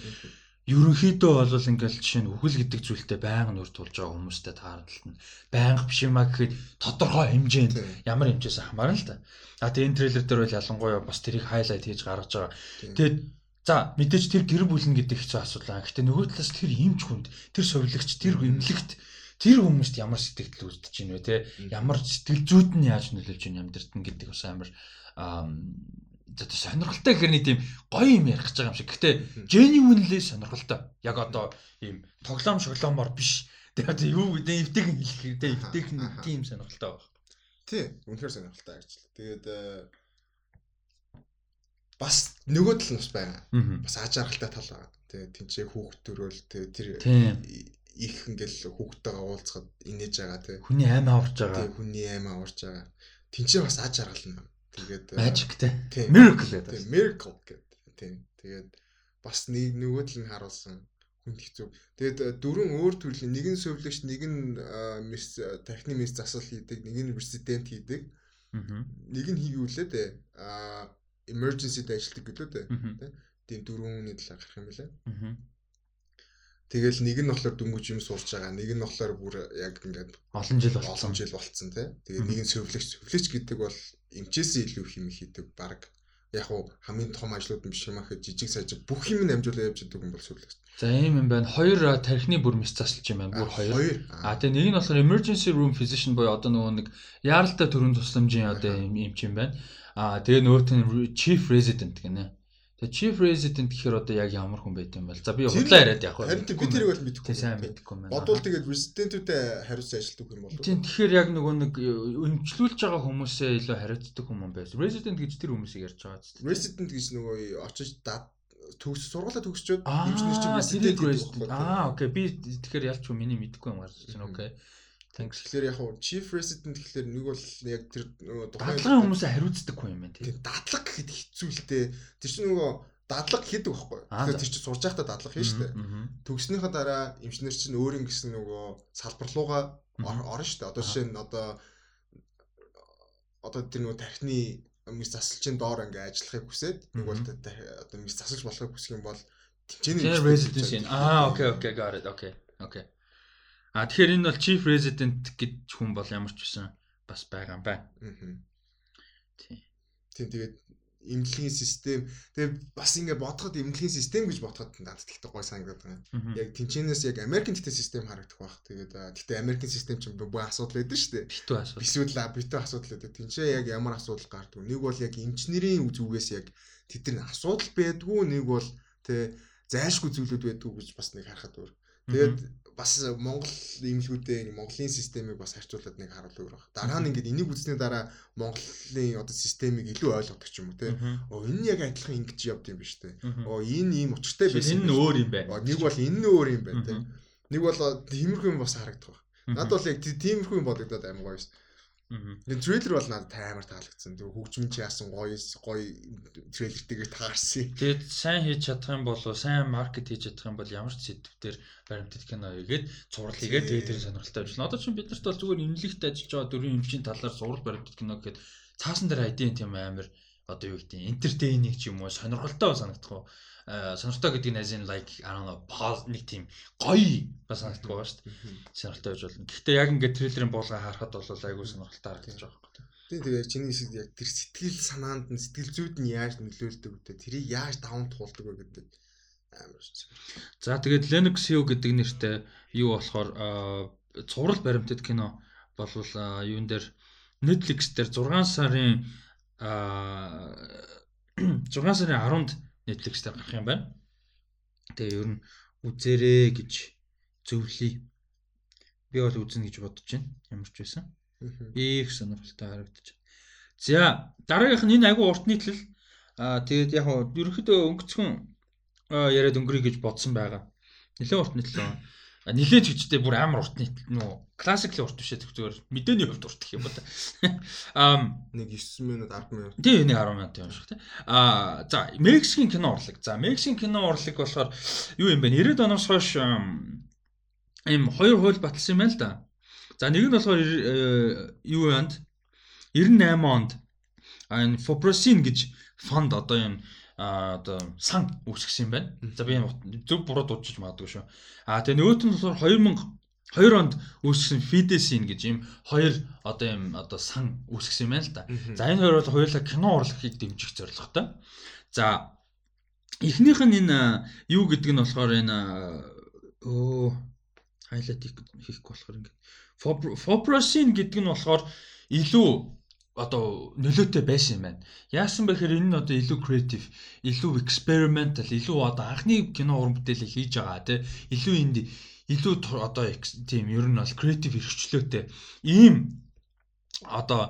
ерөнхийдөө бол ингээл жишээ нь үхэл гэдэг зүйлтэй байнга нүр тулж байгаа хүмүүстэй тааралт нь байнга биш юмаа гэхэд тодорхой хэмжээнд ямар хэмжээс хамаарна л та. А тэгээ энэ трейлер дээр бол ялангуяа бас тэрийг хайлайт хийж гаргаж байгаа. Тэгээд за мэдээж тэр гэр бүлэн гэдэг хэцүү асуудал. Гэхдээ нөгөө талаас тэр эмч хүнд тэр сувилагч тэр эмнэлэгт тэр хүмүүст ямар сэтгэл үүсэж байна вэ те ямар сэтгэл зүйд нь яаж нөлөөлж байна амьдрт нь гэдэг бас амар одоо сонирхолтой гэхэр нэг тийм гоё юм ярих гэж байгаа юм шиг. Гэтэ genuinely сонирхолтой. Яг одоо ийм тоглоом шоглоомор биш. Тэгээ одоо юу гэдэг нь хэлэх хэрэгтэй. Эвтэйг нь тийм сонирхолтой байна. Тий, үнэхээр сонирхолтой ажил. Тэгээд э, бас нөгөө тал нь бас байна. Бас аж аргалтай тал байна. Тэгээ тэнцээ хүүхд төрөөл тэр их ингээл хүүхдтэйгээ уулзахад инээж байгаа тий. Хүний аймаа аварч байгаа. Тий, хүний аймаа аварч байгаа. Тэнцээ бас аж аргал нь Тэгээд magic те. Miracle гэдэг. Тийм, miracle гэдэг. Тийм. Тэгээд бас нэг нөгөө тал нь харуулсан хүнд хэцүү. Тэгээд э, дөрвөн өөр төрлийн нэг нь сувлагч, нэг нь мис техник мис засал хийдэг, нэг нь резидент хийдэг. Нэг нь хийгүүлээ дээ. А emergency-д ажилладаг гэлөө дээ. Тийм дөрвөн хүний талаар гарах юм байна. Тэгэл нэг нь болохоор дөнгөж юм сурч байгаа. Нэг нь болохоор бүр яг ингээд олон жил болсон. Олон жил болцсон тий. Тэгээ нэг нь сөвлөгч. Сөвлөгч гэдэг бол эмчээсээ илүү их юм хийдэг баг. Яг уу хамгийн том ажлууд нь биш юм ахэд жижиг сажиг бүх юм нь амжуулаад явж идэг юм бол сөвлөгч. За ийм юм байна. Хоёр тархины бүр мэс засалж юм байна. Бүр хоёр. А тэгээ нэг нь болохоор emergency room physician буюу одоо нөгөө нэг яаралтай төрийн тусламжийн одоо эмч юм байна. А тэгээ нөгөөт нь chief resident гэнэ. Тэгээ chief resident гэхээр одоо яг ямар хүн байт юм бол. За би худлаа яриад яг байна. Харин би тэрийг бол мэдэхгүй. Тэг сайн мэдэхгүй байна. Бодвол тэгээд resident-үүдээ хариуцсан ажилтдаг юм болов. Тийм тэгэхээр яг нөгөө нэг өнчлүүлж байгаа хүмүүсээ илүү хариуцдаг хүмүүс байсан. Resident гэж тэр хүмүүсийг ярьж байгаа зү. Resident гэж нөгөө очиж төгс сургуулаа төгсчөөд инженер чинь resident. Аа окей би тэгэхээр ялч миний мэдэхгүй юм гарч байна. Окей. Тэгэхээр яг хуу chief resident гэхэлэр нэг бол яг тэр нөгөө дадлага хүмүүсээ хариуцдаг хүн юм байна тийм. Дадлага гэхэд хэцүү л дээ. Тэр чинь нөгөө дадлага хийдэг байхгүй. Тэгэхээр тэр чинь сурж байхдаа дадлага хийн штэ. Төгснөхийн дараа эмчнэр чинь өөрийн гэсэн нөгөө салбар руугаа орно штэ. Одоо жишээ нь одоо одоо тэр нөгөө тархины мис засалчийн доор ингээ ажиллахыг хүсээд нэг бол одоо мис засалж болохыг хүсэх юм бол тэнцэнэ residency. Аа окей окей got it. Окей. Окей. А тэгэхээр энэ бол chief resident гэж хүн бол ямар ч байсан бас байгаа юм байна. Аа. Тийм. Тийм тэгээд эмнэлгийн систем тэгээ бас ингээ бодоход эмнэлгийн систем гэж бодоход надад тэгтээ гой санагдаад байгаа. Яг тэнчэнээс яг Америкийн тэгтээ систем харагдах байх. Тэгээд тэгтээ Америкийн систем чинь бүх асуудал байдаг шүү дээ. Битүү асуудал. Бисүүл битүү асуудал байдаг. Тэнчээ яг ямар асуудал гардаг. Нэг бол яг эмчнэрийн зүгээс яг тэдний асуудал байдгүй, нэг бол тэ зайлшгүй зүйлүүд байдгүй гэж бас нэг харахад өөр. Тэгээд бас Монгол имлгүүдээ Монголын системийг бас харьцуулаад нэг харуулдаг байх. Дараа нь ингээд энийг үзсний дараа Монголын одоо системийг илүү ойлгодог ч юм уу те. Оо энэ яг адилхан ингэж явд юм биш те. Оо энэ ийм учиртай байсан. Энэ өөр юм байна. Нэг бол энэ нь өөр юм байна те. Нэг бол тиймэрхүү юм бас харагдах байх. Надад бол яг тиймэрхүү юм бодогдоод амар гоё шээ. Энэ трейлер бол надад амар таалагдсан. Тэгээ хөгжмөн чи яасан гоё гоё трейлертэйгээ таарсан. Тэгээд сайн хийж чадах юм бол сайн маркет хийж чадах юм бол ямар ч сэдвээр баримтат кино хийгээд зураг хийгээд тэгээд тэр сонирхолтой ажиллана. Одоо чинь бид нарт бол зүгээр имлэгт ажиллаж байгаа дөрвөн эмчийн талаар зураг баримтат кино гэхэд цаасан дээр айдын тийм амар одоо юу гэдэг entertaining ч юм уу сонирхолтой санагдах уу сонирхолтой гэдэг нь in like I don't know pause нэг тийм гоё бас санагддаг байгаа шүү дээ. Сонирхолтой байж болно. Гэхдээ яг ингээд трейлерын буулгаа харахад бол айгүй сонирхолтой харагдаж байгаа юм. Тийм тэгээ чиний хэсэг яг тэр сэтгэл санаанд нь сэтгэл зүйд нь яаж нөлөөлдөг вэ? Тэрийг яаж даван туулдаг вэ гэдэг амар шүү. За тэгээд Linux Hue гэдэг нэртэй юу болохоор цуврал баримтат кино болвол юун дээр Netflix дээр 6 сарын 6 сарын 10-нд Netflix дээр гарах юм байна. Тэгээ ер нь үзээрэй гэж зөвлөе. Би бол үзнэ гэж бодож байна. Ямар ч байсан. Их сонирхолтой харагдаж байна. За дараагийнх нь энэ агуу урт нийтлэл. Аа тэгээд яг нь ерөнхийдөө өнгөцгөн яриад өнгөрөе гэж бодсон байгаа. Нэлээд урт нийтлэл байна. Нилээч гэжтэй бүр амар урт нийт нөө классикли урт бишээ зүгээр мэдээний хувьд урт гэх юм бол. Аа нэг 9 минут 10 минут. тий нэг 10 минут юм шиг тий. Аа за Мексикийн кино урлаг за Мексикийн кино урлаг болохоор юу юм бэ? 90-ад оноос хойш ийм хоёр хууль баталсан юм байна л да. За нэг нь болохоор э, юу яанд 98 онд. Энэ Foprosin гэж фонд одоо юм одоо сан үүсгэсэн юм байна. За би зөв буруу дуудчих магадгүй шүү. А тэгээ нөгөөт нь болохоор 2000 2 онд үүсгэсэн Fidesin гэж юм хоёр одоо юм одоо сан үүсгэсэн юм байна л да. За энэ хоёр бол хоёулаа кино урлагийг дэмжих зорилготой. За эхнийх нь энэ юу гэдэг нь болохоор энэ өө хайлайт хийхгүй болохоор ингээд Foprosin гэдэг нь болохоор илүү одоо нөлөөтэй байсан юм байна. Яасан бэ гэхээр энэ нь одоо илүү creative, илүү experimental, илүү одоо анхны кино уран бүтээлийг хийж байгаа те. Илүү энд илүү одоо тийм ер нь бол creative эрхчлөөтэй ийм одоо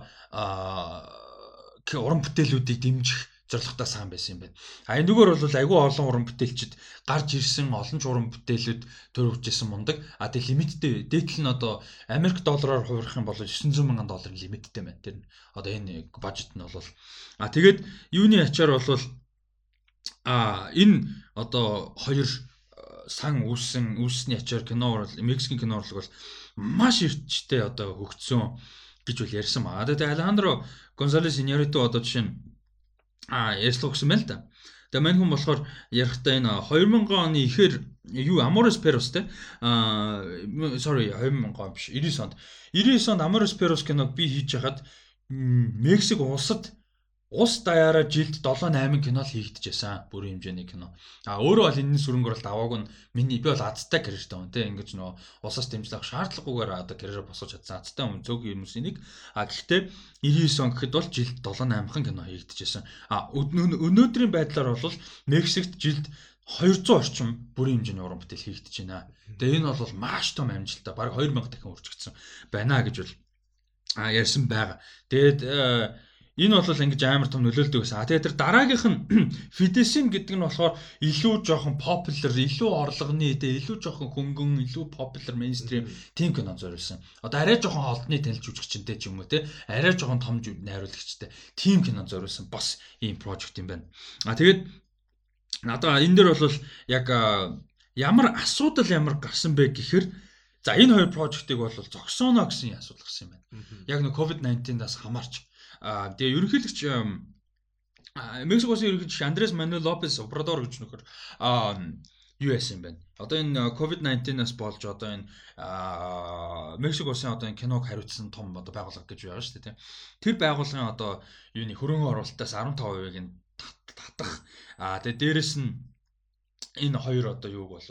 уран бүтээлүүдийг дэмжих зорилготой сан байсан юм байна. А энэгээр бол айгүй олон уран бүтээлчд гарч ирсэн олон ч уран бүтээлүүд төрөвчсэн мундаг. А тэг лимиттэй дээдл нь одоо Америк доллараар хувирах юм бол 900 мянган долларын лимиттэй байна. Тэр одоо энэ бажет нь бол а тэгээд юуны ачаар бол а энэ одоо хоёр сан үүссэн үүссний ачаар кино урал Мексикийн кино урлаг бол маш эрчтэй одоо хөгжсөн гэж бол ярьсан ба. Тэгээд Алехандро Гонсалес Иньярито одоо жишээ нь а ярьслах гэсэн байл та. Тэгээ мань хүн болохоор ярихтаа энэ 2000 оны ихэр юу Amores Perros те а sorry 2000 он биш 99 онд 99 онд Amores Perros киног би хийж хахад Мексик улсад ус даяараа жилд 7 8 кино л хийгдэжсэн бүрийн хэмжээний кино. А өөрөө бол энэний сүрэнгээр бол давааг нь миний би бол азтай карьертэй хүн тийм ингэж нөө усаас дэмжлэх шаардлагагүйгээр одоо карьераа босгож чадсан азтай хүн зөв юмсэнийг а гэхдээ 99 он гэхэд бол жилд 7 8 хан кино хийгдэжсэн. А өнөөдрийн байдлаар бол Мексикт жилд 200 орчим бүрийн хэмжээний уран бүтээл хийгдэж байна. Тэгээ энэ бол маш том амжилттай баг 2000 дахин үржигдсэн байна гэж бол ярьсан байгаа. Тэгээд Энэ бол ингэж амар том нөлөөлдөг гэсэн. А тэгээ тэр дараагийнх нь Fidesin гэдэг нь болохоор илүү жоохон popular, илүү орлогоны, тэгээ илүү жоохон хөнгөн, илүү popular mainstream team кино зориулсан. Одоо арай жоохон холдны танилж жүжигчтэй ч юм уу те. Арай жоохон том найруулагчтай team кино зориулсан бас ийм project юм байна. А тэгээд надаа энэ дэр бол яг ямар асуудал ямар гарсан бэ гэхээр За энэ хоёр прожектыг бол зогсооно гэсэн асуудал гарсан юм байна. Яг нэг COVID-19-аас хамаарч Аа тэгээ ерөнхийлөгч Мексикосын ерөнхийлөгч Андрес Мануэл Лопес Обрадор гэж нөхөр юу яасан юм бэ? Одоо энэ COVID-19-аас болж одоо энэ Мексикосын одоо энэ киног хариуцсан том одоо байгууллага гэж байгаа шүү дээ. Тэр байгууллагын одоо юуны хөрөнгө оруулалтаас 15%-ийг нь татах. Аа тэгээ дээрэс нь энэ хоёр одоо юуг бол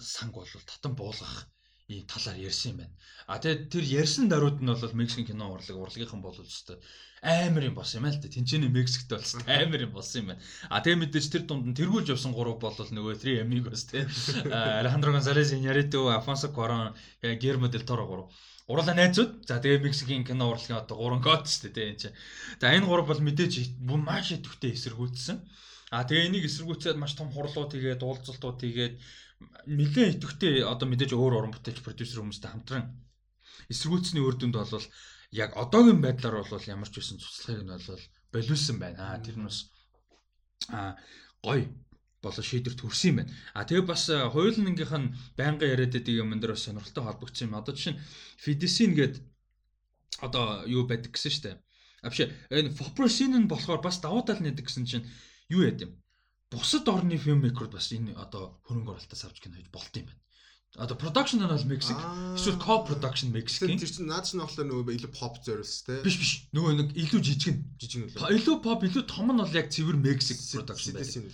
санг бол татан буулгах ийм талаар ярьсан юм байна. А тэгээд тэр ярьсан даруйд нь бол Мексикийн кино урлаг урлагийнхан бол өстой амар юм болсон юм аа л да. Тинчээний Мексикт болсон амар юм болсон юм байна. А тэгээд мэдээж тэр дунд нь тэргүүлж явсан гурав бол нөгөө Three Amigos те. Алехандро Гонсалес Иньярито, Афонсо Cuarón, Guillermo del Toro гурав. Уруула найзууд. За тэгээ Мексикийн кино урлагийн одоо гурван код шүү дээ энэ чинь. За энэ гурав бол мэдээж маш идэвхтэй эсэргүүцсэн. А тэгээ энийг эсэргүүцээд маш том хурлууд тэгээд уулзалтууд тэгээд нэлээд идэвхтэй одоо мэдээж өөр уран бүтээлч продюсер хүмүүстэй хамтран эсэргүүцсний үр дүнд бол яг одоогийн байдлаар бол ямар ч байсан цуцлахыг нь бол болиулсан байна. Тэр нь бас а гой болоо шийдвэрт хүрсэн юм байна. А тэгээ бас хуулийн нь байнга яриад байдаг юм дээр бас сонирхолтой холбогдсон юм. Одоо жишээ нь Fidesin гээд одоо юу байдаг гэсэн дээ. А биш энэ Foprosin нь болохоор бас давуу тал нэдэг гэсэн чинь юу яд юм бусад орны фильммейкерүүд бас энэ одоо хөрөнгө оруулалтаас авч кино хийж болт юм байна. Одоо production нь бол Мексик. Эсвэл co-production Мексик. Тэр чинь наад чинь болохоор нөгөө илүү pop зориулс те. Биш биш. Нөгөө нэг илүү жижиг нь. Жижиг нь лөө. Илүү pop, илүү том нь бол яг цэвэр Мексик production байсан.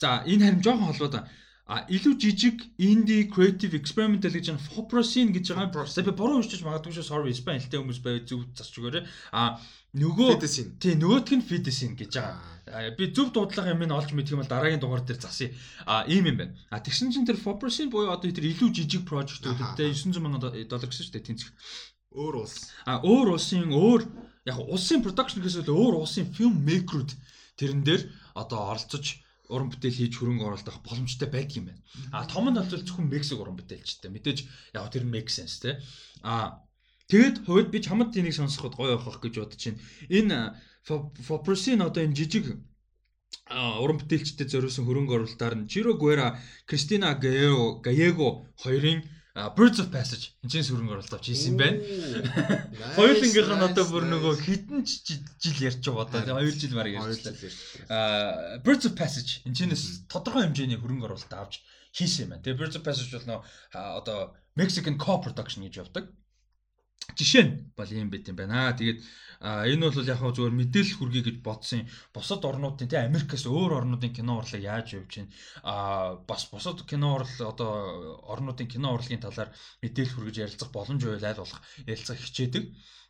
За энэ харин жоохон холбоотой. А илүү жижиг indie creative experimental гэж нэг Foprosin гэж байгаа. За би буруу уншиж магадгүй шүү. Sorry, Испани хэлтэй хүмүүс байв зөв засч өгөөрэй. А нөгөө тий нөгөөтг нь Fidesin гэж байгаа би зөв дуудлага юм ин олж мэдэх юм бол дараагийн дугаар дээр засъя. А ийм юм байна. А тэгсэн чинь тэр Foprosin буюу одоо тэр илүү жижиг прожектүүдтэй 900 сая доллар гэсэн шүү дээ тэнцэх. Өөр улс. А өөр улсын өөр яг улсын production гэсэн өөр улсын film maker-ууд тэрэн дээр одоо оролцож уран бүтээл хийж хөрөнгө оруулах боломжтой байдаг юм байна. А том нь бол зөвхөн Мексик уран бүтээлчтэй. Мэдээж яг тэр make sense те. А тэгэд хувьд би чамд энийг сонсоход гоё явах гэж бодож байна. Энэ Foprocin одоо энэ жижиг уран бүтээлчдэд зориулсан хөрөнгө оруулалтаар нь Жиро Гуэра, Кристина Гаего, Гаего хоёрын Birds of Passage энэ ч хөрөнгө оруулалт авч хийсэн байна. Хоёулынгийнх нь одоо бүр нөгөө хэдэн жил ярьж байгаа одоо 2 жил бараг ярьжлаа. Аа Birds of Passage энэ ч тодорхой хэмжээний хөрөнгө оруулалт авч хийсэн юм байна. Тэгээ Birds of Passage бол нөгөө одоо Mexican co-production гэж явдаг. Жишээ нь бол юм байт юм байна. Тэгээд энэ бол яг хөө зүгээр мэдээлэл хүргэе гэж бодсон. Бусад орнуудын тий Америкээс өөр орнуудын кино урлаг яаж явж байна. А бас бусад кино урлал одоо орнуудын кино урлагийн талаар мэдээлэл хүргэж ярилцах боломж байл аль болох ярилцах хичээдэг.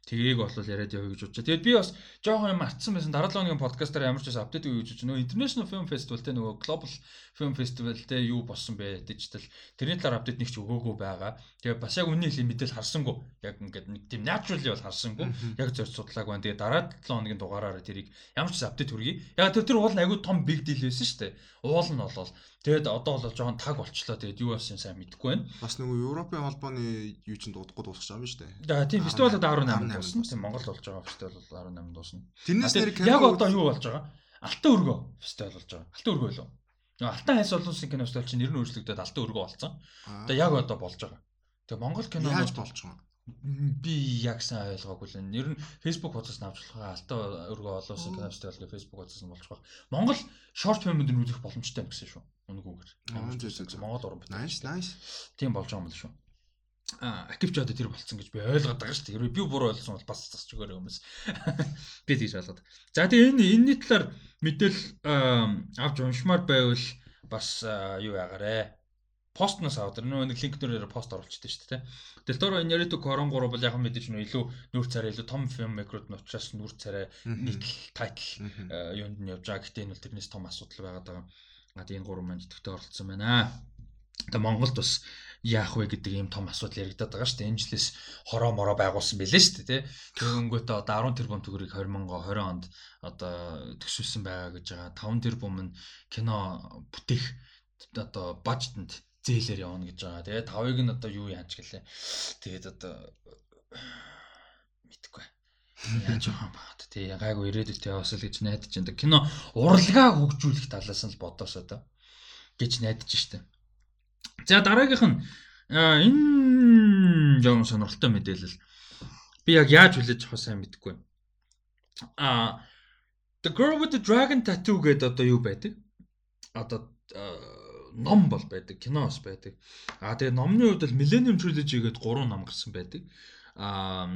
Тэгийг бол яриад явъя гэж бодчих. Тэгээд би бас жоохон юм артсан байсан. Дараа 7 өдрийн подкастаар ямар ч бас апдейт өгье гэж нөгөө International Film Festival те нөгөө Global Film Festival те юу болсон бэ? Digital тэрний талаар апдейт нэг ч өгөөгүй байгаа. Тэгээд бас яг үнний хэлний мэдээл харсангүй. Яг ингээд нэг тийм naturally бол харсангүй. Яг зорь судлааг байна. Тэгээд дараа 7 хоногийн дугаараараа тэрийг ямар ч апдейт хүргэе. Яг тэр тэр уул нь айгүй том big deal байсан шүү дээ. Уул нь болол Тэгэд одоо бол жоохон таг болчлоо. Тэгээд юу болсон сайн мэдэхгүй байна. Бас нөгөө Европын холбооны юу ч дуудахгүй дуусах юм шүү дээ. За тийм фестивал одоо 18 дуусна. Тийм Монгол болж байгаа фестивал бол 18 дуусна. Тэрнээс нэр яг одоо юу болж байгаа? Алтан өргөө фестивал болж байгаа. Алтан өргөө лөө. Нөгөө Алтан хайс олон улсын кино фестивал чинь нэр нь өөрчлөгдөд Алтан өргөө болсон. Одоо яг одоо болж байгаа. Тэгээ Монгол кино яаж болж байгаа? Би яг сайн ойлгоогүй л. Нэр нь Facebook хуудас навч болох алтан өргөө олон улсын кино фестивал гэх Facebook хуудас нь болж байгаа. Монгол short film-д нь үзэх боломжтой юм гэсэн шүү. Үнгүүгээр. Монгол уран бүтээл. Nice, nice. Тийм болж байгаа юм л шүү. А акивч одоо тэр болцсон гэж би ойлгоод байгаа шүү дээ. Би бүр ойлгосон бол бас засч өгөөрэй хүмүүс. Би тийж ойлгоод. За тэгээ энэ энэний талаар мэдээлэл авч уншмаар байвал бас юу яагаарэ постноос аваад нөө нэг линкнэрээр пост оруулчихсан шүү дээ. Тэгэл дөрөв энэ Naruto Koron 3 бол яг мэдээж нөө илүү нүүр царай илүү том фильм микрод нь учраас нүүр царай нийтл тайтл юунд нь явж байгаа. Гэтэ энэ бол тэрнээс том асуудал байгаад байгаа. А тийм гурван маань идэвхтэй оролцсон байна. Тэгээ Монголд бас яах вэ гэдэг ийм том асуудал яригадаад байгаа шүү дээ. Энэ жилээс хороо мороо байгуулсан байлээ шүү дээ, тий. Тэгэнгүүтээ одоо 10 тэрбум төгрөгийг 20 20 онд одоо төсвөлсөн байгаа гэж байгаа. 5 тэрбум нь кино бүтээх одоо бажтанд зээлээр явна гэж байгаа. Тэгээ тавыг нь одоо юу яаж гэлээ. Тэгээд одоо мэдгүй яаж байгаа юм баа. Тэ гайгүй ирээдүйтэй яваасаа л гэж найдаж байна. Кино урлагаа хөгжүүлэх талаас нь л бодоос одоо гэж найдаж штэ. За дараагийнх нь энэ жоон сонирхолтой мэдээлэл. Би яг яаж хүлээж авах сайн мэдэхгүй. А The Girl with the Dragon Tattoo гэдэг одоо юу байдаг? Одоо ном бол байдаг, киноос байдаг. А тэгээ номны хувьд бол Millennium Trilogy гэдэг гурван ном гарсан байдаг. А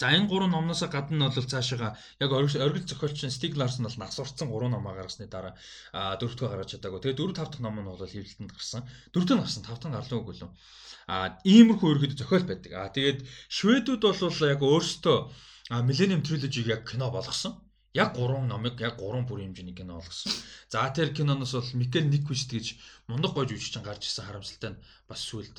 За энэ гурван номноос гадна нь бол цаашаага яг оргил зохиолч Стиг Ларсон бол насварцсан гурван номоо гаргасны дараа дөрөвдөө гаргаж чадаагүй. Тэгээ дөрөв тав дахь ном нь бол хэвлэлтэнд гарсан. Дөрөвдөө гарсан, тав дахь гарлаагүй лөө. А иймэрхүү ерөөд зохиол байдаг. А тэгээд шведүүд бол яг өөрсдөө Millennium Trilogy-г яг кино болгосон. Яг 3 номыг яг 3 бүрийн хэмжээний кино болгосон. За тэр киноноос бол Микел Никвист гэж мундаг гой жүжигчин гарч ирсэн харамсалтай нь бас сүлд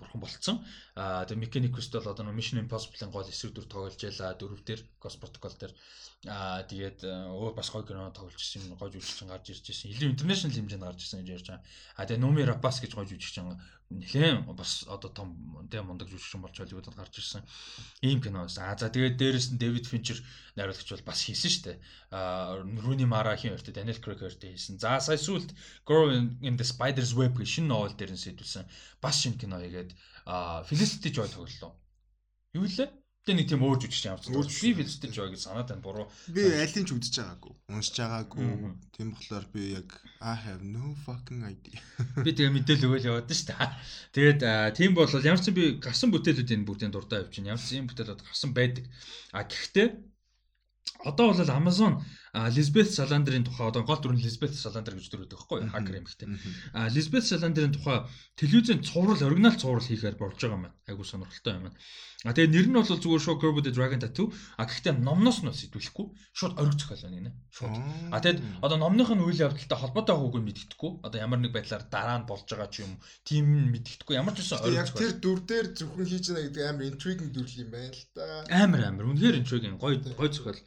бурхан болцсон. Аа тэгээ Микел Никвист бол одоо Mission Impossible-ийн гол эсрэг дүр тоглож ялаа дөрөв дээр Ghost Protocol дээр аа тэгээд өөр бас гой кино тоглож ирсэн гой жүжигчин гарч ирж ирсэн. Илүү international хэмжээнд гарч ирсэн гэж ярьж байгаа. Аа тэгээ Номи Рапас гэж гой жүжигчин нэлээд бас одоо том тэ мундаг жүжигчин болж Холливуудад гарч ирсэн ийм кино байсан. А за тэгээд дээрэс нь Дэвид Финчер найруулагч бол бас хийсэн шүү дээ. А Руни Марахийн өртөд Daniel Craig өртөд хийсэн. За сая сүүлд Girl in the Spider's Web гэх шинэ новел дээр нь сэдвүүлсэн. Бас шинэ кино хийгээд Felicity Joy тоглолоо. Юу лээ? Тэ нэг тийм өөр жүжигч явуулсан. Би Felicity Joy гэж санаад байна. Буруу. Би алийг ч үзэж байгаагүй. Уншиж байгаагүй. Тийм болохоор би яг I have no fucking idea. Би тэгээ мэдээлэл өгөөл яваад шүү дээ. Тэгээд тийм бол ямар ч би гарсан бүтээлүүд энэ бүгдийн дурдаа явчихна. Ямар ч юм бүтээлүүд гарсан байдаг. А гэхдээ одоо бол Amazon Лизбет Саландрын тухай одоо гол дүр нь Лизбет Саландр гэж дүр өгдөг байхгүй хакер юм ихтэй. А Лизбет Саландрын тухай телевизэн цуврал оригинал цуврал хийхээр болж байгаа юм байна. Айгуу сонирхолтой юм байна. А тэгээ нэр нь бол зүгээр Show Curb the Dragon Tattoo. А гэхдээ номноос нь сэтгүүлэхгүй шууд ориг зохиол байна нэ. Шууд. А тэгээд одоо номных нь үйл явдалтай холбоотой хөөг нь мэддэхгүй. Одоо ямар нэг байдлаар дараа нь болж байгаа ч юм тийм нь мэддэхгүй. Ямар ч байсан ориг. Яг тэр дүр дээр зөвхөн хийж байгаа гэдэг амар intriguing дүр юм байна л да. Амар амар. Үнэхээр intriguing гоё гоё зохиол.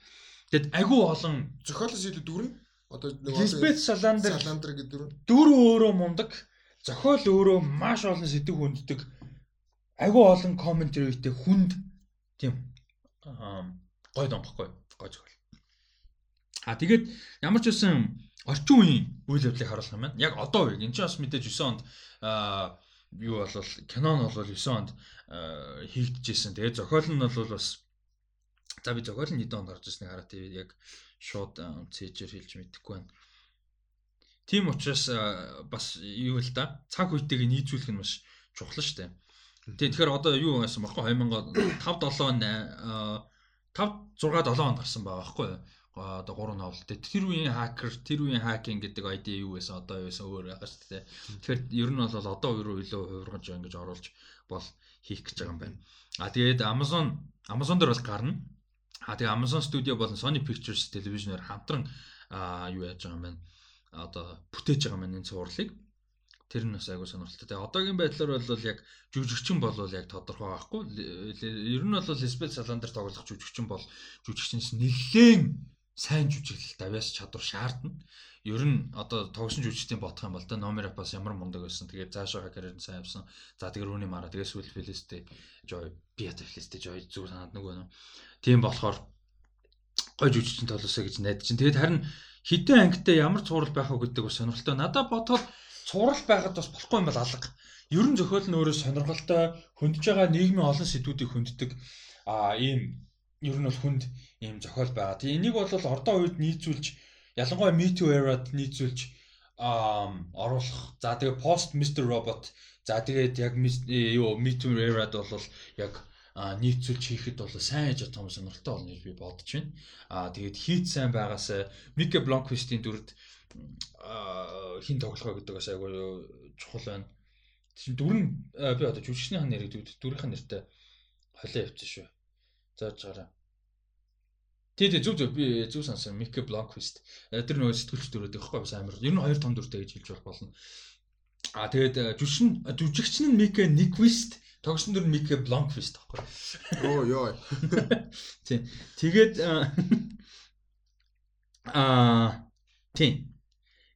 Тэгэд агүй олон зохиолоос илүү дүр нь Одоо Lisbeth Salander Salander гэдэг дүр. Дүр өөрөө мундаг, зохиол өөрөө маш олон сэдв хүнддэг. Агүй олон комментаритэй хүнд тийм гой донгохгүй гой зохиол. А тэгээд ямар ч үсэн орчин үеийн үйл явдлыг харуулах юм байна. Яг одоо үеиг энэ ч бас мэдээж 9 онд аа юу болвол кино нь бол 9 онд хийгдэжсэн. Тэгээд зохиол нь бол бас за би зохиол нь хэдэн онд орж ирснийг хараа тийм яг шууд цээжээр хэлж мэдэхгүй байна. Тийм учраас бас юу л да цаг үетэйг нийцүүлэх нь маш чухал шүү дээ. Тэгээ тэгэхээр одоо юу байсан бэхгүй 2005 7 5 6 7 онд гарсан байгаа байхгүй одоо 3 новел. Тэр үеийн хакер, тэр үеийн хакинг гэдэг ID юу байсан одоо юу байсан өөр байгаа шүү дээ. Тэгэхээр ер нь бол одоо рүү илүү хувиргаж ингэж оруулж бол хийх гэж байгаа юм байна. А тэгээд Amazon Amazon дээр бол гарна. А тэгээ Amazon Studio болон Sony Pictures телевизээр хамтран юу яаж байгаа юм бэ? Одоо бүтээж байгаа юм энэ цувралыг. Тэр нь бас айгуу сонирхолтой. Тэгээ одоогийн байдлаар бол яг жүжигчин бол яг тодорхой байхгүй. Ер нь бол Lisbeth Salander тоглох жүжигчин бол жүжигчнээс нэлээд сайн жүжиглэлт авяас чадвар шаардна. Ер нь одоо тогсон жүжигчдийн бодох юм бол тэ номер бас ямар мундаг байсан. Тэгээд цаашаа карьер нь сайн явсан. За тэгээд Рүүни Мара тэгээд Сүүл Фелистэй Joy Beat Felicity Joy зүг санаад нөгөө нөө Тийм болохоор гой жүжигчин толосоо гэж найдаж чинь. Тэгээд харин хідэн ангитай ямар цуврал байх вэ гэдэг бас сонирхолтой. Надад бодоход цуврал байхад бас болохгүй юм бол алга. Ер нь зохиол нь өөрөө сонирхолтой, хөндөж байгаа нийгмийн олон сэдвүүдийг хөнддөг а ийм ер нь бол хүнд ийм зохиол байгаа. Тэгээ энийг бол ордоо үед нийцүүлж ялангуяа Me Too era-д нийцүүлж оруулах. За тэгээ Post Mr Robot. За тэгээд яг юу Me Too era-д бол яг нийцүүлж хийхэд бол сайн яж том сонирхолтой болно гэж би бодож байна. Аа тэгээд хийц сайн байгаас Мике Блонквистийн дүрд хин тоглохоо гэдэг бас айгүй чухал байна. Тийм дүр нь би одоо жүжигчний хан нэрийг дүрийн нэртэй холио явчихсан шүү. Зааж гараа. Тий, тий зүг зүг би зүг сансан Мике Блонквист. Тэр нөгөө сэтгүүлч дүрүүд байхгүй бас амар. Ер нь хоёр том дүртэй гэж хэлж болно. Аа тэгээд жүжигч нь Мике Никвист Тогсон дүр Мике Бланквист таахгүй. Оо ёо. Тийм. Тэгээд аа тийм.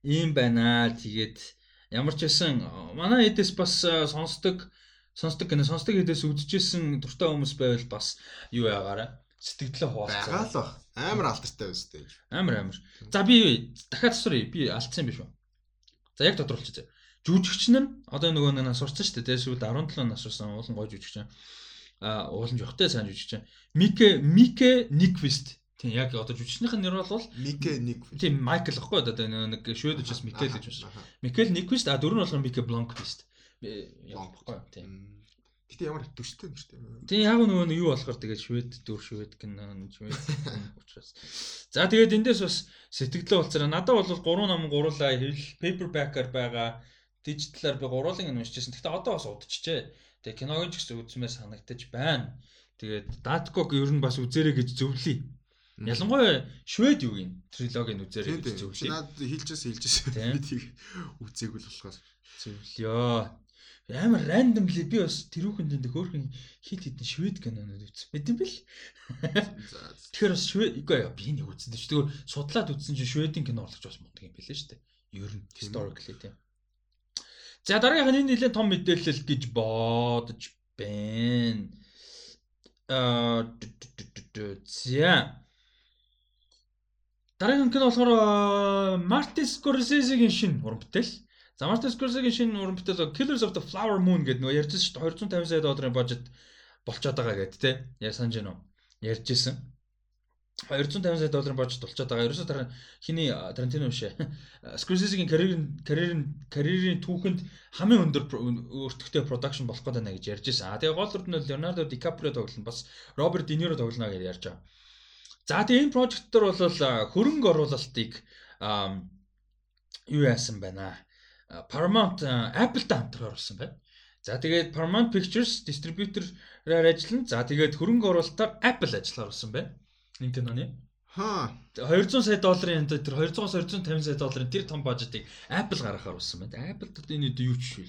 Ийм байна. Тэгээд ямар ч байсан манай эдээс бас сонсдог сонсдог гэнэ сонсдог эдээс үдчихсэн дуртай хүмүүс байвал бас юу яагаараа сэтгэлдээ хуваалцаа. Байгаа л баг. Амар алдартай байс тээ. Амар амар. За би дахиад асууръя. Би алдсан юм биш үү? За яг тодруулчих жүжигч нар одоо нөгөө нэг нас сурсан шүү дээ. Сүүл 17 нас сурсан уулан гой жүжигч. А уулан жохтой сайн жүжигч. Мике Мике Никвист. Тийм яг одоо жүжигчнийх нь нэр бол Мике Никвист. Тийм Майкл гэхгүй одоо нэг швед учраас Микел гэж байна. Микел Никвист а дөрөв нь болохоор Мике Бланквист. Яг баггүй тийм. Гэтэ ямар төстэй нэртэй. Тийм яг нөгөө юу болохоор тэгээд швед дөр швед гэн швед учраас. За тэгээд эндээс бас сэтгэлээ болцороо надад бол 3 ном гурлаа хэл paperback-аар байгаа дижиталаар би гурвуулын нь уншижсэн. Гэхдээ одоо бас удчихжээ. Тэгээ киног ч гэсэн үзмээр санагдаж байна. Тэгээд Datkog ер нь бас үзээрэй гэж зөвлөе. Ялангуяа швед юу гин трилогийг үзээрэй гэж зөвлөе. Наад хэлжээс хэлжээс би тийг үзээгүй л болохоор зөвлөё. Амар randomly би бас тэрүүхэн дэнд хөөрхөн хит хитэн швед кинонууд үзсэн. Мэдэм бил. Тэгэхээр бас швед үгүй яа би нэг үзсэн. Тэгвэл судлаад үзсэн чинь шведийн кино орлогч бас мундаг юм билээ шүү дээ. Ер нь historically тийм. За дараагийнх нь энэ нэлээд том мэдээлэл гэж бодож байна. Аа за Дараагийн кино болохоор Martin Scorsese-гийн шинэ уран бүтээл. За Martin Scorsese-гийн шинэ уран бүтээл Killers of the Flower Moon гэдэг нөгөө ярьжсэн шүү дээ 250 сая долларын бажет болчиход байгаа гэдэг те. Яг санаж байна уу? Ярьжсэн. 250 сая долларын бажет болчиход байгаа. Ерөөсөө дараа хиний Тарантино биш ээ. Scorsese-гийн карьерийн карьерийн карьерийн түүхэнд хамгийн өндөр өртөгтэй продакшн болох гэдэг нэ гэж ярьж байсан. А тэгээ гол дүрд нь Leonardo DiCaprio тоглоно бас De Niro тоглоно гэж ярьж байгаа. За тэгээ энэ прожект төр бол хөрөнгө оруулалтыг юу яасан байна. Paramount Apple-тай хамтран оруулсан байна. За тэгээд Paramount Pictures distributor-аар ажиллана. За тэгээд хөрөнгө оруулалтаар Apple ажиллаар болсон байна. Nintendo-ны. Хаа. 200 сая долларын энэ тэр 200-аас 250 сая долларын тэр том бажетыг Apple гаргахаар болсон байна. Apple дот энэ юу ч шүү.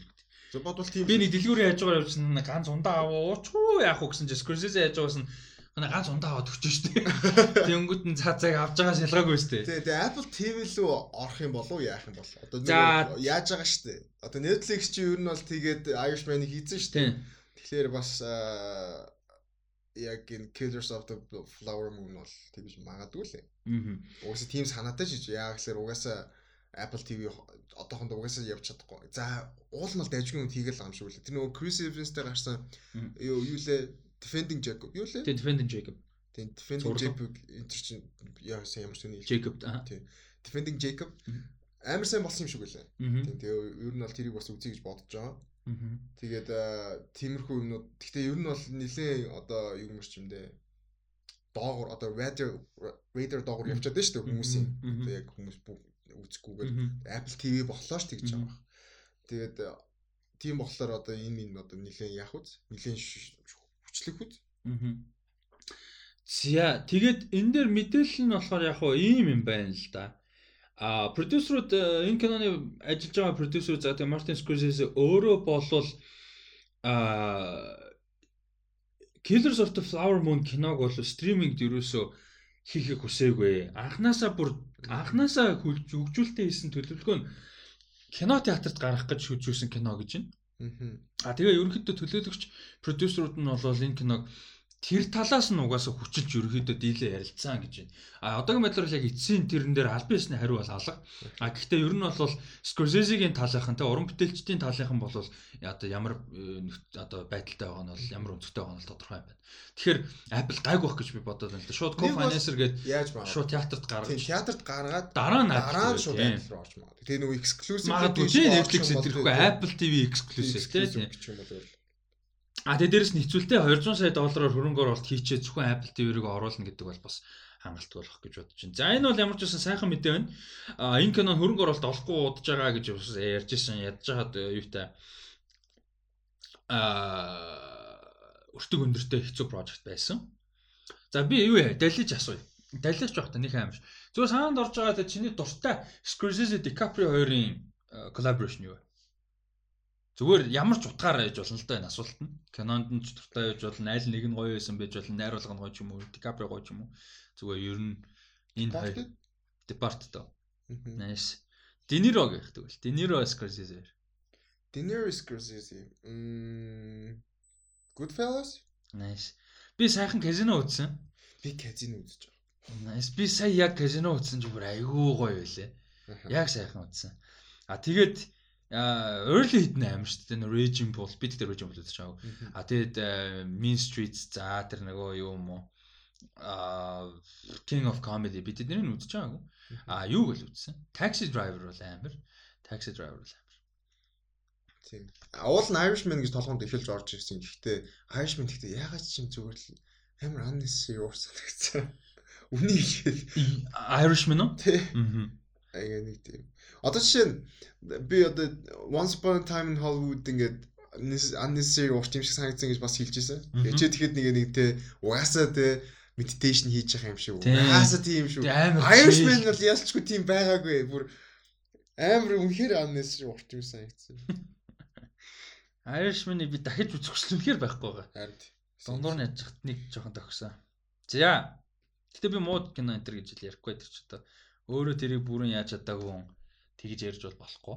За бодвол тийм. Би нэг дэлгүүрийн яаж байгаа явуулсан ганц ундаа аваа уучгүй яах вэ гэсэн чинь Scorsese яаж байгаас нь Гэнэ ганц ундаа аваад өгч штэ. Тэнгүүд нь цаацааг авч байгаа шалгаагүй штэ. Тий, тэгээ Apple TV лөө орох юм болов яах юм бол. Одоо яаж байгаа штэ. Одоо Netflix чи ер нь бол тэгээд Irishman-ыг хийсэн штэ. Тэгэхээр бас яг энэ Killers of the Flower Moon бол тэгж магадгүй л. Аа. Угаасаа тийм санаатай шиж. Яа гэхээр угаасаа Apple TV одоохондоо угаасаа явж чадахгүй. За уулмал дайжгүй юм хийгээл юм шиг үлээ. Тэр нөгөө Chris Evans-тэй гарсан юу юу лээ Defending Jacob юу лээ? Тийм Defending Jacob. Тийм Defending Jacob энэ чинь яасан ямар үний Jacob аа. Тийм Defending Jacob амар сайн болсон юм шиг үлээ. Тийм тэгээ ер нь бол тэрийг бас үзье гэж бодож байгаа. Тэгээд тиймэрхүү юмнууд гэхдээ ер нь бол нэлээ одоо юу юмш юм дээ. Доогор одоо радио радио доогор явчихад байна шүү дээ хүмүүсийн. Одоо яг хүмүүс үзэхгүйгээр Apple TV боллоо ш тэгж байгаа. Тэгээд тийм болохоор одоо энэ энэ одоо нэлээ яах үз? Нэлээ хүчлэх үз? Аа. За тэгээд энэ дээр мэдээлэл нь болохоор яг хоо ийм юм байна л да. А продюсерууд э, энэ киноны ажиллаж байгаа продюсер за тэгээ Мартин Скорсезе өөрөө болвол а Killers of the Flower Moon киног бол стримингд ерөөсөө хийхийг хүсээгүй. Анханасаа бүр анханасаа хөгжүүлэлтээ хийсэн төлөвлөгөө нь кино театрт гаргах гэж шүүжүүлсэн кино гэж байна. Аа тэгээ ерөнхийдөө төлөөлөгч продюсерууд нь бол энэ киног тэр талаас нь угаасаа хүчилж ерөөхдөө дийлээ ярилцсан гэж байна. А одоогийн байдлаар яг эцсийн тэрэн дээр аль биесний хариу бол алга. А гэхдээ ер нь бол Скорсезигийн талынхан те уран бүтээлчдийн талынхан бол одоо ямар э, одоо байдалтай байгаа нь бол ямар өнцгтэй байгаа нь тодорхой юм байна. Тэгэхээр Apple гайг байх гэж би бодоод байна л да. Шууд co-financer гээд шууд театрт гаргаж театрт гаргаад дараа нь дараа нь шууд Apple руу орж магадгүй. Тэгээ нөгөө exclusive магадгүй Netflix зэрэггүй Apple TV exclusive те. А тэгээ дээрэс нь хэцүүлтэй 200 сая доллараар хөрөнгө оруулалт хийчээ зөвхөн Apple TV-г оруулна гэдэг бол бас хангалттай болох гэж бодож байна. За энэ бол ямар ч байсан сайхан мэдээ байна. А энэ кино хөрөнгө оруулалт олохгүй удаж байгаа гэж ярьж ирсэн ядж хаад юутай а өртөг өндөртэй хэцүү прожект байсан. За би юу яа далиж асууя. Далиж жоох та нэг аимш. Зүгээр санаанд орж байгаа чиний дуртай Scorsese DiCaprio хоёрын collaboration юу вэ? Зүгээр ямар ч утгаар байж болно л да энэ асуулт нь. Кинонд нь ч дуртай байж болно, аль нэг нь гоё байсан байж болно, найруулга нь гоё ч юм уу, Дикаприо гоё ч юм уу. Зүгээр ер нь энэ хоёр Depart доо. Nice. Дениро гэх тэгвэл. Дениро Scorsese. Дениро Scorsese. Мм Goodfellas? Nice. Би сайхан казино үзсэн. Би казино үзэж байгаа. Nice. Би сая яг казино үзсэн зүгээр айгүй гоё байлээ. Яг сайхан үзсэн. А тэгээд early нь амар шүү дээ. Raging Bull бид дээр Raging Bull үзэж байгаа. А тэгээд Mean Streets за тэр нөгөө юу юм уу? а King of Comedy бид тэднийг үзэж байгаагүй. А юу гэл үзсэн? Taxi Driver бол амар. Taxi Driver бол амар. Тийм. Уул нь Irishman гэж толгоонд эхэлж орж ирсэн. Гэхдээ Irishman гэхдээ ягаад ч юм зүгээр л амар unnecessary уурсан гэсэн. Үнийг Irishman уу? Тийм. Аяга нэг тийм. Одоо жишээ нь би одоо Once Upon a Time in Hollywood ингээд unnecessary урт юм шиг санагдсан гэж бас хэлж ирсэн. Тэгээ чи тэгэхэд нэг нэг те угаасаа те meditation хийж байгаа юм шиг. Угаасаа тийм юм шүү. Irishman бол ялчгүй тийм байгаагүй. Бүр амар үнэхээр unnecessary урт юм санагдсан. Irishman-ыг би дахиж үзэх үнэхээр байхгүй байгаа. Харин. Дундуур нь яж хат нэг жоохон тохисон. За. Гэтэ би мууд кино энэ төр гэж ярихгүй тэр ч одоо өөрөө тэрийг бүрэн яаж чадаагүй тэгж ярьж бол болохгүй.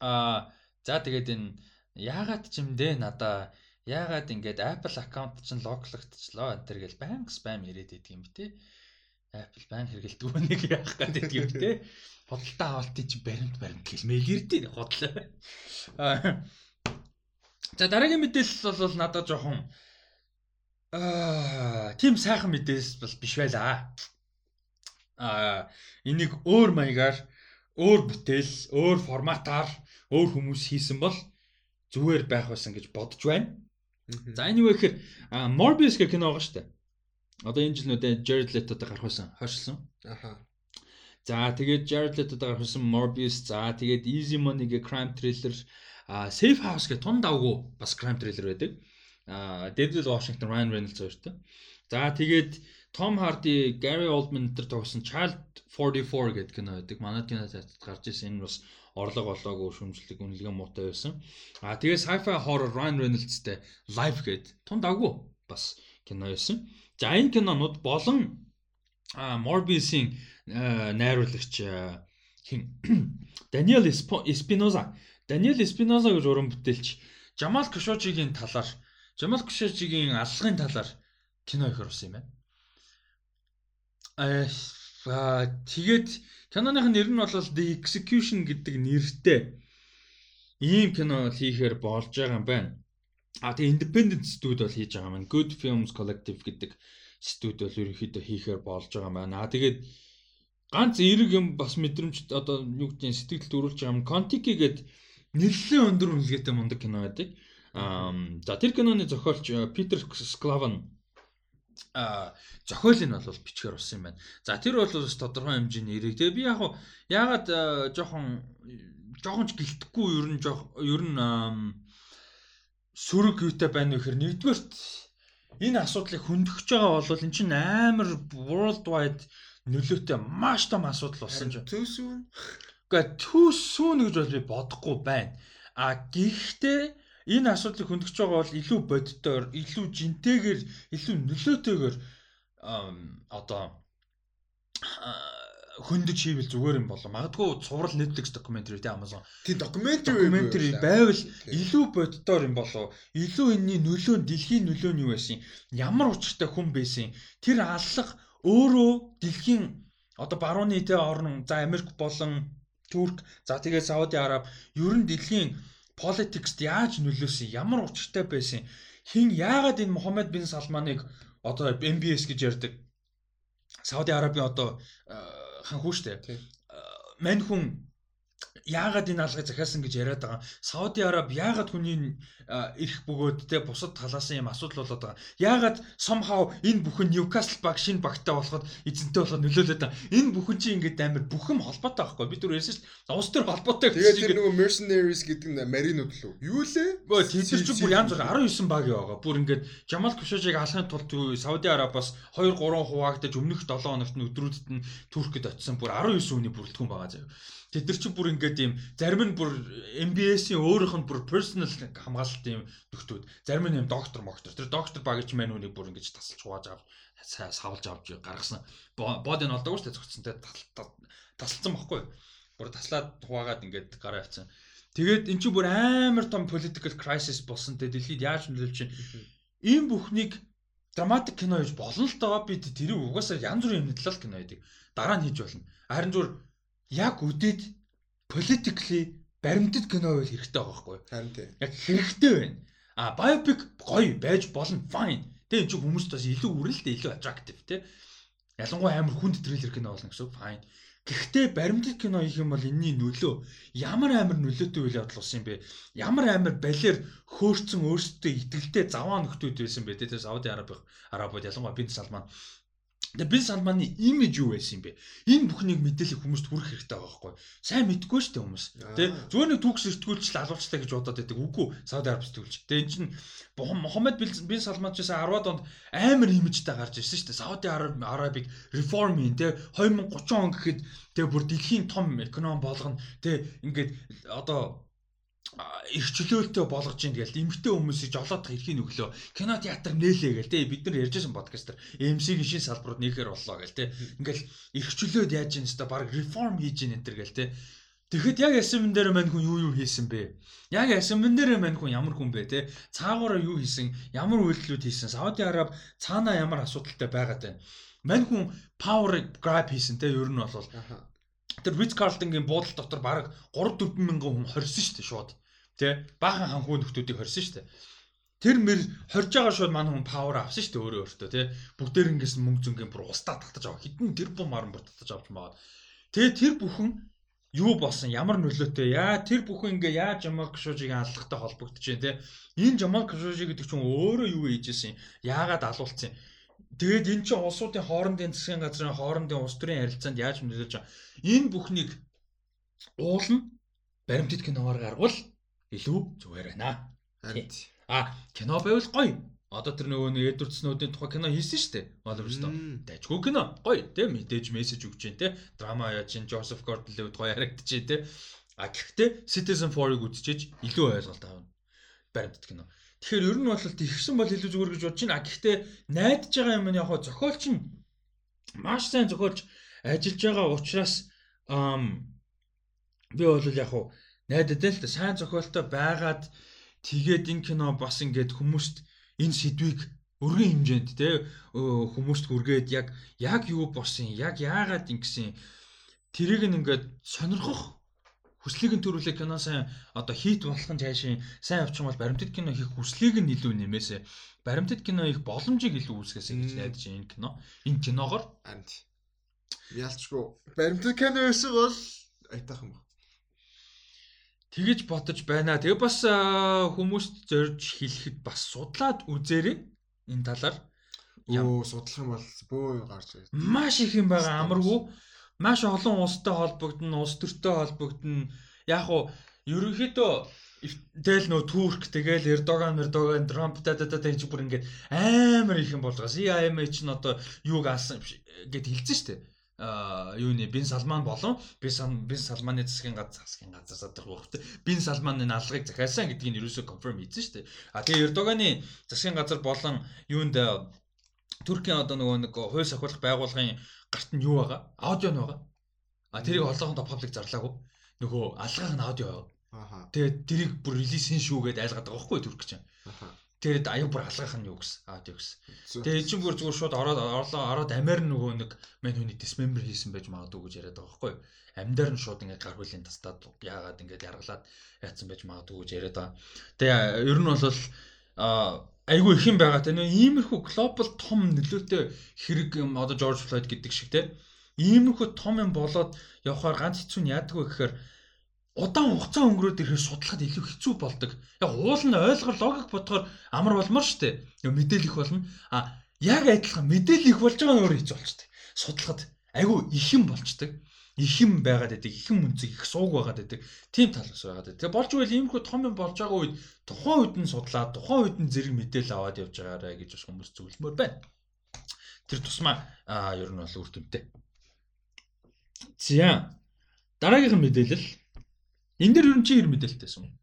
Аа за тэгээд энэ яагаад ч юм дээ надаа яагаад ингэж Apple аккаунт чинь локлогдчихлоо энэ төр гэл банк спам яриад идэг юм те. Apple банк хэрэгэлдэг нэг яах гэдэг юм те. Бодолтой авалтыг чи баримт баримт гэл мэйл ирдээ хотлоо. За дараагийн мэдээлэл бол надад жоохон аа тийм сайхан мэдээлэл бол биш байлаа а энийг өөр маягаар өөр бүтээл, өөр форматаар өөр хүмүүс хийсэн бол зүгээр байх байсан гэж бодож байна. За энэ юу гэхээр Morbius гэх кино байгаа шүү дээ. Одоо энэ жил нүдэ Jared Leto-тэй гарах байсан, хойшлсон. Аха. За тэгээд Jared Leto-тэй гарах байсан Morbius, за тэгээд Easy Money гэх crime thriller, Safe House гэх тун давгүй бас crime thriller байдаг. Denzel Washington, Ryan Reynolds хоёртой. За тэгээд Том Харди, Gary Oldman энэ тогсон Child 44 гэдэг кино байдаг. Манай кинотеатрт гарч ирсэн. Энэ бас орлого болоогүй шүмжлэг үнэлгээ муутай байсан. А тэгээ sci-fi horror Ryan Reynolds-тэй Live гэдэг тун даггүй бас кино байсан. За энэ кинонууд болон Morbius-ийн найруулагч хин Даниэл Эспиноза Даниэл Эспиноза гэж уран бүтээлч Жамал Кошожигийн талаар Жамал Кошожигийн аллагын талаар кино их орсон юм байна. Аа тэгээд киноных нэр нь бол The Execution гэдэг нэртэй ийм кино хийхээр болж байгаа юм байна. А тэгээ Independent Studio бол хийж байгаа маань Good Films Collective гэдэг студи бол ерөнхийдөө хийхээр болж байгаа юм байна. А тэгээд ганц эерэг юм бас мэдрэмж одоо юу гэдэг сэтгэл төрүүлж байгаа юм. Contiki гэдэг нэлээд өндөр үнэлгээтэй мундаг кино байдаг. Аа за тэр киноны зохиолч Питер Склаван а зохиолыг нь бол бичгээр болсон юм байна. За тэр бол бас тодорхой хэмжээний эерэг. Тэгээ би яг яагаад жоохон жоохон ч гэлтэхгүй ер нь ер нь сөрөг юутай байна вэ гэхээр нэгдүгээрт энэ асуудлыг хөндөгч байгаа бол эн чинь амар world wide нөлөөтэй маш том асуудал болсон ч. Төсвөн. Гэхдээ төсвөн гэж бол би бодохгүй байна. А гэхдээ энэ асуудлыг хөндөгч байгаа бол илүү боддоор, илүү жинтэйгээр, илүү нөлөөтэйгээр одоо хөндөж хийвэл зүгээр юм болоо. Магадгүй цуврал Netflix documentary тий Amazon. Тий documentary documentary байвал илүү боддоор юм болоо. Илүү энэний нөлөө дэлхийн нөлөө нь юу байсан? Ямар учиртай хүн байсан? Тэр аллах өөрөө дэлхийн одоо барууны тий орн за Америк болон Турк за тэгээ Сауди Араб ер нь дэлхийн политикст яаж нөлөөсөн? Ямар учиртай байсан? Хин яагаад энэ Мухаммед бин Салманыг одоо MBS гэж ярьдаг Сауди Арабын одоо ханхүү штэ. Мань хүн яагаад энэ алгыг захиасан гэж яриад байгаа. Сауди Араб яагаад хүний эрх бөгөөд те бусад талаас юм асуудал болоод байгаа. Яагаад somehow энэ бүхэн Newcastle баг шинэ багтаа болоход эзэнтэй болоход нөлөөлөд байгаа. Энэ бүхэн чинь ингээд амар бүхэм холбоотой байхгүй. Бид түр ярьсан шүү дээ. Улс төр холбоотой. Тэгээд тэр нөгөө mercenaries гэдэг нь маринууд лөө. Юу лээ? Гөө тэд нар ч бүр янз бүр 19 баг байгаа. Бүр ингээд Жамал Кушожиг алхахын тулд Сауди Арабаас 2 3 хуваагдаж өмнөх 7 хоногт нь өдрүүдэд нь Туркэд очисон бүр 19 хүний бүрэлдэхүүн байгаа заяа. Тэд нар чинь бүр ингээд ийм зарим нь бүр MBS-ийн өөрийнх нь бүр personal хамгаалалт ийм нөхдүүд. Зарим нь ийм доктор моктор тэр доктор багч мань үнийг бүр ингэж тасалж хувааж авч савлж авч гаргасан. Бод энэ олдоогүй шүү дээ зогцсон те тасалсан баггүй бүр таслаад хуваагаад ингээд гараа авцсан тэгээд эн чинь бүр амар том political crisis болсон те. Дэлхийд яаж нөлөөлж чинь? Ийм бүхнийг драматик кино гэж болно л доо би тэрийг угаасаа янз бүрийн талаар кино хийдэг дараа нь хийж болно. Харин зүгээр яг үдээд politically баримтат кино байл хэрэгтэй байгаа байхгүй юу? Харин тийм. Яг хэрэгтэй байна. А biopic гоё байж болно fine. Тэгээ энэ ч хүмүүст бас илүү үрэлтэй илүү attractive тий. Ялангуяа амар хүнд трейлер кино болно гэсэн fine. Гэхдээ баримтат кино хийх юм бол энэний нөлөө ямар амар нөлөөтэй үйл явдал болсон юм бэ? Ямар амар балер хөөрцөн өөрсдөө итгэлтэй заваа нөхдүүд байсан бэ? Тэгээ Сауди Араб Арабууд ялангуяа Бин Салман Тэгээ Бин Салманы имиж юу байсан юм бэ? Энэ бүхнийг мэдээлэл хүмүүст хүрэх хэрэгтэй байгаа байхгүй. Сайн мэдгүй шүү дээ хүмүүс. Тэ зүгээр нэг түүх сэртгүүлч алуулцтай гэж бодоод байдаг. Үгүй Сауди Араб сэтгүүлч. Тэгээ энэ чинь Мохаммед Бин Салман ч гэсэн 10-аад онд амар имижтэй гарч ирсэн шүү дээ. Сауди Арабыг реформ хийн тэ 2030 он гэхэд тэгээ бүр дэлхийн том эконом болгоно. Тэ ингээд одоо их чөлөөлтөй болгож ийн тэгэл эмгтэй хүмүүсийг жолоодох эрхийн өглөө кино театр нээлээ гэл те бид нар ярьжсэн подкастер MC-ийн шин салбарууд нээхэр боллоо гэл те ингээл их чөлөөд яаж ийн өстө баг реформ хийж ийн энэ төр гэл те Тэгэхэд яг ясмэн дээр мань хүн юу юу хийсэн бэ? Яг ясмэн дээр мань хүн ямар хүн бэ те? Цаагаараа юу хийсэн? Ямар үйлдэлүүд хийсэн? Сауди Араб цаанаа ямар асуудалтай байгаад байна? Мань хүн power grab хийсэн те ер нь бол тэр Ritz Carlton-гийн буудлын дотор баг 3 4 мянган хүн хорьсон шүү дээ шууд. Тэ баахан ханхуу нөхдүүдийг хорьсон шүү дээ. Тэр мэр хорж байгаа шууд манай хүн павер авсан шүү дээ өөрөө өөртөө тий. Бүгдээр ингээс мөнгө зөнгөний бүр устаа татаж аваа. Хитэн тэр бум маран бүр татаж авч магаад. Тэгээ тэр бүхэн юу болсон ямар нөлөөтэй яа тэр бүхэн ингээ яаж Жамал Кшужиг аллахтай холбогдож байна те энэ Жамал Кшужи гэдэг чинь өөрөө юу хийжсэн яагаад алуулсан тэгээд эн чинь улсуудын хоорондын засгийн газрын хоорондын улс төрийн харилцаанд яаж нөлөөлж байгаа энэ бүхнийг уулна баримтат киноор гаргавал илүү зүгээр байна. А кино байвал гоё. Одоо тэр нөгөө нэг Эдвард Сноудын тухай кино хийсэн шүү дээ. Oliver Stone. Дайчгүй кино. Гоё тийм мэдээж мессеж өгч дээ. Драма яаж чинь Joseph Gordon-Levitt гоё харагдчихэ тийм. А гэхдээ Citizen 4-ыг үзчихэж илүү ойлголт авна. Баримтд кино. Тэгэхээр ер нь бол тэгсэн бол илүү зүгээр гэж бодож байна. А гэхдээ найдаж байгаа юм нь яг хоо зохиолч нь маш сайн зохиолж ажиллаж байгаа учраас би бол яг хуу найдад л сайн зохиолтой байгаад тэгээд энэ кино бас ингээд хүмүүст энэ сэдвийг өргөн хэмжээнд те хүмүүст хүргээд яг яг юу болсон яг яагаад ингэсэн тэрийг ингээд сонирхох хүслийг нь төрүүлээ кино. Сайн одоо хит болох нь цаашийн сайн бол баримтат кино хийх хүслийг нь илүү нэмээсэ. Баримтат кино их боломжийг илүү үүсгэсэ гэж найдаж энэ кино. Энэ киногоор амт. Ялчгүй баримтат кино байсан бол айтах юм ба тэгэж бодож байна. Тэгээ бас хүмүүст зорж хэлэхэд бас судлаад үзээрэй энэ талаар Оо судлах юм бол бөө гарч ирсэн. Маш их юм байгаа амаргүй. Маш олон улстай холбогдно, улс төртэй холбогдно. Яг уу ерөнхийдөө тэгэл нөө Турк тэгэл Эрдоган Эрдоган Трамп та та та гэж бүр ингээд амар их юм болгоос. IMF ч н одоо юуг алсан гэд хэлсэн шүү дээ юуны Бин Салман болон Бин Салманы засгийн газар засгийн газар садах багт Бин Салманы алгыг захиасан гэдгийг ерөөсөө конфирм хийсэн шүү дээ. А тэгээ Эрдоганы засгийн газар болон юунд Туркийн одоо нөгөө нэг хууль сахиулах байгууллагын гарт нь юу байгаа? Аудио нь байгаа. А тэрийг олоохондоо паблик зарлаагүй. Нөгөө алгаах нь аудио байгаа. Тэгээд тэрийг бүр релизийн шүү гэдээ айлгаад байгаа байхгүй Турк чинь. Аха. Тэгээд аяг бүр алгах нь юу гэсэн. Аудио гэсэн. Тэгээд чинь бүр зүгээр шууд ороод орлоо ороод амир нөгөө нэг мань хүний dismember хийсэн байж магадгүй гэж яриад байгаа байхгүй юу? Амьдаар нь шууд ингээд гар хуулийн тастаад яагаад ингээд яргалаад яатсан байж магадгүй гэж яриад байгаа. Тэгээ ер нь бол айгүй их юм байгаа те нөө иймэрхүү глобал том нөлөөтэй хэрэг юм одоо George Floyd гэдэг шиг те иймэрхүү том юм болоод явхаар ганц хэцүү нь яадаг вэ гэхээр удаан хугацаа өнгөрөөд ирэхэд судлахад илүү хэцүү болдог. Яг уул нь ойлгор логик бодохоор амар болмоор штэ. Мэдээлэл их болно. А яг адилхан мэдээлэл их болж байгаа нь өөрөө хэцүү болчтой. Судлахад айгүй их юм болчдөг. Их юм байгаад байдаг, их юм үнцэг, их сууг байгаад байдаг. Тим тал ус байгаад. Тэгээ болж ивэл иймэрхүү том юм болж байгаа үед тухайн үед нь судлаад, тухайн үед нь зэрэг мэдээлэл аваад явж байгаарэ гэж бас хүмүүс зөвлөмөр байна. Тэр тусмаа аа ер нь бол үр дүнтэй. За дараагийнх нь мэдээлэл Энэ дэр нь чи хэр мэдээлэлтэйсэн юм?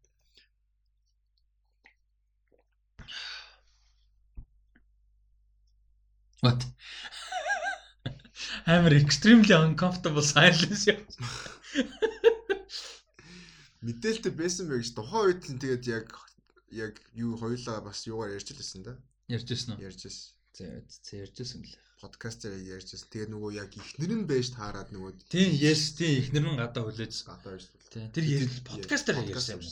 What? Амар extremely uncomfortable silence яа. Мэдээлэлтэй байсан байх ш. Тухайн үед л тэгээд яг яг юу хоёлаа бас юугаар ярьж лээсэн да. Ярьж ирсэн үү? Ярьж ирсэн. За ярьж ирсэн лээ подкастаар ярьжсэн. Тэгээ нөгөө яг ихнэр нь байж таарад нөгөө Тийм, yes, тийм ихнэр нь гадаа хүлээж гадаа байж. Тийм. Тэр подкастаар ярьсан юм.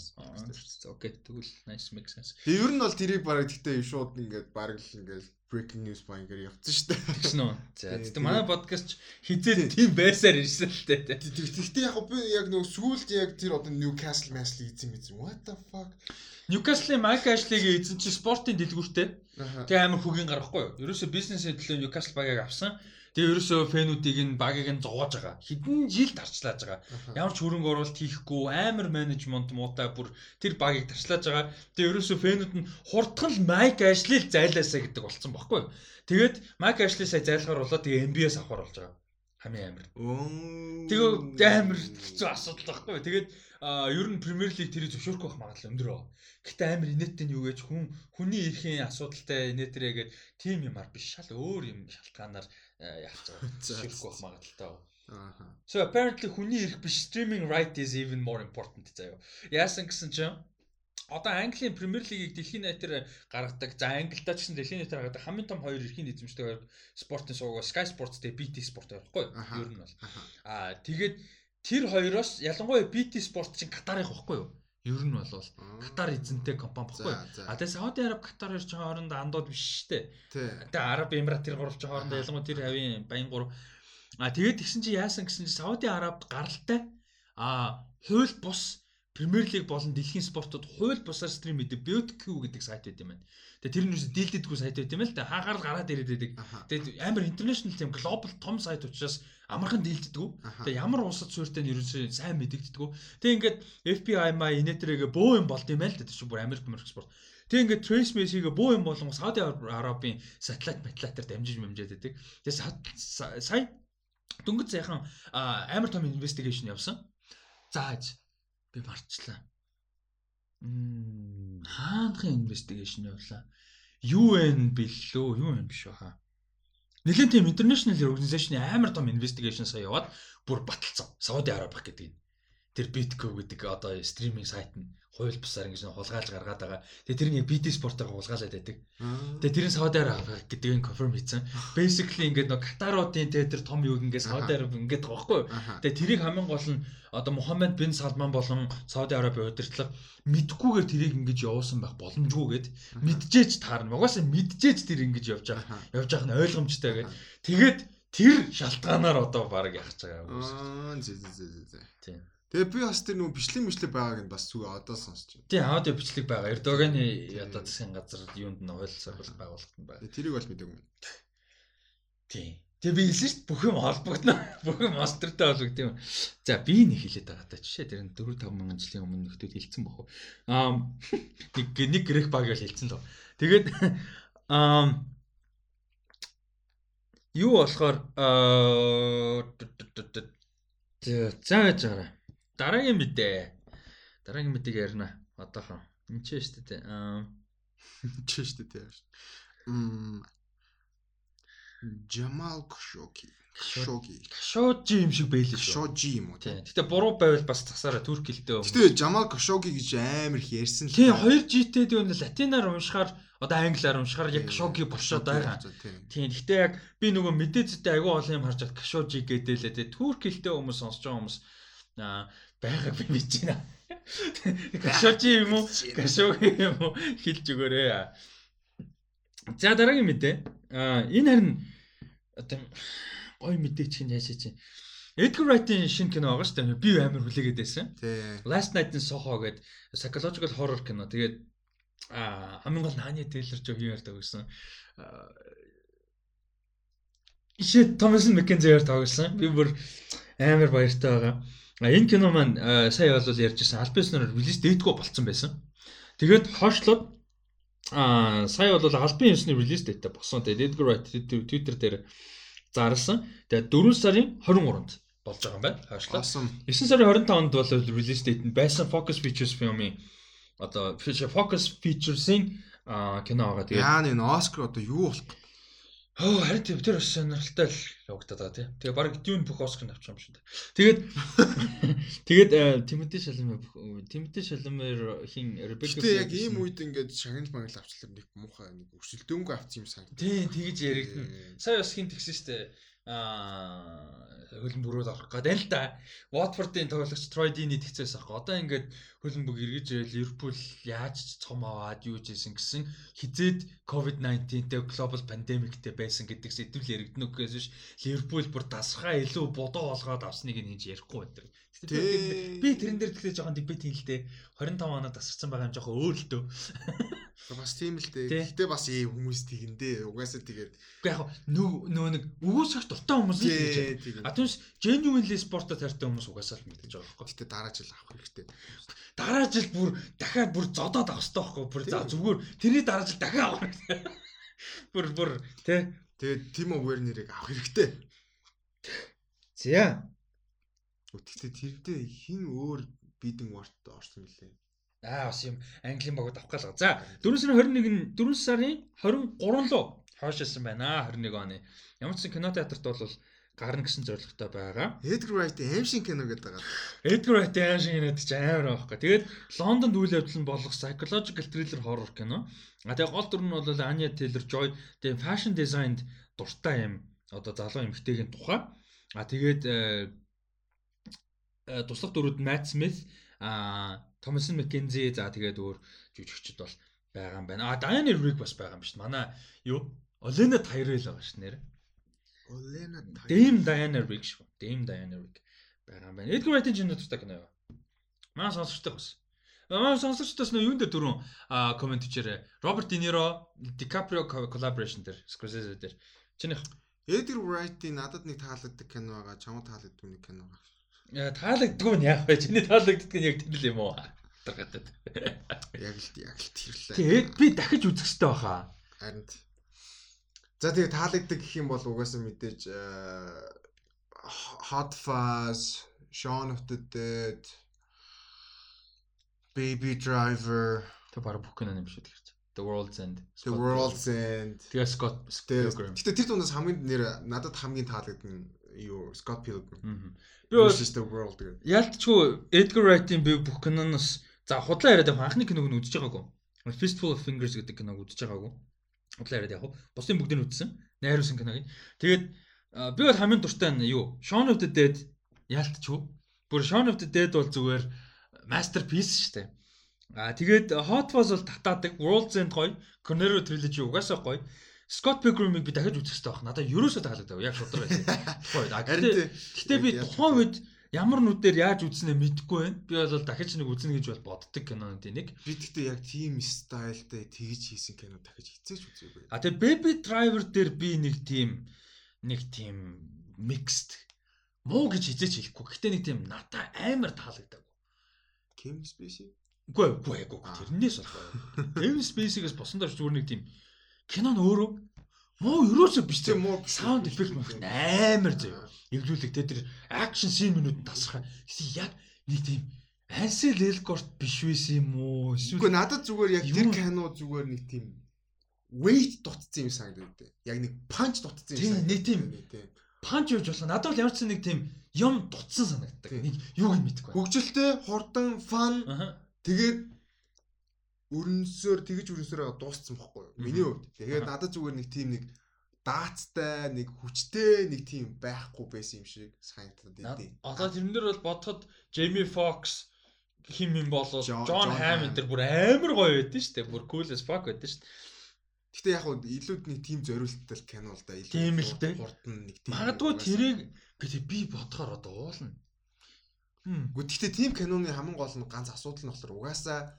Окей, тэгвэл nice make sense. Тэгээ ер нь бол тэрийг бараг гэхдээ шууд ингээд бараг л ингээд breaking news ба ингээд явцсан шүү дээ. Тэгсэн үү? За тэгтээ манай подкаст хизээ тийм байсаар ирсэн л дээ. Тэгтээ яг би яг нөгөө сүүлд яг тэр одоо Newcastle Mass-ийг эзэн мэдсэн. What the fuck? Newcastle-ийн Mike Ashley-ийг эзэн чи спортын дэлгүүртэй. Тэгээ амар хөгийн гарахгүй юу? Ерөөсө бизнесийн төлөө Newcastle багийг авсан. Тэгээ ерөөсөө фэнүүдийг нь багийг нь зовоож байгаа. Хэдэн жил тарчлааж байгаа. Ямар ч хөрөнгө оруулалт хийхгүй амар менежмент муутай бүр тэр багийг тарчлааж байгаа. Тэгээ ерөөсөө фэнүүд нь хурдхан л Ashley л зайлаасаа гэдэг болцсон байхгүй юу? Тэгээд Mike Ashley сая зайлахаар болоо тэгээ MBS авахар болж байгаа. Хамгийн амар. Тэгээ амар хэцүү асуудал байхгүй юу? Тэгээд ер нь Премьер Лиг тэрийг зөвшөөрөхгүй байх магадлал өндөр байна. Гэтэ амар инээдтэй нь юу гэж хүн хүний эрхийн асуудалтай инээтрээгээд тим юмар биш шал өөр юм шалтгаанаар яах гэж зөвшөөрөхгүй байх магадлалтай. Ааха. So apparently хүний эрх биш streaming right is even more important заяа. Яасан гэсэн чинь одоо Английн Премьер Лигийг дэлхийн найтаар гаргадаг. За Англидаа ч гэсэн дэлхийн найтаар гаргадаг хамгийн том хоёр эрхийн эзэмшдэг спортын суугаа Sky Sports тэгээ BT Sport байхгүй юу? Ер нь бол. Аа тэгээд тэр хоёроос ялангуяа BT Sport чинь Катарын байхгүй юу? Ер нь бол Катар эзэнтэй компани баггүй. А тэгээ Сауди Араб Катар ирж байгаа хоорондоо андууд биш шүү дээ. Тэгээ Араб Эмират тэр гурвч хоорондоо ялангуяа тэр хавийн баян гурав. А тэгээд тэгсэн чи яасан гэсэн чи Сауди Арабд гаралтай а хууль бус Премьер лиг болон дэлхийн спортод хууль бусаар стрим гэдэг BetQ гэдэг сайт байт юм байна. Тэгээ тэр нь юусе дийлдэдгүй сайт байт юм л та хаагаар гараад ирээд байдаг. Тэгээд амар интернэшнл тийм глобал том сайт учраас амархан дийлддэггүй. Тэгээ ямар улсад суурьтай нь ерөөсөө сайн мэдэгддэггүй. Тэгээ ингээд FBI маа инээтрээгээ бөө юм болд юм байл та чинь бүр Америк Америк спорт. Тэгээ ингээд Trace Messi-гээ бөө юм болгон Сауди Арабын сателлит матлатаар дамжиж мэмжээд байдаг. Тэгээ сая дөнгөж сайхан амар том инвестигейшн явсан. Зааж би марчлаа. хаанхын инвестигейшн явуулаа. UN билүү, UN биш баха. Нэгэн тийм international organization амар том investigation сая яваад бүр баталсан. Сауди Араби гэдэг. Тэр Bitco гэдэг одоо стриминг сайт нь хууль бусаар ингэж хулгайлж гаргаад байгаа. Тэгээ тэр нэг BT спортоор хулгайлаад байдаг. Тэгээ тэрийн Сауди Араби гэдгийг конфирм хийсэн. Basically ингээд нэг Катаруудын тэгээ тэр том юг ингээд Сауди Араби ингээд байгаа байхгүй. Тэгээ тэрийг хамгийн гол нь одоо Мухаммед бин Салман болон Сауди Араби удирдлага мэдхгүйгээр тэрийг ингэж явуулсан байх боломжгүй гэд мэджээж таарна. Угаасаа мэджээж тэр ингэж явж байгаа. Явж байгаа нь ойлгомжтой гэд. Тэгээд тэр шалтгаанаар одоо баг яхаж байгаа юм. Аа зэ зэ зэ. Тийм. Тэгээ би бас тэр нөгөө бичлэг мишлэг байгааг нь бас зүг одоо сонсч байна. Тийм аудио бичлэг байгаа. Эрдоганы одоо засгийн газар юунд нь хууль байгуулалт нь байна. Тэрийг бол мэдээгүй. Тийм. Тэгээ би хэлсэн шүү дээ бүх юм холбогдно. Бүх юм монстертай холбогд юм. За би нэг хэлээд байгаа та жишээ тэр 4 5 мянган жилийн өмнө нөхдөд хэлсэн бохоо. Аа нэг нэг грек баг гэж хэлсэн л. Тэгээд аа юу болохоор аа за байж байгаа. Дараагийн мэдээ. Дараагийн мэдээг ярина. Одоохон. Энд ч шүү дээ. Аа чи шүү дээ. Мм Жамал Кшоки. Кшоки. Кшожи юм шиг байлээ шүү. Кшожи юм уу тийм. Гэтэ буруу байвал бас тасаараа турк хэлтэй. Гэтэ Жамал Кшоки гэж амар их ярьсан л. Тийм 2 G-тэй дүү латинаар уншихаар одоо англиар уншихаар яг Кшоки болшоод байгаа. Тийм. Гэтэ яг би нөгөө мэдээцтэй агүй олон юм харж бат Кшожи гэдэлээ. Тэгээ турк хэлтэй хүмүүс сонсож байгаа хүмүүс аа байгааг би мэдэж байна. Кашочи юм уу? Кашоги юм уу? Хэлж өгөөрэй. За дараагийн мэдээ. Аа энэ харин одоо гоё мэдээ чинь яашаа чинь. Edgar Wright-ийн шинэ кино байгаа шүү дээ. Би амар хүлээгээд байсан. Last Night in Soho гэдэг psychological horror кино. Тэгээд аа хамгийн гол Нааны Тейлор жоо юм ярьдаг гэсэн. Ишээ Маккензи ярьдаг гэсэн. Би бүр амар баяртай байгаа. Энэ кино маань сая бол ярьжсэн Альбисноор релиз дэйтгүү болцсон байсан. Тэгээд хойшлоод а сая бол албан ёсны релиз дэйтэ босон. Тэгээд Edgar Wright Twitter дээр зарласан. Тэгээд 4 сарын 23-нд болж байгаа юм байна. Хойшлоо. 9 сарын 25-нд бол релиз дэйт нь байсан Focus Features фильмийн одоо Focus Features-ийн кино байгаа. Тэгээд яа энэ Оскар одоо юу болох Хөө харин тийм тэр бас сонирхолтой л явагдаад байгаа тийм. Тэгээ баг дүүн бүх Оскар авчих юм шиг. Тэгээд тэгээд Тимоти Шалмер Тимоти Шалмер хин Ребека Тэгээ яг ийм үед ингээд шагнал магнал авчлаар нэг муухай нэг өрсөлдөөнгөө авчих юм санагдав. Тийм тэгэж яригдана. Сая бас хин тэгсэн штэ хөлн бүрөөд авах гэдэг л да. Watford-ын тоглогч Troy Deeney тэгцээс авах. Одоо ингээд хөлн бүг эргэж Ливерпул яаж ч цом аваад юу жисэн гэсэн хизээд COVID-19-тэй global pandemic-тэй байсан гэдэг сэдвэл яригдана гэхээс биш Ливерпул бүр дасхаа илүү бодоо олгоод авсныг нь хийж ярихгүй байдаг. Би тэрэн дээр тэгэхээр жоохон дебет юм л дээ. 25 оноо тасарсан байгаа юм жоохон өөр л дөө. Бас тийм л дээ. Гэтэ бас ийм хүмүүс тэгэндээ. Угаасаа тэгээд. Уу яг нөө нөө нэг өгөөсөх дуртай хүмүүс л гэж. А түнш genuinely спортод хайртай хүмүүс угаасаа л мэдээж байгаа байхгүй. Гэтэ дараа жил авах хэрэгтэй. Дараа жил бүр дахиад бүр зодоод авах хэрэгтэй байхгүй. Бүр за зүгээр тэрний дараа жил дахиад авах хэрэгтэй. Бүр бүр тий. Тэгээд Тимо Вернерийг авах хэрэгтэй. За. Гэхдээ тэрдээ хин өөр бидэн варт орсон гэлээ. Аа бас юм Английн багууд авах гал. За 4 сарын 21 4 сарын 23 руу хойшилсан байна 21 оны. Ямар ч кино театрт бол гарна гэсэн зорилготой байгаа. Edgar Wright аим шин кино гэдэг байгаа. Edgar Wright аим шин кино гэж амар байхгүй. Тэгээд Лондонд үйл явдал нь болох psychological thriller horror кино. А тэгээд гол дүр нь бол Anya Taylor-Joy тэгээд fashion designed дуртай юм одоо залуу эмэгтэйгийн тухай. А тэгээд Э, туслах дөрүүд Matt Smith а Thomas McKenzie за тэгээд өөр жүжигчд бол байгаа юм байна. А Diana Rigg бас байгаа юм шүү дээ. Манай юу? Olena Tyrell байгаа шүү нэр. Olena Dame Diana Rigg шүү. Dame Diana Rigg байгаа юм байна. Edgar Wright-ийн жинэ тустай кино юу? Манай сонсогчтой бас. Манай сонсогчдоос нөө юунд дээр түрүүн комент хийчээрээ. Роберт Де Ниро, DiCaprio collaboration дээр Scorsese дээр. Чинийх Edgar Wright-ийн надад нэг таалагддаг кино байгаа. Чамд таалагддаг нэг кино байгаа таалагддгүй нь яах вэ? Чиний таалагддаг нь яг тэр л юм уу? Таргатад. Яг л яг л тэр л. Тэгээд би дахиж үзэх хэрэгтэй баха. Харин. За тэгээ таалагддаг гэх юм бол угаасаа мэдээж э, Hot Fuzz, Shaun of the Dead Baby Driver, Тэг баг бүх кино юм шүү тэгэрч. The World's End. The World's End. Тэгээ Scott Pilgrim. Гэтэ тэр дундаас хамгийн нэр надад хамгийн таалагдсан юу Scott Pilgrim. Би бол the World гэдэг. Ялтчгүй Edgar Wright-ийн би бүх киноноос за худлаа яриад яг анхны киног нь үзэж байгаагүй. Fistful of Fingers гэдэг киног үзэж байгаагүй. Худлаа яриад яг. Бусдын бүгдийг нь үзсэн. Найруулсан киног. Тэгээд би бол хамгийн дуртай нь юу? Shaun of the Dead ялтчгүй. Бүр Shaun of the Dead бол зүгээр masterpiece шүү дээ. Аа тэгээд Hot Fuzz бол татаадаг, World's End гоё, Cornero Trilogy угаасаа гоё. Scott Pilgrim-ыг би дахиж үзэх хэрэгтэй байна. Надад ерөөсөө таалагдав. Яг шудраг байсан. Гоё. Гэхдээ гэхдээ би тухайн үед ямар нүдээр яаж үзнэ мэдэхгүй байна. Би бол дахиж нэг үзнэ гэж бол боддог кинонд нэг. Би гэхдээ яг team стайлтай тэгж хийсэн кино дахиж хизээч үзээгүй. А тэгээ Baby Driver дээр би нэг team нэг team mixed муу гэж хизээч хэлэхгүй. Гэхдээ нэг team надад амар таалагдав. Kim Spacey Үгүй үгүй үгүй тэрнээс бол. Kevin Spacey-гээс босон доош зүгээр нэг тийм кино нь өөрөө муу ерөөсөө биш тийм муу саунд эффект мөн амар зөө. Эвлүүлэг тэ тэр акшн син минут тасах. Яг нэг тийм Ansel Elgort биш байсан юм уу? Үгүй надад зүгээр яг тэр кино зүгээр нэг тийм weight дутцсан юм санагдав. Яг нэг punch дутцсан юм санагдав. Нэг тийм панч юуж болох. Надад бол ямар ч нэг тийм юм дутсан санагддаг. Нэг юу юм мэдэхгүй. Хөгжилтэй, хурдан, фан Тэгээд өрнөсөөр тэгж өрнөсөөр дууссан бохгүй юу? Миний хувьд. Тэгээд надад зүгээр нэг тийм нэг даацтай нэг хүчтэй нэг тийм байхгүй байсан юм шиг санагдаад байдیں۔ Одоо тэрнэр бол бодоход Jamie Foxx хим юм болоо John Hamm энэ бүр амар гоё байдсан шүү дээ. Бүр cool as fuck байдсан шүү дээ. Гэтэ яг хуу илүүд нэг тийм зориулттай кино л да. Тийм л дээ. Нэг тийм. Магадгүй тэрийг гэдэг би бодохоор одоо уулна. Гэхдээ гэхдээ тийм киноны хамгийн гол нь ганц асуудал нь болохоор угаасаа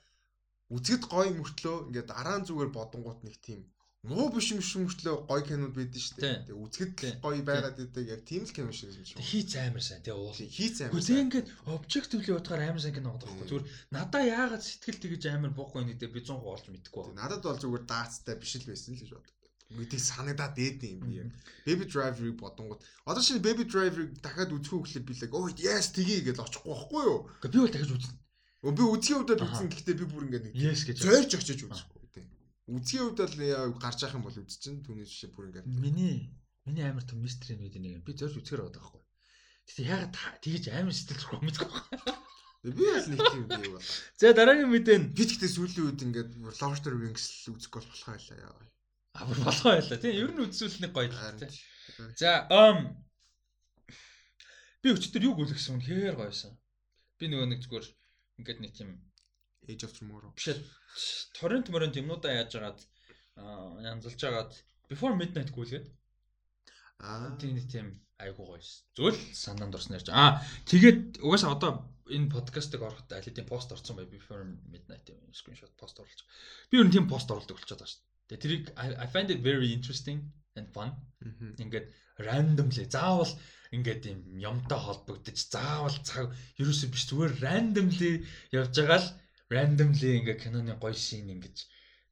үзэд гоё мөртлөө ингээд дараа нь зүгээр бодонгууд нэг тийм муу биш юм шиг мөртлөө гоё кинод байдэн шүү дээ. Тэгээ үзэхэд гоё байгаад идэг яг тийм л кино шиг юм шиг. Хийц амар сайн тэгээ уул. Хийц амар. Гэхдээ ингээд objectively бодохоор амар сайн кино байгаа байхгүй. Зүгээр надаа яагаад сэтгэл тэгэж амар буухгүй нэг дэ би 100% олж мэдэхгүй. Надад бол зүгээр даацтай биш л байсан л гэж боддог мэдээ санагдаад дээд юм би яг. Baby Driver-ыг бодонгууд одоо шинэ Baby Driver-ыг дахиад үзэх үгээр би л оо yes тгий гэж очихгүй байхгүй юу? Би бол дахиж үзнэ. Би үзхийн хувьд л үзсэн гэхдээ би бүр ингээд нэг yes гэж зөөлж очиж үзэхгүй тийм. Үзхийн хувьд л гарч яах юм бол үзчихэн түүний жишээ бүр ингээд. Миний миний амар том мистери нэг нэг би зөөлж үзэхэр байгаа байхгүй. Тэгтээ ягаад тэгэж амар сэтгэл зүйн мэдгүй байна. Би бас нэг тийм би бол. За дараагийн мэдээ нь би тэгтээ сүүлийн үед ингээд the Rings үзэх болох байлаа яа. Амар болохоо байлаа тийм. Ер нь үзүүлэх гоё л тийм. За um би өчтөр юу гүйлгсэн үнэхээр гоёсэн. Би нөгөө нэг зүгээр ингээд нэг тийм Age of Tomorrow. Биш торрент морент юмнуудаа яаж агаад янзалж агаад Before Midnight гүйлгээд аа тийм тийм айгуу гоёс. Зөвл санаанд орсон ярьж. Аа тэгээд угаасаа одоо энэ подкастыг ороход аль хэдийн пост орсон бай Before Midnight юм скриншот пост оруулж. Би ер нь тийм пост оруулдаг болчиход байгаа шүү дээ. Тэгээ тэрийг I find it very interesting and fun. Ингээд randomly заавал ингээд юм юмтай холбогдож заавал цаг ерөөсөө биш зүгээр randomly явж байгаа л randomly ингээд киноны гоё шин ингэж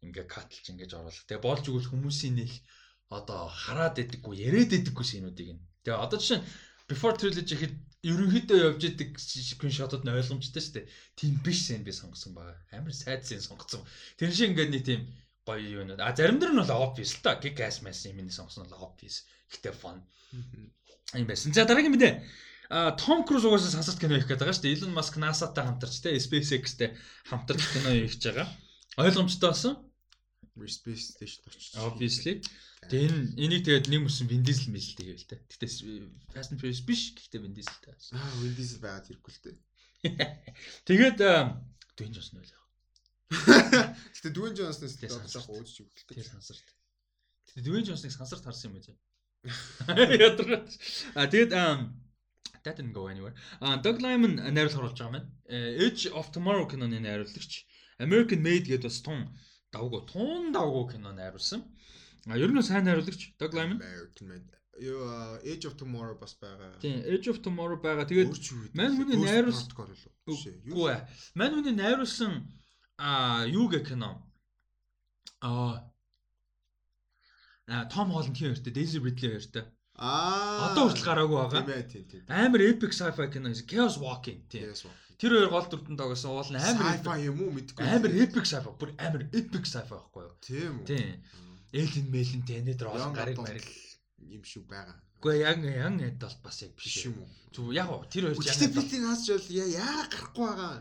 ингээд катлж ингэж оруулах. Тэгээ болж өгвөл хүмүүсийн нэг одоо хараад идэггүй яриад идэггүй шинүүдийг нь. Тэгээ одоо жишээ before trilogy гэхэд ерөнхийдөө явж идэг скриншотууд нь ойлгомжтой шүү дээ. Тийм биш сэн би сонгосон байгаа. Амар сайд сэн сонгосон. Тэр шиг ингээд нэг тийм гоё юм. А заримдэр нь бол obvious л та. Kick ass mass юм сонгосон бол obvious. Гэтэ fun. Ийм байсан. За дараагийн мэдээ. А Том Круз угаасаа сансарт кино хийх гэдэг байгаа шүү дээ. Elon Musk NASA-тай хамтарч те SpaceX-тэй хамтарч кино хийж байгаа. Ойлгомжтой болсон. Space Station очиж. Obviously. Тэгээ энэ энийг тэгээд нэг мөсөн Vin Diesel мэлтэй гэвэл те. Гэтэ Fast and Furious биш. Гэтэ Vin Dieselтэй. Аа Vin Diesel байгаад ирэхгүй л те. Тэгээд Dwayne Johnson байлаа. Гэтэ Dwayne Johnson-с жоохон өөдөж өгдөлтэй. Тэр сансарт. Гэтэ Dwayne Johnson-ыг сансарт харсан юм байна. Ядраад. А тэгээд that didn't go anywhere. А Doug Liman найруулах оруулж байгаа маань. Edge of Tomorrow киноны найруулагч American Made гэдэг бас тун давгүй тун давгүй кино найруулсан. А ер нь сайн найруулагч Doug Liman. American Made Юу Edge of Tomorrow бас байгаа. Тийм, Edge of Tomorrow байгаа. Тэгээд мань хүний найруулсан Үгүй ээ. Мань хүний найруулсан а юу гэх кино а а Том Холланд хин хоёртой Daisy Ridley хоёртой Аа. Одоо хүртэл гараагүй байгаа. Тийм ээ, тийм тийм. Амар epic sci-fi кино Chaos Walking тийм. Тэр хоёр гол дүртэн тоглосон уул нь амар Sci-fi юм уу мэдгүй. амар epic sci-fi бүр амар epic sci-fi байхгүй юу? Тийм үү. Тийм. Alien Melon Tenet Roll гарыг марыг. юм шүү байгаа. Гэхдээ яг яг эд бол бас яг биш юм. уу? Зүг яг тэр хоёр Гэхдээ бидний хаасч бол яа гарахгүй байгаа.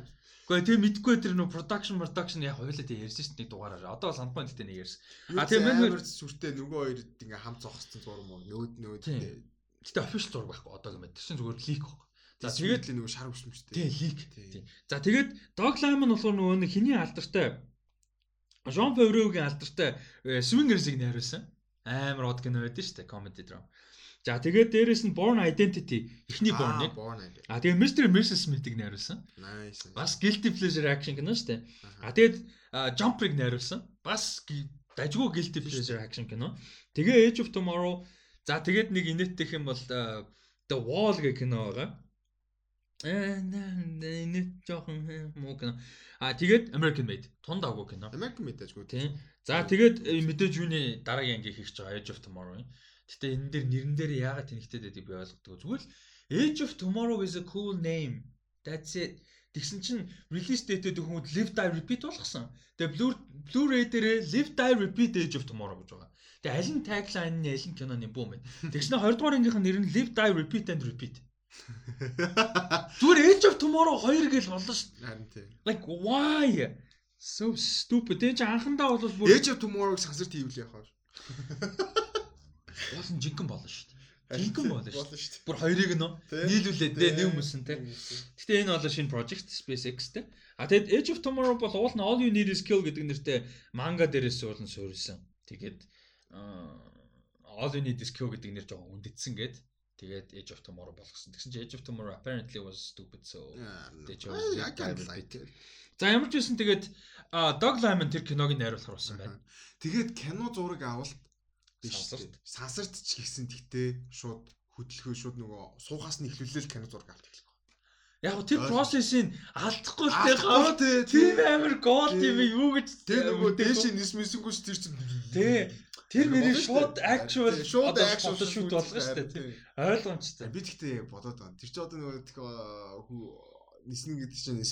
Гэхдээ тийм мэдгүй тэр нөө production production яг хоёулаа тийм ярьсан шүү дээ нэг дугаараар. Одоо санд point гэдэг нэг ярьсан. А, мэн- амар сүртэй нөгөө хоёрод ингээ хамт зогссон зураг мөн нөөд нөөд Тийм. Гэтэ official зураг байхгүй одоо гэмэд. Тэр чинь зүгээр leak баг. За тэгээд тэгээд нөгөө шар өшмөштэй. тийм leak. Тийм. Тийм. За тэгээд Dog Line нь болохоор нөгөө нэг хиний алдартай Jean Favreau-гийн алдартай э, Swingers-ыг найруулсан. Амар од кино байдсан шүү дээ, comedy drama. За тэгээд дээрэс нь Born Identity эхний Born-ыг. А тэгээд Mr. Mrs. Smith-ыг найруулсан. Nice. Бас guilty pleasure action кино шүү дээ. А тэгээд Jumper-ыг найруулсан. Бас дажгүй guilty pleasure action кино. Тэгээ Age of Tomorrow. За тэгээд нэг инээдтэй юм бол The Wall гэх кино байгаа. Э нэ жоохон муу кино. А тэгээд American Made. Тунд агуу кино. American мэдээжгүй. Тийм. За тэгээд э, мэдээж юуны дараагийн анги хийх гэж байгаа Age of Tomorrow. Гэтэ энэ дээр нэрэн дээр яагаад тэнэгтэй байдаг би ойлгохгүй. Зүгээр л Age of Tomorrow is a cool name. That's it. Тэгсэн чинь release date-д хүмүүс Live Die Repeat болгосон. Тэгээ Blu Blu-ray дээрээ Live Die Repeat Age of Tomorrow гэж байгаа. Тэгээ аль нь tagline нь аль нь киноны бүүм бэ. Тэгснэ 20 дугаар ангийнх нь нэр нь Live Die Repeat and Repeat. Зүгээр Age of Tomorrow 2 гэж болно шүү. Харин тийм. Like why? So stupid. Тэгээ чи анхандаа бол бүр Age of Tomorrow-г сансар хийвэл яхаа. Болсон жинхэнэ болно шүү дээ. Жинхэнэ болно шүү. Шүү. Бүр хоёрыг дээ. нийлүүлээд дээ нэг хүмүүсэн те. Гэтэ энэ бол шинэ project SpaceX те. А тэгэд Age of Tomorrow бол уул нь All You Need Is Kill гэдэг нэртэй манга дээрээс уулын суурилсан. Тэгээд All You Need Is Kill гэдэг нэр жоохон үндэдсэн гээд тэгээд Age of Tomorrow болгосон. Тэгсэн чинь Age of Tomorrow apparently was stupid so. Like it. За ямар ч байсан тэгээд Dog Limon тэр киног нь найруулахар болсон байна. Тэгээд кино зураг авалт Сансарт. Сансарт ч гисэн тэгтээ шууд хөдөлгөө шууд нөгөө суухаас нь эхлүүлэл кино зураг авалт эхлэх. Яг гоо тэр процессыг алдахгүй л те тий, тийм тий. амар гол юм юу гэж Тэр нөгөө дээш нис мэсэнгүүс тэр чинь Тий. Тэр нэрийг шууд actual шууд actual photoshoot болгоно шүү дээ. Ойлгомжтой. Би тэгтээ бодоод байна. Тэр чинь одоо нөгөө нисэн гэдэг чинь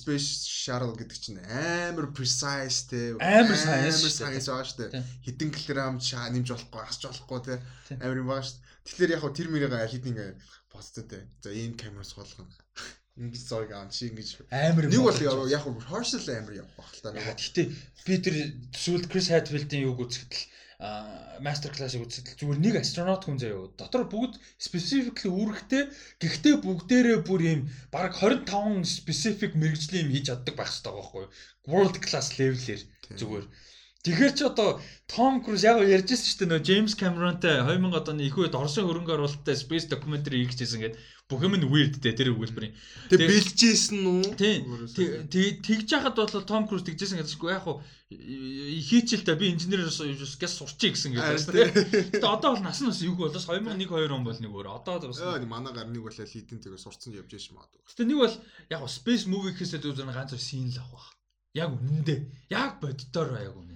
shuttle гэдэг чинь амар precise те Амар science science Тий. дээ. Хэдэн килограмм чаа нэмж болохгүй, асч болохгүй те. Амар юм дээ. Тэгэхээр яг хөө тэр мэрийг хэдийн ингээ бодсон те. За ийм камер суулгана. Ингэж зураг аав чи ингэж Амар нэг бол яг хөө rehearsal амар явах бах л та нөгөө. Гэхдээ би тэр сүүлд Крис Хатфилдийн юуг үзэхэд л мастер классыг үзэхэд л зүгээр нэг астронавт хүн заяа. Дотор бүгд specifically үүрэгтэй. Гэхдээ бүгдээрээ бүр юм баг 25 specific мэрэгжлийн юм хийж чаддаг байх хэрэгтэй байхгүй юу? World class level-ээр зүгээр. Тэгэхээр ч одоо Том Круз яг ярьж байсан шүү дээ нөө Джеймс Камеронтай 2000 оны их үед Оросын хөрөнгө оруулалттай space documentary хийчихсэн гэдэг бүх юм нь weird дээ тэр өгүүлбэрийн. Тэг Тэг- бэлжсэн үү? Тэг- Тэгж яхад бол Том Круз тэгжсэн гэдэггүй яг хуу хийчихэл та би инженероос гэс сурчий гэсэн гэдэг. Гэтэ одоо бол нас нь бас юу болоос 2001 2 он бол нэг өөр. Одоо бас манай гар нэг болоо лидэн тэгээ сурцсан явж яаш магадгүй. Гэтэ нэг бол яг space movie гэхээсээ зүгээр ганц зур scene л авах. Яг үнэндээ. Яг боддоор ба яг үнэндээ.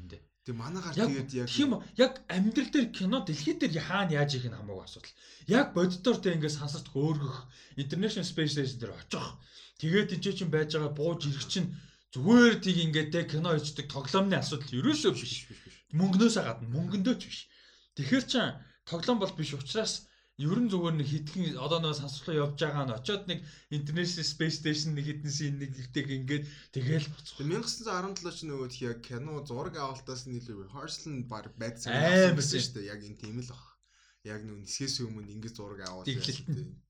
Тэг Яг тэгээд яг үү? Яг амьдрал дээр кино дэлхий дээр хаана яаж ийх нь хамаагүй асуудал. Яг боддоор тэ ингээд сансарт хөөргөх International Space Station дээр очих. Тэгээд энэ чинь байж байгаа бууж ирэх чинь зүгээр тийг ингээд тэ кино хийдэг тоглоомны асуудал ерөөсөө биш. биш биш. Мөнгнөөсөө гадна мөнгөндөө ч биш. Тэгэхээр ч тоглоом бол биш учраас ерөн зүгээр нэг хитгэн одоо нэг сансарлуу явж байгаа нь очиод нэг International Space Station нэг хитэн син нэг ихтэйг ингээд тэгэл. Тэг 1917 ч нөгөө тхий яг кино зураг авалтаас нь баг байдсан Амар байсан шүү дээ. Яг энэ тийм л баг. Яг нөгөө нисгээс өмнө ингэж зураг аваад нь.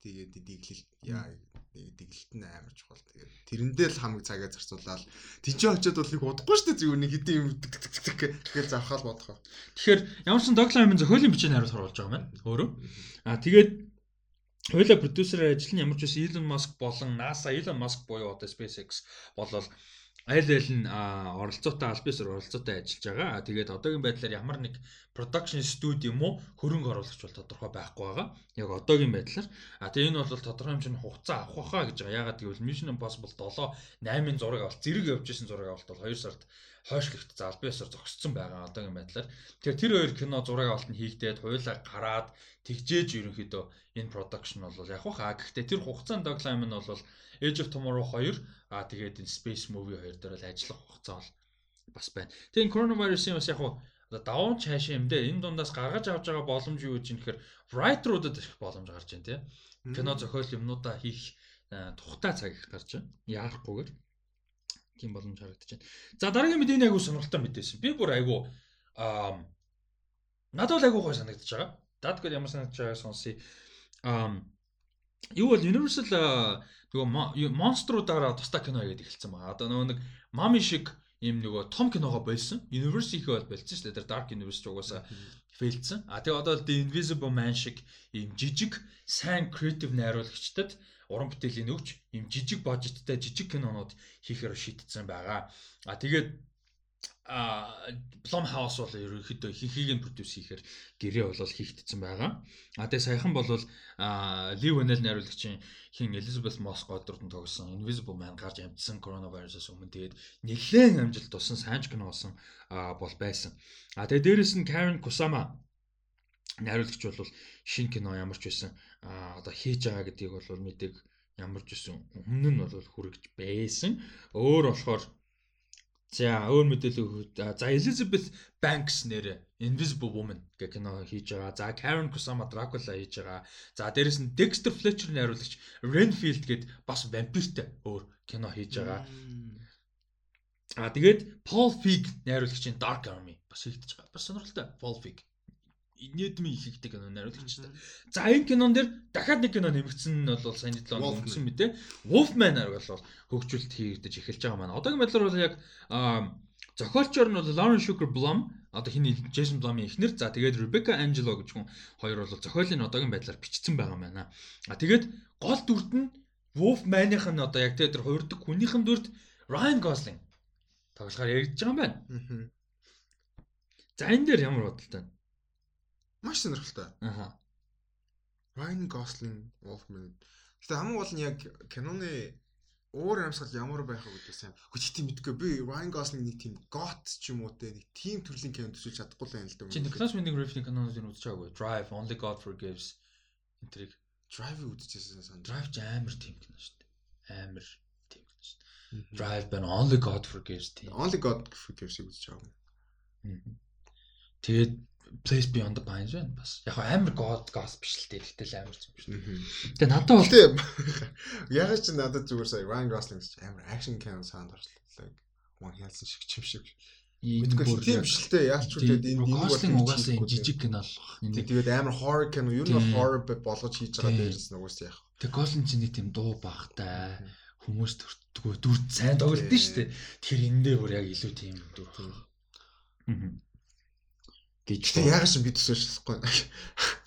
тэгээд дэглэлт яа дэглэлт нь амар чухал. Тэгээд тэрэндээ л хамаг цагаа зарцуулаад тийч очиод бол нэг удахгүй шүү дээ зүгээр нэг хэдийн юм тик тик тик тик гэхээр завхаал бодох. Тэгэхээр ямар ч сан доглайн зохиолын бичээний хариулт оруулж байгаа маань өөрөө. Аа тэгээд Хойло продюсерээр ажиллана ямар ч байсан Elon Musk болон NASA Elon Musk буюу одоо SpaceX болол аль аль нь оролцоотой аль бисэр оролцоотой ажиллаж байгаа. Аа, Тэгээд одоогийн байдлаар ямар нэг production studio юм уу хөрөнгө оруулагч бол тодорхой байхгүй байгаа. Яг одоогийн байдлаар. А тэгээ энэ бол тодорхой хэмжээний хугацаа авах байхаа гэж байгаа. Ягаад гэвэл Mission Impossible 7 8-ын зураг авалт зэрэг явж исэн зураг авалт бол 2 сард хойшлогт за аль биесээр зогссон байгаа одоогийн байдлаар. Тэгэхээр тэр хоёр кино зураг авалт нь хийгдээд хуйлаа гараад тэгжээж ерөнхийдөө энэ production бол яг хаа гэхдээ тэр хугацаанд Douglas нь бол Age of Tomorrow 2 аа тэгээд энэ Space Movie 2 дээр л ажиллах хугацаа бол бас байна. Тэгээд coronavirus-ийн бас яг хаа даван цаашаа юм дээ. Энэ дундаас гаргаж авч байгаа боломж юу гэж юм гэхээр writer-уудад их боломж гарч байна тийм. Кино зохиол юмнуудаа хийх тухтай цаг их гарч байна. Яахгүйгээр тийм боломж харагдаж байна. За дараагийн мэдээ нэг айгу сонирхолтой мэдээсэн. Би бүр айгу аа надад бол айгу гой санагдаж байгаа. Дадгод ямар санагдаж байгааг сонсъё. Аа юу бол Universal нөгөө монструудаараа тусдаа кино хийгээд эхэлсэн байгаа. Одоо нөгөө нэг Mami шиг ийм нөгөө том киногоо болсон. Universe их бол болсон шүү дээ. Тэр Dark Universe ч угаасаа фейлдсэн. А тэгээ одоо The Invisible Man шиг ийм жижиг сайн креатив найруулагчдад уран бүтээлийн өгч ийм жижиг бажеттай жижиг кинонууд хийхээр шийдтсэн байгаа. А тэгээд а Plum House бол ерөнхийдөө хинхийг нь продюс хийхээр гэрээ болол хийгдсэн байгаа. А тэгээ саяхан бол а Lee Whannell найруулагчийн хин Elizabeth Moss годорд тогсон Invisible Man гарч амжсан коронавирусээс өмнө тэгээд нэлээд амжилт тусан сайн кино болсон бол байсан. А тэгээ дээрэс нь Karen Kusama найруулагч бол шинэ кино ямар ч байсан одоо хийж байгаа гэдгийг бол мэдээг ямар ч байсан өмнө нь бол хүрэж байсан. Өөр болохоор за өөр мэдээлэл за Elizabeth Banks нэрэ Invisible Woman гэх кино хийж байгаа. За Karen Kusama Dracula хийж байгаа. За дээрэс нь Dexter Fletcher найруулагч Renfield гээд бас вампиртай өөр кино хийж байгаа. А тэгээд Paul Feig найруулагчийн Dark Army бас хийгдэж байгаа. Бас сонирхолтой Paul Feig нийтмийн ихэгтэй кино найруулагчтай. За энэ кинон дээр дахиад нэг кино нэмэгдсэн нь бол саяны 7 хоног өнгөрсөн те. Wolfman арга бол хөгжүүлэлт хийгдэж эхэлж байгаа маань. Одоогийн байдлаар бол яг зохиолчор нь бол Lauren Sugar Blum одоо хиний Jason Blum-ийн эхнэр за тэгээд Rebecca Angelo гэж хүн хоёр бол зохиолын одоогийн байдлаар бичсэн байгаа байна. А тэгээд гол дүрт нь Wolfman-ийнх нь одоо яг тэр хувирдаг хүнийхэн дүрт Ryan Gosling тоглохоор яригдж байгаа юм байна. За энэ дээр ямар бодолтой вэ? Маш сонирхолтой. Аха. Ryan Gosling, Wolfman. Гэтэ хамгийн гол нь яг киноны өөр амьсгал ямар байх вэ гэдэг сайн. Хүч тийм мэдгүй. Би Ryan Gosling нэг тийм got ч юм уу те нэг тийм төрлийн кино төсөлж чадахгүй л юм л да. Чи Nicholas Winding Refn кинонуудыг үзэж байгаагүй. Drive, Only God Forgives энтриг Drive үзчихсэн сан. Drive ч амар тийм кино шүү дээ. Амар тийм кино шүү дээ. Drive байна Only God Forgives тийм. Only God Forgives-ийг үзэж байгаагүй. Тэгээд Place Beyond the Pines байна бас. Яг амар god goss биш л дээ. Тэгтэл амар юм биш. Тэгээ надад бол. Яг ч надад зүгээр сая Ryan Gosling гэж амар action кино саунд орчлоо. One хэлсэн шиг чим шиг. Мэдгүй тийм биш л дээ. Яаж ч үгээд энэ нэг Gosling угаасаа жижиг кино л баг. Тэгээд амар horror кино ер нь horror болгож хийж байгаа дээрс нугаас яах. Тэг Gosling чинь нэг тийм дуу багтай хүмүүс төртгөө дүр сайн тоглолт нь шүү дээ. Тэгэхээр энэ дээр бүр яг илүү тийм дүр. Аа гэж яг шин би төсөөлж болохгүй.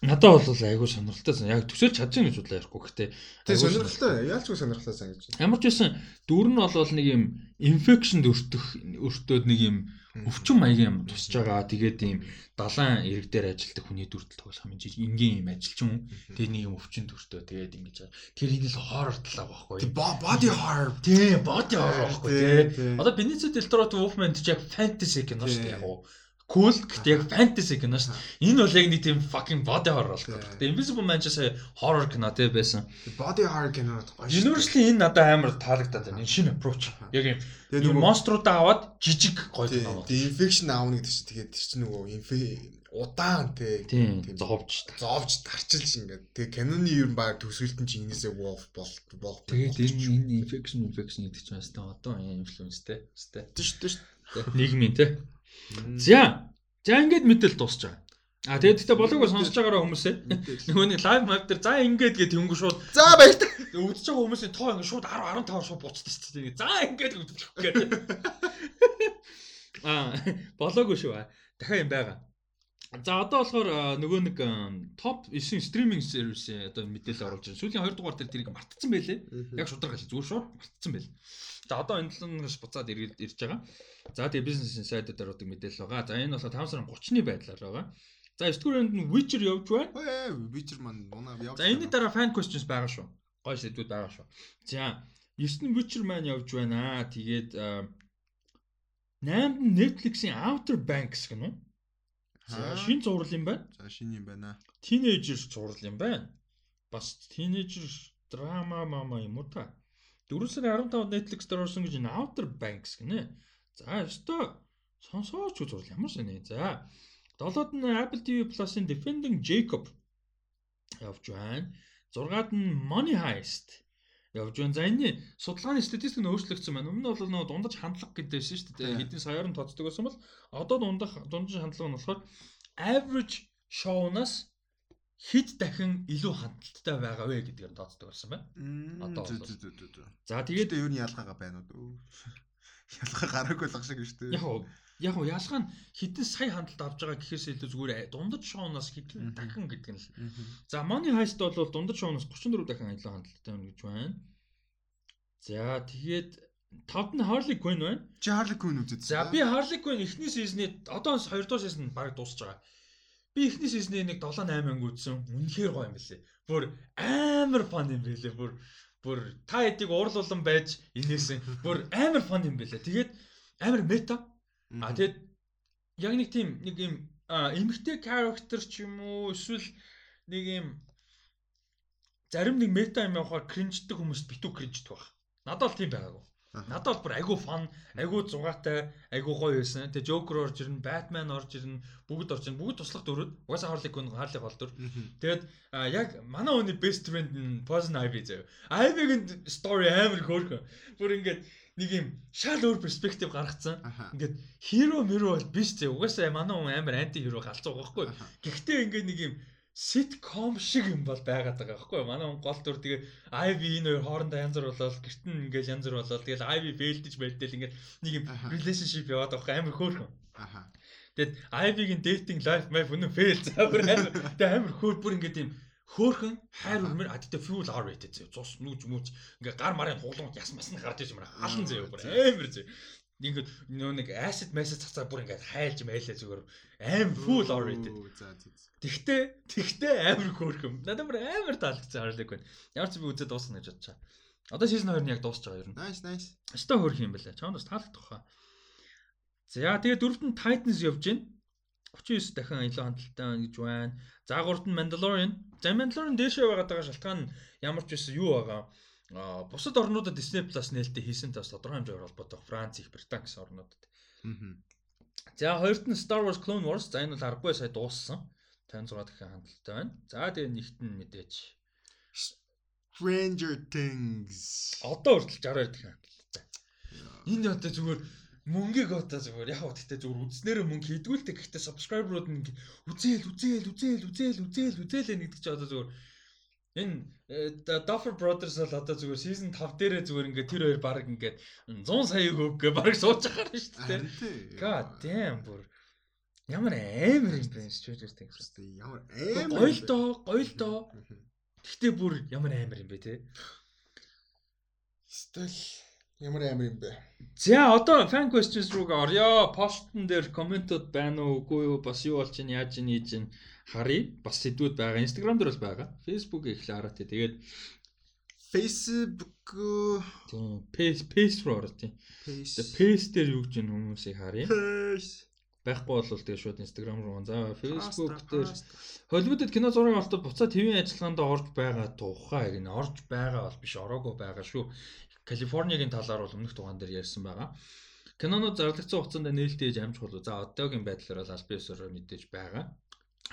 Надад бол айгүй сонирхолтой сан. Яг төсөөлж чадчих гэж бодлоо ярихгүй. Гэхдээ тийм сонирхолтой. Яалчгүй сонирхолтой сан гэж. Ямар ч байсан дүр нь бол нэг юм инфекшнд өртөх өртөөд нэг юм өвчин маягийн юм тусаж байгаа. Тэгээд ийм далайн ирэг дээр ажилладаг хүний дүртэл тоглох юм жиж энгийн юм ажилчин. Тэгээд нэг юм өвчин төртөө тэгээд ингэж байгаа. Тэр энэ л хоррор талаа байхгүй. Body horror. Тийм body horror байхгүй тий. Одоо Benicio del Toro Wolfman гэж яг fantasy кино шүү дээ яг уу cool гэхдээ яг fantasy кино шүү. Энэ бол яг нэг тийм fucking body horror болох гэдэг. Тэгээ Invisible Man ч сая horror кино тий байсан. Body horror кино гоё шүү. Universally энэ надад амар таалагдаад байна. Энэ шинэ approach. Яг юм. Тэгээ монструудаа аваад жижиг гоё кино. Тэгээ infection аавна гэдэг чинь тэгээд тэр чинь нөгөө удаан тий зовж зовж тарчилж ингээд тэгээ киноны ер нь баг төсөөлт нь чинь энэсээ wolf бол бол тэгээд энэ infection infection гэдэг чинь хэвээр одоо инфлюенстэй хэвээр тийм шүү дээ нийгмийн тий За. За ингээд мэдээл дуусч байгаа. А тэгээд тэгтээ болоог сонсож байгаараа хүмүүсээ нөгөө нэг лайв мап дээр за ингээд гээд тэнгүү шууд за баярт үдчихэж байгаа хүмүүсийн тоо ингээд шууд 10 15 шууд буцдаг шүү дээ. За ингээд үдчих гээд. Аа болоогүй шүү. Дахиад юм байгаа. За одоо болохоор нөгөө нэг топ 9 стриминг сервис одоо мэдээлэл оруулж байна. Сүүлийн 2 дугаар дээр тэрийг мартцсан байлээ. Яг шударга хэлээ. Зүгээр шууд мартцсан байлээ. За одоо энэ 7 ногоос буцаад ирж байгаа. За тэгээ бизнес инсайдер дээр удаг мэдээлэл байгаа. За энэ болохоор 5 сарын 30-ны байдлаар байгаа. За 9 дугаарнд нь Witcher явж байна. Witcher маань унаа явж. За энэний дараа fan questions байгаа шүү. Гоё сэдвүүд байгаа шүү. За 9 нь Witcher маань явж байна. Тэгээд 8-нд нь Netflix-ийн Outer Banks гэнэ. За шинэ зураг юм байна. За шинэ юм байна. Teenager зураг юм байна. Бас teenager драма мама юм уу та? 4 сарын 15-нд Netflix дээр орсон гэж энэ Outer Banks гинэ. За ёстой сонсооч зураг ямар шинэ. За 7-д нь Apple TV Plus-ын Defending Jacob явж байна. 6-ад нь Money Heist явж байна. За энэ судалгааны статистик нь өөрчлөгдсөн байна. Өмнө нь бол нөгөө дундаж хандлага гэдээсэн шүү дээ. Хэдийн саяар нь тооцдог байсан бол одоо дундах дундаж хандлага нь болохоор average show-наас хэд дахин илүү хандлттай байгаа вэ гэдгээр нь тооцдог болсон байна. Одоо. За тэгээд юу нь ялгаагаа байна уу? Ялгаа гараагүй л шиг шүү дээ. Яг яг уу ялгаа нь хэдэн сая хандлт авч байгаа гэхээс илүү зүгээр дундад шоуноос хэдэн дахин гэдэг нь л. За Money Heist бол дундад шоуноос 34 дахин илүү хандлттай байна гэж байна. За тэгээд тавд нь Harley Quinn байна. Чи Harley Quinn үзэж За би Harley Quinn эхний сизнээ одоо 2 дугаар сизон баг дуусч байгаа. Би эхний сизний нэг 7 8 анги үзсэн. Үнэхээр гоё юм билээ. Бүр амар фан юм билээ. Бүр бүр та хэдийг уурлуулсан байж инээсэн. Бүр амар фан юм билээ. Тэгээд амар мета. А тэгээд яг нэг тийм нэг юм эмгтэй character ч юм уу эсвэл нэг юм зарим нэг мета юм явахаар кринждэг хүмүүст битүү кринждэг баг. Надад бол тийм байгаагүй. Надад бол бүр айгүй фан, айгүй зугаатай, айгүй гоё байсан. Тэгээ Joker орж ирнэ, Batman орж ирнэ, бүгд орж ирнэ. Бүгд туслах дөрөв. Угаасаа Harley Quinn Harley гол дүр. Тэгээд яг манай хүний best friend нь Poison Ivy заяа. Ivy-гийн story амар хөөрхөн. Бүр ингээд нэг юм шал өөр перспектив гаргацсан. Ингээд hero мөрөө бол биш заяа. Угаасаа манай хүн амар анти hero галзуу байхгүй. Гэхдээ ингээд нэг юм ситком шиг юм бол байгаад байгаа байхгүй? Манай хүн гол дүр тэгээ Ivy энэ хоёр хоорондоо янз бүр болоод гэртэн ингээл янз бүр болоод тэгэл Ivy бэлдэж бэлдэл ингээд нэг юм relationship яваад байгаа амар хөөрхөн. Аха. Тэгэд Ivy-гийн dating life map үнэн fail заавар амар. Тэгээ амар хөөр бүр ингээд юм хөөхөн хайр үрмэр а тэгтээ fuel R rated зөө. Цус нүүж мүүж ингээ гар марын хулуун яс масна гарч иж мара халан зөө бүр амар зөө. Ингээд нөө нэг acid message цацаа бүр ингээд хайлж майлаа зүгээр аим full R rated. Тэгтээ тэгтээ амар хөөрхөн. Надад бүр амар таалагдсан Harley Quinn. Ямар ч би үзээд дуусна гэж бодчихаа. Одоо season 2 нь яг дуусч байгаа юм. Nice nice. Өстой хөөрх юм байна. Чамд бас таалагдах хаа. За тэгээ дөрөвт нь Titans явж байна. 39 дахин илүү хандлттай байна гэж байна. За гуравт нь Mandalorian. За Mandalorian дээшээ байгаад байгаа шалтгаан ямар ч байсан юу байгаа. А бусад орнуудад Disney Plus нээлттэй хийсэн тас тодорхой хэмжээгээр холбоотой Франц, Их Британи гэсэн орнуудад. За хоёрт нь Star Wars Clone Wars. За энэ бол 10 сая дууссан. 56 дахин хандлттай байна. За тэгээ нэгт нь мэдээж Stranger Things. Одоо хүртэл 62 дахин хандлттай. Энд одоо зүгээр мөнгөийг одоо зүгээр яг гэхдээ зүгээр үзнээрээ мөнгө хийдгүүлдэг. Гэхдээ subscriber-ууд нь үзээл үзээл үзээл үзээл үзээл үзээл гэдэг чинь одоо зүгээр энэ Duffer Brothers бол одоо зүгээр season 5 дээрээ зүгээр ингээд тэр хоёр баг ингээд 100 сая өгөө баг байгаа юм шүү дээ. God damn бүр Ямар амар юм бэ Stranger Things. Ямар амар. Гоё л доо, гоё л доо. Гэхдээ бүр ямар амар юм бэ те. Стил ямар амар юм бэ? За одоо fan questions руу орё. Постн дээр комментууд байна уу, үгүй юу? Бас юу болж чинь, яаж чинь, хийж чинь харъя. Бас сэдвүүд байгаа. Instagram дээр бол байгаа. Facebook ихлэ хараа тий. Тэгээд Facebook тийм Pace Pace руу орё тий. Pace дээр юу гэж хүмүүсийг харъя. Байхгүй бол тэгээ шууд Instagram руу. За Facebook дээр Холливуудад кино зураг авалтад буцаа ТV-ийн ажиллагаанд орж байгаа тухай гэнэ. Орж байгаа бол биш, ороогүй байгаа шүү. Калифорнигийн талаар бол өмнөх тугаан дээр ярьсан байгаа. Кинонууд зарлагдсан хугацаанд нээлттэй ээж амжих болов. За одоогийн байдлаар бол аль биесээр мэдээж байгаа.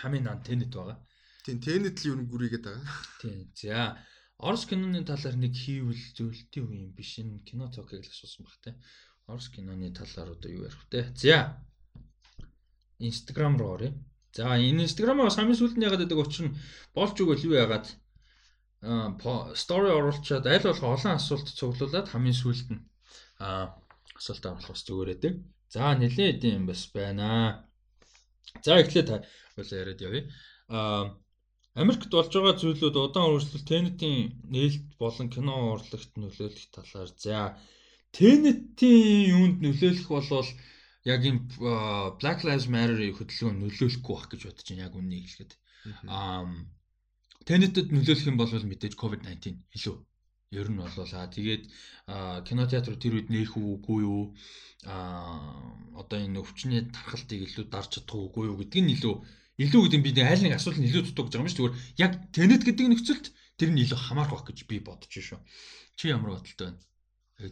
Хамгийн нан Tenet байгаа. Тийм Tenet л юу гүрийгээд байгаа. Тийм. За Орос киноны талаар нэг хийвэл зөвлөлтийн үг юм биш. Энэ кино цогыг л асуусан баг те. Орос киноны талаар одоо юу ярих вэ? За Instagram руу оръё. За энэ Instagram-аа хамгийн сүүлд нь ягаад гэдэг учир нь болж өгөөл юу ягаад story оруулчаад аль болох олон асуулт цуглуулад хамгийн сүүлд нь асуулт авах бас зүгээр байдаг. За нэлээд юм бас байна. За эхлээд хоёлаа яриад явъя. Аа Америкт болж байгаа зүйлүүд удаан үргэлжлэл Tenet-ийн нээлт болон кино урлагт нөлөөлөх талаар за Tenet-ийн юунд нөлөөлөх болвол яг юм Black Lives Matter-ийн хөдөлгөөн нөлөөлөхгүй байх гэж бодож байна яг үннийг хэлэхэд. Аа Тэнэтэд нөлөөлөх юм бол мэдээж COVID-19 илүү Ер нь болоо аа тэгээд кинотеатр тэр үед нээх үгүй юу а одоо энэ өвчний тархалтыг илүү дарж чадах уугүй юу гэдг нь илүү илүү гэдэг нь бид айл нэг асуулт нь илүү дутуу гэж байгаа юм шүү. Зүгээр яг тэнэт гэдэг нөхцөлд тэр нь илүү хамаарах байх гэж би бодож шүү. Чи ямар бодолтой байна?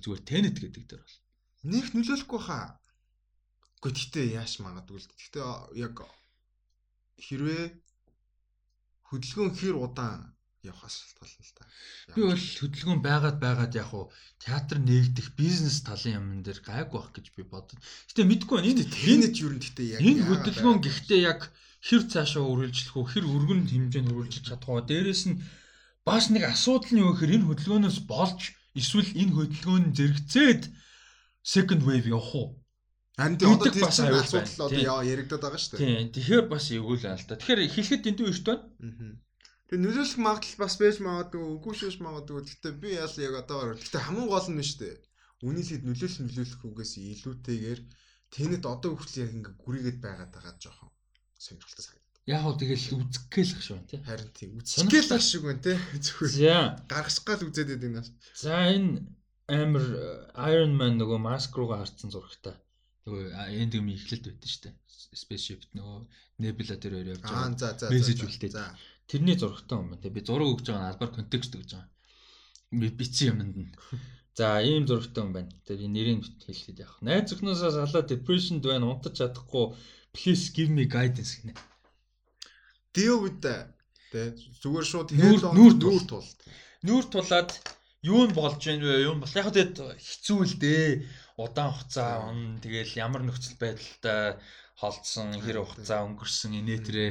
Зүгээр тэнэт гэдэг дээр бол. Нэх нөлөөлөхгүй хаа. Гэхдээ гэхдээ яаш магадгүй л. Гэхдээ яг хэрвээ хөдөлгөөн хэр удаан явах шалтгаална л та. Би бол хөдөлгөөн байгаад байгаад яг уу театр нээгдэх бизнес талын юм дээр гайгүй байх гэж би бодод. Гэтэ мэдгүй байна. Энэ тэнэт юу нэттэй яг энэ хөдөлгөөн гэхдээ яг хэр цаашаа үргэлжлэх үү, хэр өргөн хэмжээнд үргэлжлэж чадах уу. Дээрээс нь бас нэг асуудал нь юу гэхээр энэ хөдөлгөөнөөс болж эсвэл энэ хөдөлгөөн зэрэгцээд second wave явах уу? Харин тийм одоо тийм асуудал одоо яригадаад байгаа шүү дээ. Тийм. Тэгэхээр бас эвгүй л аа л да. Тэгэхээр хэлэхэд дэндүү эрт байна. Аа. Тэгээ нөлөөлөх магадлал бас байж магадгүй, үгүй шүүж магадгүй. Гэхдээ би ял яг одоо гэхдээ хамгийн гол нь шүү дээ. Үнийсэд нөлөөлөх нөлөөлөх үгээс илүүтэйгээр тэнэт одоо хүртэл яг ингээ гүрийгээд байгаад байгаа жоохон сонирхолтой санагдав. Яг уу тэгэл үзэхгээл ах шүү тий. Харин тийм үзэхгээл ах шиг байна тий. Зүгээр. За гаргасгаал үзээд байдаг аа. За энэ амар Iron Man нөгөө маск руугаа харцсан зурагтай. Нөгөө энд юм ихлэлд байдсан шүү дээ. Spaceship нөгөө Nebula дээр өөр явж байгаа. Аа за за. Мессеж үлдээ. За тэрний зурагтай юм байна. Би зураг өгж байгаа албаар контекст өгж байгаа. Би бичсэн юмд нь. За ийм зурагтай юм байна. Тэр нэрийг хэлэхэд яах. Найз зөвхнөөсөө салаад depression байна унтаж чадахгүй please give me guidance гинэ. Deal with that. Тэ зүгээр шууд нүүр нүүр тул. Нүүр тулаад юу нь болж байна вэ? Юу нь бол яг тэгэд хэцүү л дээ. Удаан хугацаа он тэгэл ямар нөхцөл байдалтай холдсон хэр хугацаа өнгөрсөн инээтрээ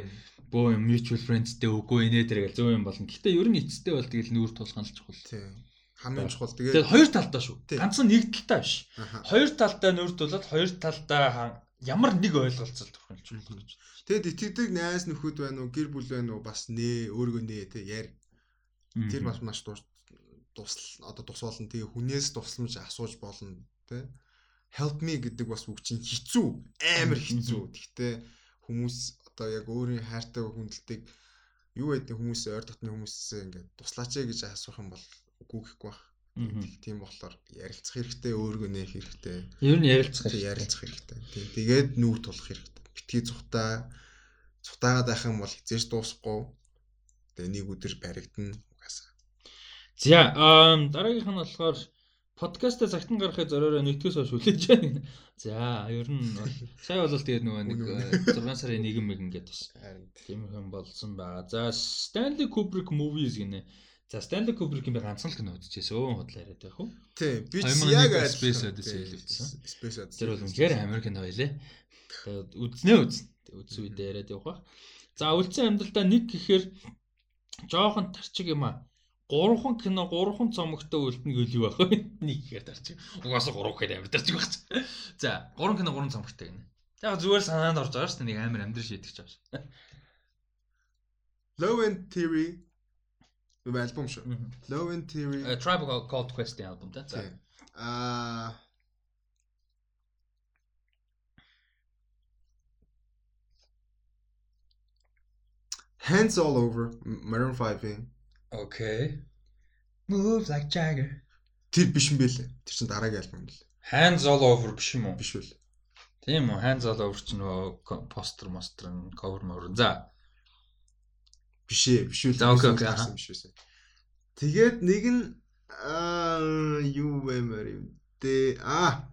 бөө mutual friendsтэй үгүй инээ тэрэг зөв юм болно. Гэтэ ер нь эцэстээ бол тэгэл нүүр тулган л чухал. Тийм. Хамгийн чухал. Тэгээд тэгээд хоёр талдаа шүү. Ганцхан нэг талдаа биш. Хоёр талдаа тулаад хоёр талдаа ямар нэг ойлголцол төрхөн чухал гэж. Тэгэд итгэдэг найз нөхөд байна уу, гэр бүл байна уу бас нээ өөргөө нээ тэг яар. Тэр бас маш одоо тус болно. Тэгээ хүнээс тусламж асууж болно тэ. Help me гэдэг бас үг чинь хэцүү, амар хэцүү. Гэхдээ хүмүүс одоо яг өөрийн хайртай хүндэлтийг юу гэдэг хүмүүс ойр дотны хүмүүсээ ингээд туслаач ээ гэж асуух юм бол үгүй гэхгүй байх. Тийм болохоор ярилцах хэрэгтэй, өөргөө нээх хэрэгтэй. Ер нь ярилцах хэрэгтэй. Ярилцах хэрэгтэй. Тийм. Тэгээд нүүр тулах хэрэгтэй. Битгий цухтаа цухтаагаад байх юм бол хизээж дуусахгүй. Тэгээ нэг өдөр баригдана угаасаа. За, дараагийнх нь болохоор подкастаа цагтан гаргахыг зориороо нэгтгэс хойш хүлээж байна. За, ер нь сая бол тэгээд нөгөө нэг 6 э, сарын 1 мэг ингээд бас тийм юм болсон байгаа. За, Stanley Kubrick movies гинэ. За, Stanley Kubrick-ийн би ганцхан л кино үзчихсэн. Хотлоо яриад байх уу? Тийм, би яг Space Odyssey хэлсэн. Space Odyssey. Тэр бол үнэхээр Америк кино байлээ. Тэгээд үзнэ үзнэ. Үзсэн үедээ яриад явах. За, үлдсэн амьдралдаа нэг гэхээр жоохон тарчиг юм аа гурван кино гурван цомогтой үлдэнэ гэвэл юу байх вэ? Нэг ихээр дарчих. Угаасаа гурав гэхээр амар дарчих байх. За, гурван кино гурван цомогтой гинэ. За зүгээр санаанд орж байгаа шүү дээ. Нэг амар амьдрал шийдэж байгаа шүү. Low End Theory юу альбом шүү. Low End Theory A Tribe Called Quest альбом та. За. Аа Hands all over Maroon 5-ийн Okay. Move like Jagger. Тэр биш юм бэлээ. Тэр чин дараагийн альбом л. Hands all over биш юм уу? Биш үл. Тийм үү. Hands all over ч нөгөө постэр мостер cover мөр. За. Биш ээ, биш үл. За окей окей. Биш үсэ. Тэгээд нэг нь аа юу вэмэр юм. Тэ а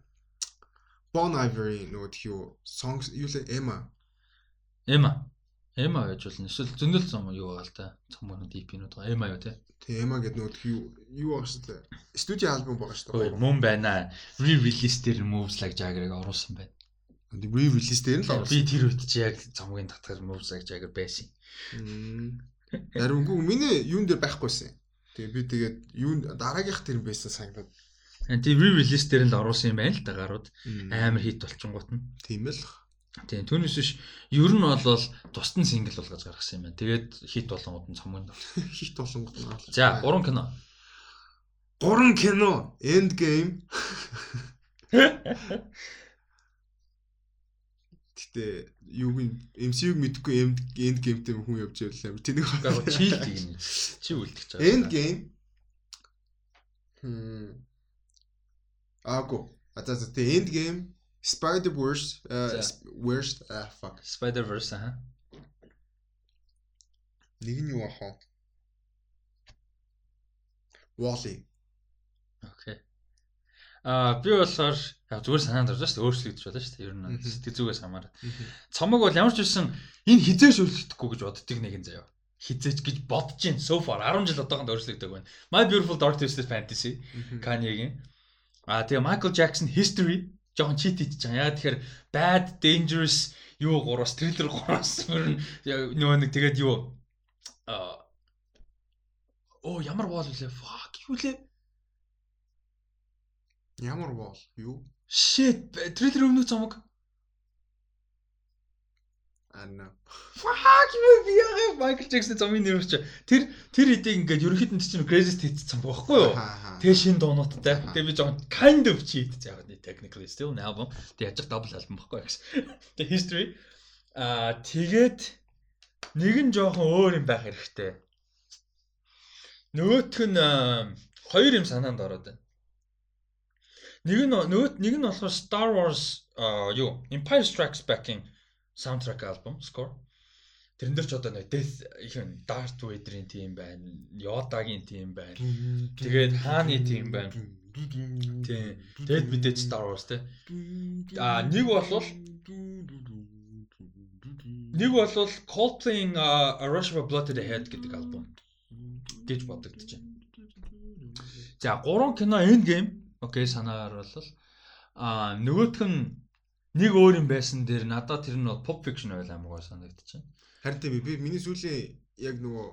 Bon Ivory нөгөө тхиу songs юу лээ Emma. Emma. Эма гэж болно. Эсвэл зөндөл зам юу байгаа л да. Цомгоно DP-нүүд байгаа. Эма юу те. Тэг Эма гэдэг нүүд юу юу байгаа шүү дээ. Студийн альбом байгаа шүү дээ. Мөн байна. Re-release дээр Moves Like Jagger-ыг оруулсан байна. Re-release дээр нь л оруулсан. Би тэр үед чи яг цомгийн татгаар Moves Like Jagger байсан. Харин үгүй миний юун дээр байхгүйсэн. Тэгээ би тэгээд юун дараагийнх тэр байсан санагдаад. Тэгээ re-release дээр л оруулсан юм байна л да гарууд. Амар хит болчингууд нь. Тийм л. Тийм түүнээс биш ер нь бол тусдан сингл болгож гаргасан юм байна. Тэгээд хит болонгууд нь цомгонд. Хит болонгууд нь. За 3 кино. 3 кино. End game. Гэтэ юуг MCU-г мэдхгүй end game-тэй хүн явж байвал амар тэнэг байна. Чи л тийм. Чи үлдчих чаа. End game. Хм. Аагүй. А за за the end game Spider Verse worst ah fuck. Spider Verse аа. Нэг нь юу ах вэ? Wall-E. Окей. Аа би болохоор яг зүгээр санаанд орж шүү дээ өөрчлөгдөж байна шүү дээ. Ер нь сэтгэл зүгээс хамаарат. Цомог бол ямар ч байсан энэ хизээш өөрчлөгдөхгүй гэж боддөг нэг юм заяа. Хизээч гэж бодож чинь so far 10 жил одоохонд өөрчлөгдөг байна. My Beautiful Dark Twisted Fantasy Kanye-гийн. Аа тэгээ Michael Jackson History жоохон cheat хийж байгаа. Яа тэгэхээр bad dangerous юу гураас трейлер гураас мөрн нөгөө нэг тэгээд юу аа оо ямар боол үлээ fuck юу лээ Ямар боол? Юу? Shit, трейлер өмнө цомог. Анна. Fuck you яг Майкл Джексон цомын нэр чи. Тэр тэр эдийг ингээд ерөнхийдөө чинь Crazy Hits цомог байхгүй юу? Тэгээ шин дуунуудтай. Тэгээ би жоохон kind of cheat яг нэг technically still an album. Тэгээ яж double album байхгүй гэсэн. Тэгээ history аа тэгээд нэг нь жоохон өөр юм байх хэрэгтэй. Нөгөөх нь хоёр юм санаанд ороод байна. Нэг нь нөгөө нэг нь болохоор Star Wars юу Empire Strikes Back-ийн саундтрак альбом score. Тэрэн дээр ч одоо нэг Death ихэнх Darth Vader-ийн тим байна, Yoda-гийн тим байна. Тэгээд хааны тим байна. Тийм. Тэгэд мэдээж Star Wars те. А нэг болвол нэг болвол Coldplay-ийн A Rush of Blood to the Head гэдэг альбом гэж бодогдож байна. За гурван кино Endgame Окей, санаагаар бол аа нөгөөх нь нэг өөр юм байсан дээр надад тэр нь pop fiction байл амгаа санагдчихэв. Харин тийм би миний сүүлийн яг нөгөө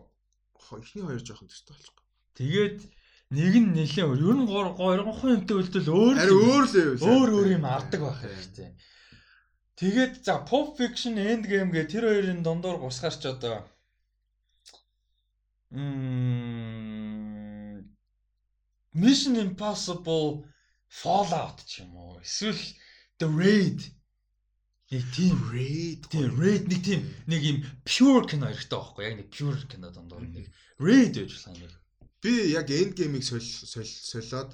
эхний хоёр жоохон төстэй болчихгоо. Тэгээд нэг нь нэлээ өөр. Ер нь 3 юмтай үлдэл өөр. Харин өөр л юм. Өөр өөр юм авдаг байх хэрэгтэй. Тэгээд за pop fiction end game гэ тэр хоёрын дундуур гусгаарч одоо Mission Impossible Fallout ч юм уу эсвэл The Raid нэг тийм Raid тийм Raid нэг тийм нэг юм pure кино хэрэгтэй байхгүй яг нэг pure кино дондор нэг Raid гэж болох юм. Би яг End Game-ийг соль солиод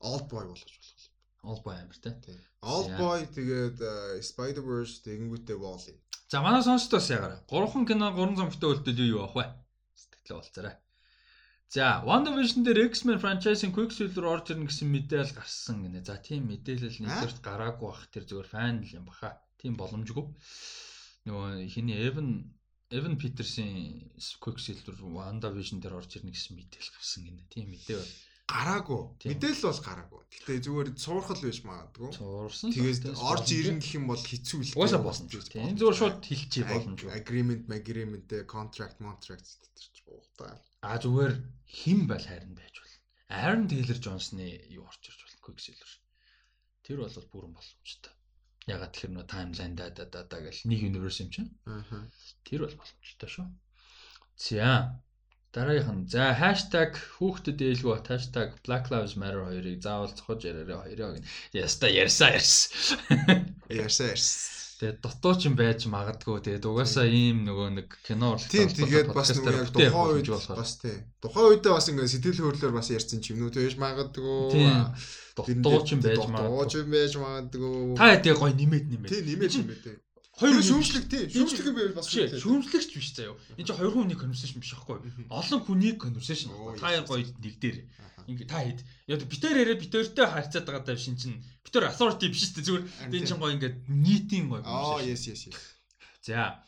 Old Boy болгож болох юм. Old Boy амар те. Old Boy тэгээд э, Spider-Verse тэгэнгүүтээ Wall-E. За манай сонсдоос ягараа. Гурван кино гурван замтай үлдэл юу авах вэ? Сэтгэлээ болцоорой. За, WandaVision дээр X-Men franchise-ын Quicksilver орж ирнэ гэсэн мэдээлэл гарсан гинэ. За, тийм мэдээлэл нэгдүгээрт гараагүй бах тэр зүгээр фан л юм баха. Тийм боломжгүй. Нөгөө хиний Evan Evan Peters-ийн Quicksilver WandaVision дээр орж ирнэ гэсэн мэдээлэл гарсан гинэ. Тийм мэдээ байна. Гараагүй. Мэдээлэл бол гараагүй. Гэтэ зүгээр суурхал байж магадгүй. Суурсан. Тэгээд орж ирнэ гэх юм бол хэцүү л. Уусаа болно. Тийм зүгээр шууд хэлчихээ боломжгүй. Agreement, agreement, contract, contract гэдэг чинь уухтай. А зүгээр хэн байл хайрн байж бол. Aaron Taylor Johnson-ы юу орж ирж болно Quicksilver. Тэр бол бүрэн боломжтой. Ягаад тэр нөө таймлайн да да да гэл нэг universe юм чинь. Аа. Тэр бол боломжтой шүү. За. Дараагийнх нь за хүүхдэд ээлгүй хаштаг Black Lives Matter хоёрыг заавал цохож яриараа хоёроо гин. Яста ярьсаа ярьсан. Ярьсаа ярьсан. Тэгээд дутуу ч юм байж магадгүй. Тэгээд угаасаа ийм нөгөө нэг кино уралдаан. Тийм тэгээд бас нөгөө тухайн үед бас тий. Тухайн үедээ бас ингээд сэтгэл хөдлөлөөр бас ярьсан ч юм уу тэгэж магадгүй. Дутуу ч юм байж магадгүй. Дутуу ч юм байж магадгүй. Та яадаг гой нэмээд нэмээд. Тий нэмээд нэмээд. Хоёр шүүмжлэг тий. Шүүмжлэг байвал бас шүүмжлэгч биш заяа. Энд чинь хоёр хүн нэг конверсашн биш аахгүй. Олон хүний конверсашн. Та яар гоё нэг дээр. Ингээ та хэд. Яг битээр яриа битээртэй харьцаад байгаа даа шин чин битээр authority биш шүү дээ. Зүгээр энэ чин гоё ингээ нийтийн гоё аа yes yes yes. За.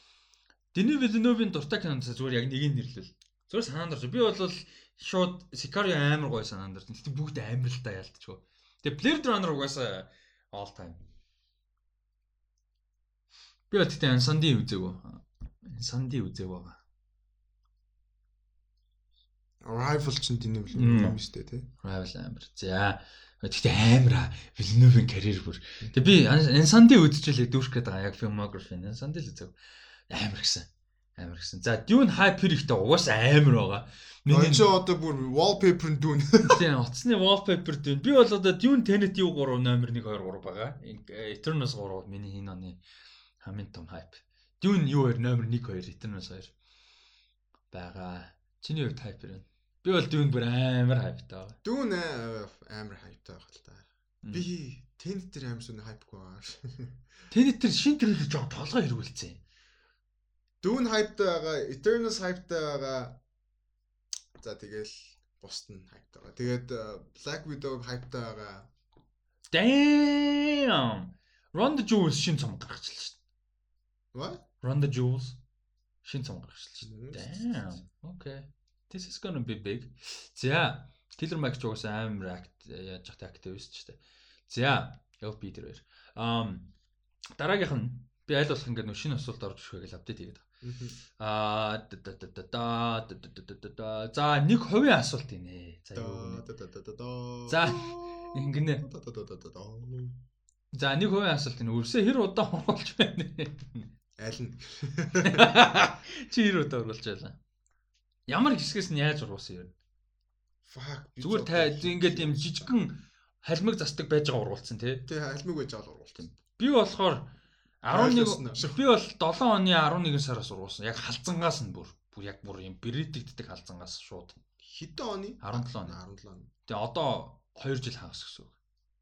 Дэни Вилновын дуртай кинонд зүгээр яг нэгийг нэрлэл. Зүгээр санаанд орж. Би бол шууд Sicario амар гоё санаанд орж. Тэгтээ бүгд амар л та ялтчихв тэгээ Blade Runner угаасаа all time би бол тэгтээ Sandy үзээгөө Sandy үзээг байгаа Rival ч тэний Villeneuve юм шүү дээ тий. Rival амар. За Гэхдээ амар Villeneuve-ийн карьер бүр. Тэгээ би Ensandi үзчихлээ дүүрх гээд байгаа яг filmography. Ensandi л үзэв. Амар гисэн. Амар гисэн. За Dune hype хэрэгтэй угаасаа амар байгаа. Миний ч одоо бүр wallpaper Dune. Тийм, утасны wallpaper Dune. Би бол одоо Dune Tenet юу 3 номер 1 2 3 байгаа. Eternals 3 миний энэ оны хамгийн том hype. Dune юу вэ номер 1 2 Eternals 2 байгаа. Чиний хувьд hype байна. Би бол дүүн бүр амар хайптай байгаа. Дүүн амар хайптай байгаа л та. Би тэнд тэр амар сүн хайпгүй байгаа. Тэнд тэр шин трейлер жоо толгой хэргүүлсэн. Дүүн хайптай байгаа, Eternals хайптай байгаа. За тэгэл бусд нь хайптай байгаа. Тэгээд Black Widow хайптай байгаа. Damn. Ronda Jules шин цом гаргачихлаа шүү дээ. What? Ronda Jules шин цом гаргачихлаа шүү дээ. Damn. Okay. This is gonna be big. За, Killer Max ч угаасаа амар акт яаж яхтай активист ч гэдэг. За, LP дээр баяр. Um дараагийнх нь би аль болох ингээд шинэ асуулт орж ирэх гэж апдейт хийгээд Аа за нэг хувийн асуулт инэ. За юу гэнэ. За ингэнэ. За нэг хувийн асуулт инэ. Өрсөө хэр удаа оруулж байна вэ? Аль нь? Чи хэр удаа оруулж байлаа? Ямар хэсгээс нь яаж ургуулсан юм? Fuck. Зүгээр та ингээд юм жижигхэн халмиг застдаг байж байгаа ургуулсан тий. Тий халмиг байж байгаа ургуулсан. Би болохоор 11 би бол 7 оны 11 сараас ургуулсан. Яг халзангаас нь бүр бүр яг бүр юм брэдигддэг халзангаас шууд. Хэдэн оны? 17 оны. 17 оны. Тэгээ одоо 2 жил хагас гэсэн үг.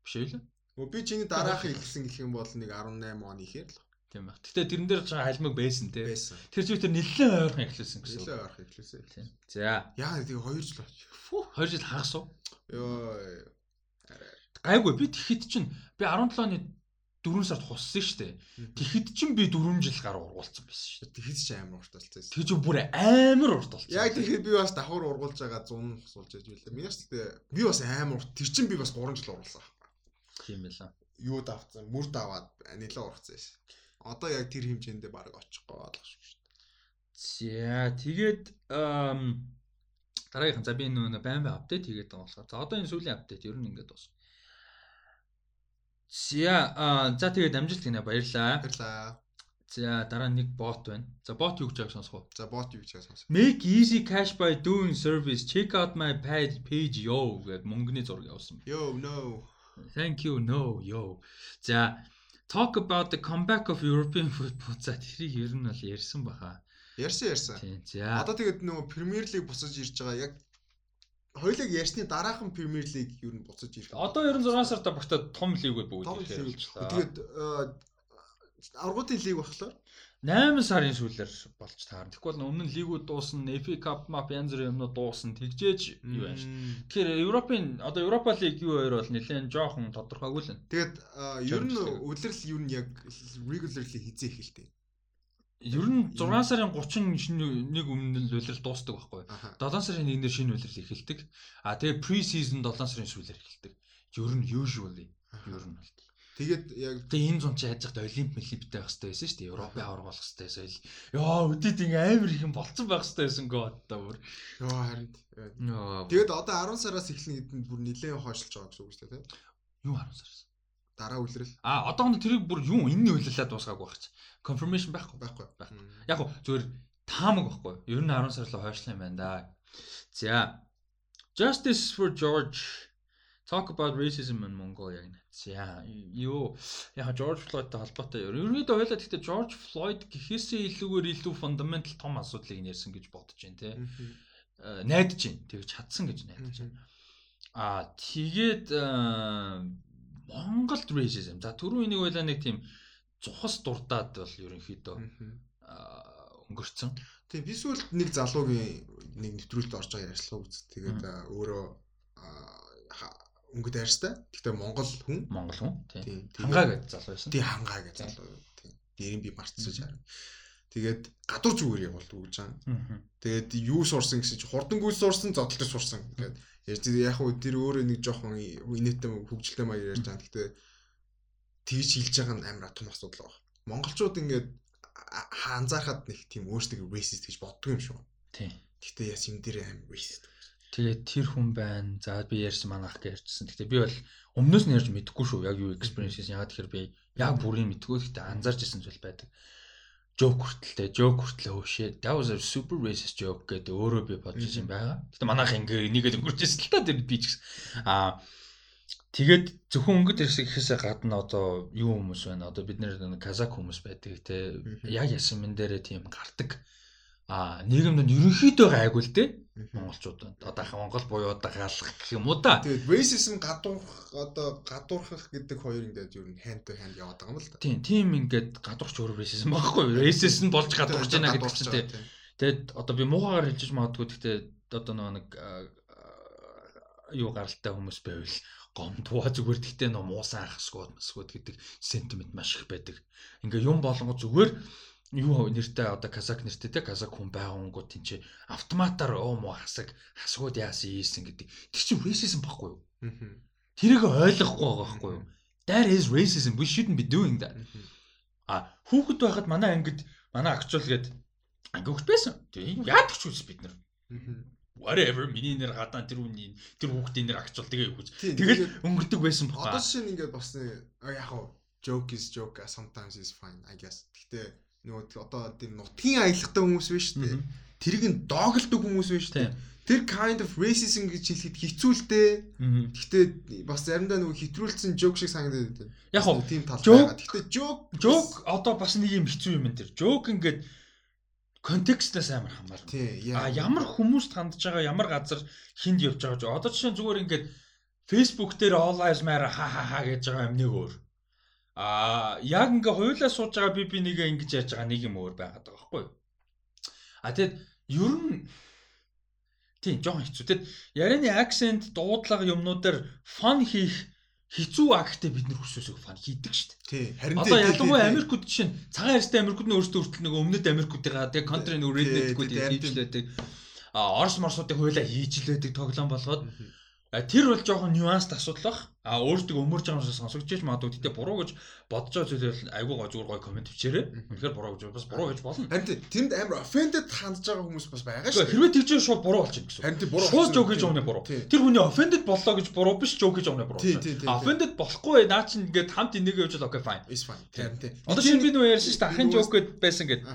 Биш үү лээ? Өө би чиний дараах ихсэн гэх юм бол нэг 18 оны ихээр л. Тийм баг. Гэтэ тэрэн дээр ч халмиг байсан те. Тэр ч үтер нэлээд ойрхон эхлүүлсэн гэсэн. Нэлээд ойрхон эхлүүлсэн. Тийм. За. Яа тэгээ 2 жил болчих. Фу 2 жил хагас уу? Йоо. Гайгүй би тэгэхэд чинь би 17 оны 4 сард хуссан шүү дээ. Тэгэхэд чинь би 4 жил гаруй ургуулсан байсан шүү дээ. Тэгэхэд ч амар урт болсон. Тэгж бүр амар урт болсон. Яг тэгэхэд би бас давхар ургуулж байгаа 100 хусуулж яж билээ. Минийс тэгтээ би бас амар урт. Тэр чинь би бас 3 жил ургуулсан. Тийм байлаа. Юу давцсан, мөр даваад нэлээ ургацсан шээ. Одоо яг тэр хэмжээндээ баг очихгүй болгох шүү дээ. За тэгээд дараагийнхан за би нөө байн байн апдейт хийгээд байгаа болохоор за одоо энэ сүүлийн апдейт ер нь ингээд бас За за тэгээд амжилт гинэ баярлаа. Баярлаа. За дараа нэг бот байна. За бот юу гэж яг сонсох вэ? За бот юу гэж сонсох. Make easy cash by doing service. Check out my page page yo гэд мөнгөний зураг явуулсан. Yo no. Thank you no yo. За talk about the comeback of European football. За тэрийг ер нь бол ярьсан баха. Ярьсан ярьсан. Тийм. За одоо тэгээд нөгөө Premier League босож ирж байгаа яг хоёулыг ярьсны дараахан Premier League ер нь буцаж ирэх. Одоо ер нь 6 сарда багтаа том лигүүд бүгд ирэх. Тэгээд аргуудын лиг болохоор 8 сарын сүүлээр болж таарна. Тэгэхгүй бол өмнө нь лигүүд дуусна, FA Cup, Map янз бүрийн юмнууд дуусна. Тэгжээж юу байна ш. Тэгэхээр Европын одоо Европа лиг юу хоёр бол нэлээд жоохон тодорхойгүй л. Тэгээд ер нь үлрэл юу нь яг regularly хизээ эхэлтэй. Ер нь 6 сарын 30 шинэ нэг өмнө л улирал дуустдаг байхгүй. 7 сарын 1-ээр шинэ улирал эхэлдэг. А тэгээ pre season 7 сарын сүүлээр эхэлдэг. Ер нь usually ер нь бол. Тэгээд яг тэгээ энэ зун чи хайж захад олимп олимптэй байх хэрэгтэй байсан шүү дээ. Европын авраг болох хэрэгтэй соёл. Яа өдөд ингэ амар их юм болцсон байх хэрэгтэй байсан гоо одоо бүр. Яа харин. Тэгээд одоо 10 сараас эхлэн эдэнд бүр нэлээд хойшлж байгаа гэсэн үг шүү дээ. Юу 10 сараас? дараа үлрэл. А одоохондоо тэрийг бүр юу энэний үлрэлээ дуусгаагүй байх чи. Confirmation байхгүй байхгүй байхгүй. Яг гоо зөвөр таамаг байхгүй. Ер нь 10 сар руу хойшлоо юм байна да. За. Justice for George talk about racism in Mongolia гэнэ. За юу яг George Floyd-тай холбоотой ерөнхийдөө ойлаа гэхдээ George Floyd гэхээсээ илүүгээр илүү fundamental том асуудлыг нэрсэн гэж бодож байна те. Найдаж байна. Тэгж чадсан гэж найдаж байна. Аа тэгээд Монголд racism. За түрүү энийг байлаа нэг тийм цухас дурдаад бол ерөнхийдөө өнгөрцөн. Тийм би сүүлд нэг залуугийн нэг нэвтрүүлэлт орж байгаа ярьслаа үз. Тэгээд өөрөө өнгөд арьстай. Гэхдээ Монгол хүн. Монгол хүн. Тийм. Хангаа гэж залуу байсан. Тийм хангаа гэж залуу. Тийм. Дээрийн би мартсан чарна. Тэгээд гадуур зүгээр явуулт өгж байгаа. Тэгээд юу сурсан гэсэн чи хурдангуй сурсан, зодтолтой сурсан гэдэг. Яг хөө тэр өөрөө нэг жоохон инээтэй хөгжилтэй маяг ярьж байгаа. Гэхдээ тэгж хэлж байгаа нь амар том асуудал байна. Монголчууд ингээд анзаархад нэг тийм өөрсдөө racist гэж боддог юм шүү. Тийм. Гэхдээ яс юм дээр амар racist. Тэгээд тэр хүн байна. За би ярьсан манайх гэж ярьжсэн. Гэхдээ би бол өмнөөс нь ярьж мэдэхгүй шүү. Яг юу experience гэсэн. Ягаад тэгэхээр би яг бүрийн мэдгүй. Гэхдээ анзаарч ирсэн зүйл байдаг. Joke хүртэлтэй, joke хүртлээ хөшөө. That was a super racist joke гэдэг өөрөө би бодож юм байгаа. Гэхдээ манайх ингээ энийг л өнгөрч ирсэн л та тэр би ч гэсэн. Аа Тэгээд зөвхөн өнгөт ирсэг гэхээсээ гадна одоо юу хүмүүс байна? Одоо бид нэр казак хүмүүс байдаг те. Яг ясмин дээрээ тийм гардаг А нийгэмд ерөнхийдөө гайгүй л дээ. Монголчууд одоо Монгол буюу одоо гаалах гэх юм уу да. Тэгээд racism гадуурх одоо гадуурхах гэдэг хоёр ингээд ер нь hand to hand яваад байгаа юм л да. Тийм, тийм ингээд гадуурч өөр racism байхгүй. Racism болж гадуурч байна гэдэг чинь тийм. Тэгээд одоо би муухагаар хэлж магадгүй гэхдээ одоо нэг юу гаралтай хүмүүс байвал гомдваа зүгээр гэхдээ нөө муусан ахсгууд масгууд гэдэг сентимент маш их байдаг. Ингээ юм болгоо зүгээр юу нэртэй одоо казак нэртэй те казак хүн байгангууд тийм чи автоматар оо муу хасаг хасгууд яасан ийсэн гэдэг. Тэр чинь racism байхгүй юу? Тэрийг ойлгохгүй байгаа байхгүй юу? That is racism. We shouldn't be doing that. А хүүхэд байхад манай ангид манай акчуул гээд анги хөвт байсан. Тийм яадаг ч үс бид нар whatever миний нэр гадаа тэр үний тэр хүүхдийн нэр агчвал тэгээ юу гэж. Тэгэл өнгөрдөг байсан бохоо. Одоо шинэ ингээд бас яг хаа joke is joke sometimes is fine I guess. Гэхдээ нөгөө одоо тийм нутгийн аялахтай хүмүүс биш үү? Тэрийг нь доголдог хүмүүс биш үү? Тэр kind of racism гэж хэлэхэд хэцүү л дээ. Гэхдээ бас заримдаа нөгөө хитрүүлсэн joke шиг санагдаад байна. Яг хоо тийм тал байгаа. Гэхдээ joke joke одоо бас нэг юм хэцүү юм энэ тэр. Joke ингээд контекстээс амар хамаарна. А ямар хүмүүст хандж байгаа, ямар газар хинд явж байгаа ч одоо жишээ зүгээр ингээд Facebook дээр all lives matter ха ха ха гэж байгаа юм нэг өөр. А яг ингээ хуйлаа сууж байгаа би би нэгэ ингэж яаж байгаа нэг юм өөр байгаад байгаа байхгүй юу? А тэгэд ер нь тийм жоохон хэцүү. Тэгэд ярианы акцент, дуудлага юмнуудаар фан хийх хизүү актэй бид нар хүсөөсөө фан хийдэг шүү дээ. Тий. Харин одоо ялангуяа Америкууд жишээ нь цагаан арьстай Америкууд нь өөрсдөө хүртэл нэг өмнөд Америкуудыгаа тэг контри нэг реднетгүүд хийжлээдэг. А Орос морсуудыг хуйлаа хийжлээдэг тоглоом болгоод тэр бол жоохон нюанст асуудал бах. А өөртөө өмөрж байгаа юмсаа сонсогдож ч магадгүй тэгтээ буруу гэж бодож байгаа зүйлэл айгүй гоо зүгээр гой комент бичээрэй. Үнэхээр буруу гэж бас буруу гэж болно. Харин тэнд амар offended хандж байгаа хүмүүс бас байгаа шүү. Хэрвээ тэгж шууд буруу болчих гэсэн. Харин буруу. Шууд жоок гэж өгнө буруу. Тэр хүний offended боллоо гэж буруу биш жоок гэж өгнө буруу. Offended болохгүй наа чинь ингээд хамт энийг явж л окей fine. Is fine. Харин тийм. Одоо шинэ би нөө ярьсан шүү дээ ахын жоок гэд байсан гэд.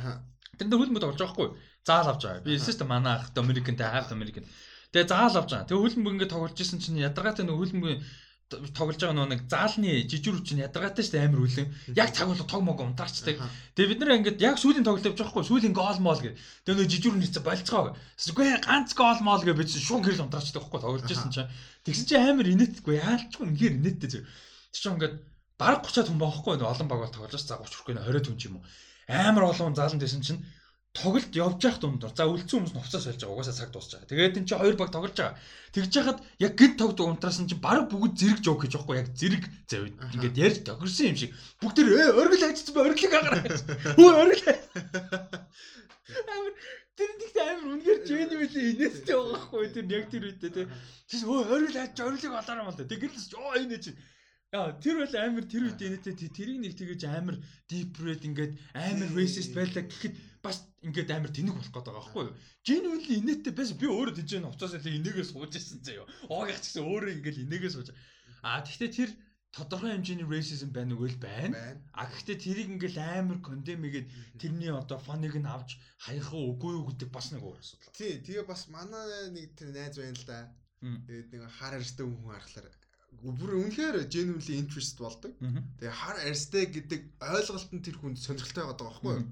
Тэр нэр хөлбөмбөд олж байгаа хгүй. Заал авч байгаа. Би дээ манай ах та half American. Тэгээ заал авч байгаа. Тэгээ хөлбөмбөг ингээд тоглож исэн чинь ядаргаатай нөө хөлбөмбөг тоглож байгаа нэг заалны жижигүр чинь ядаргаатай шүү дээ амар үлэн. Яг цаг болго тог мог унтаарчдаг. Тэгээ бид нэр ингээд яг сүүлийн тоглолт явж байгаа хгүй сүүлийн гол мол гэ. Тэгээ нөө жижигүр нэрцээ болцгоо. Үгүй ганц гол мол гэ бид шууд гэрэл унтаарчдаг хгүй тоглож исэн чинь. Тэгсэн чинь амар инээдгүй яалчгүй үнээр инээдтэй зөв. Тэг чинь ингээд бараг 30-аад хүн баахгүй олон баг бол тоглож за 30 хүрхгүй 20 хүн ч юм уу. Амар олон заалан дэсэн чинь тоглолт явж явах дундор. За үлдсэн хүмүүс нуцаа сольж байгаа. Угаасаа цаг дуусч байгаа. Тэгээд энэ чи хоёр баг тоглож байгаа. Тэгж яхад яг гинт тогд унтраас нь чи баг бүгд зэрэг жоок гэж байхгүй яг зэрэг завид. Ингээд ярьж тохирсон юм шиг. Бүгд тэр э оргил хайцсан бай оргилыг агараа. Хөө оргил. Амар тэр нэгтэй амар үнгээр genuinely инээстэй байгаа байхгүй тэр яг тэр үедээ тий. Чи өө оргил хайч оргилыг олоороо мал. Тэгэл л оо энэ чи Яа тэр бол амар тэр үед инээтэй тэрийг нэг тэгэж амар deep red ингээд амар racist байлаа гэхэд бас ингээд амар тэнэг болох гээд байгаа байхгүй юу? Genuinely инээтэй байсан би өөрөө тийж энэ уцаас л инээгээ сууж ирсэн заяа. Оогийнх ч гэсэн өөрөө ингээд инээгээ сууж. А тэгвэл тэр тодорхой хэмжээний racism байна уу л байна. А гэхдээ тэрийг ингээл амар condemn игээд тэрний одоо фаныг нь авч хаях уу үгүй юу гэдэг бас нэг өөр асуудал. Тий, тэгээ бас манай нэг тэр найз байна л да. Тэгээд нэг хар арьстай хүн харахаар бүр үнэхээр genuinely interest болдог. Тэгээ хар арьстай гэдэг ойлголт нь тэр хүнд сонирхолтой байгаа байхгүй юу?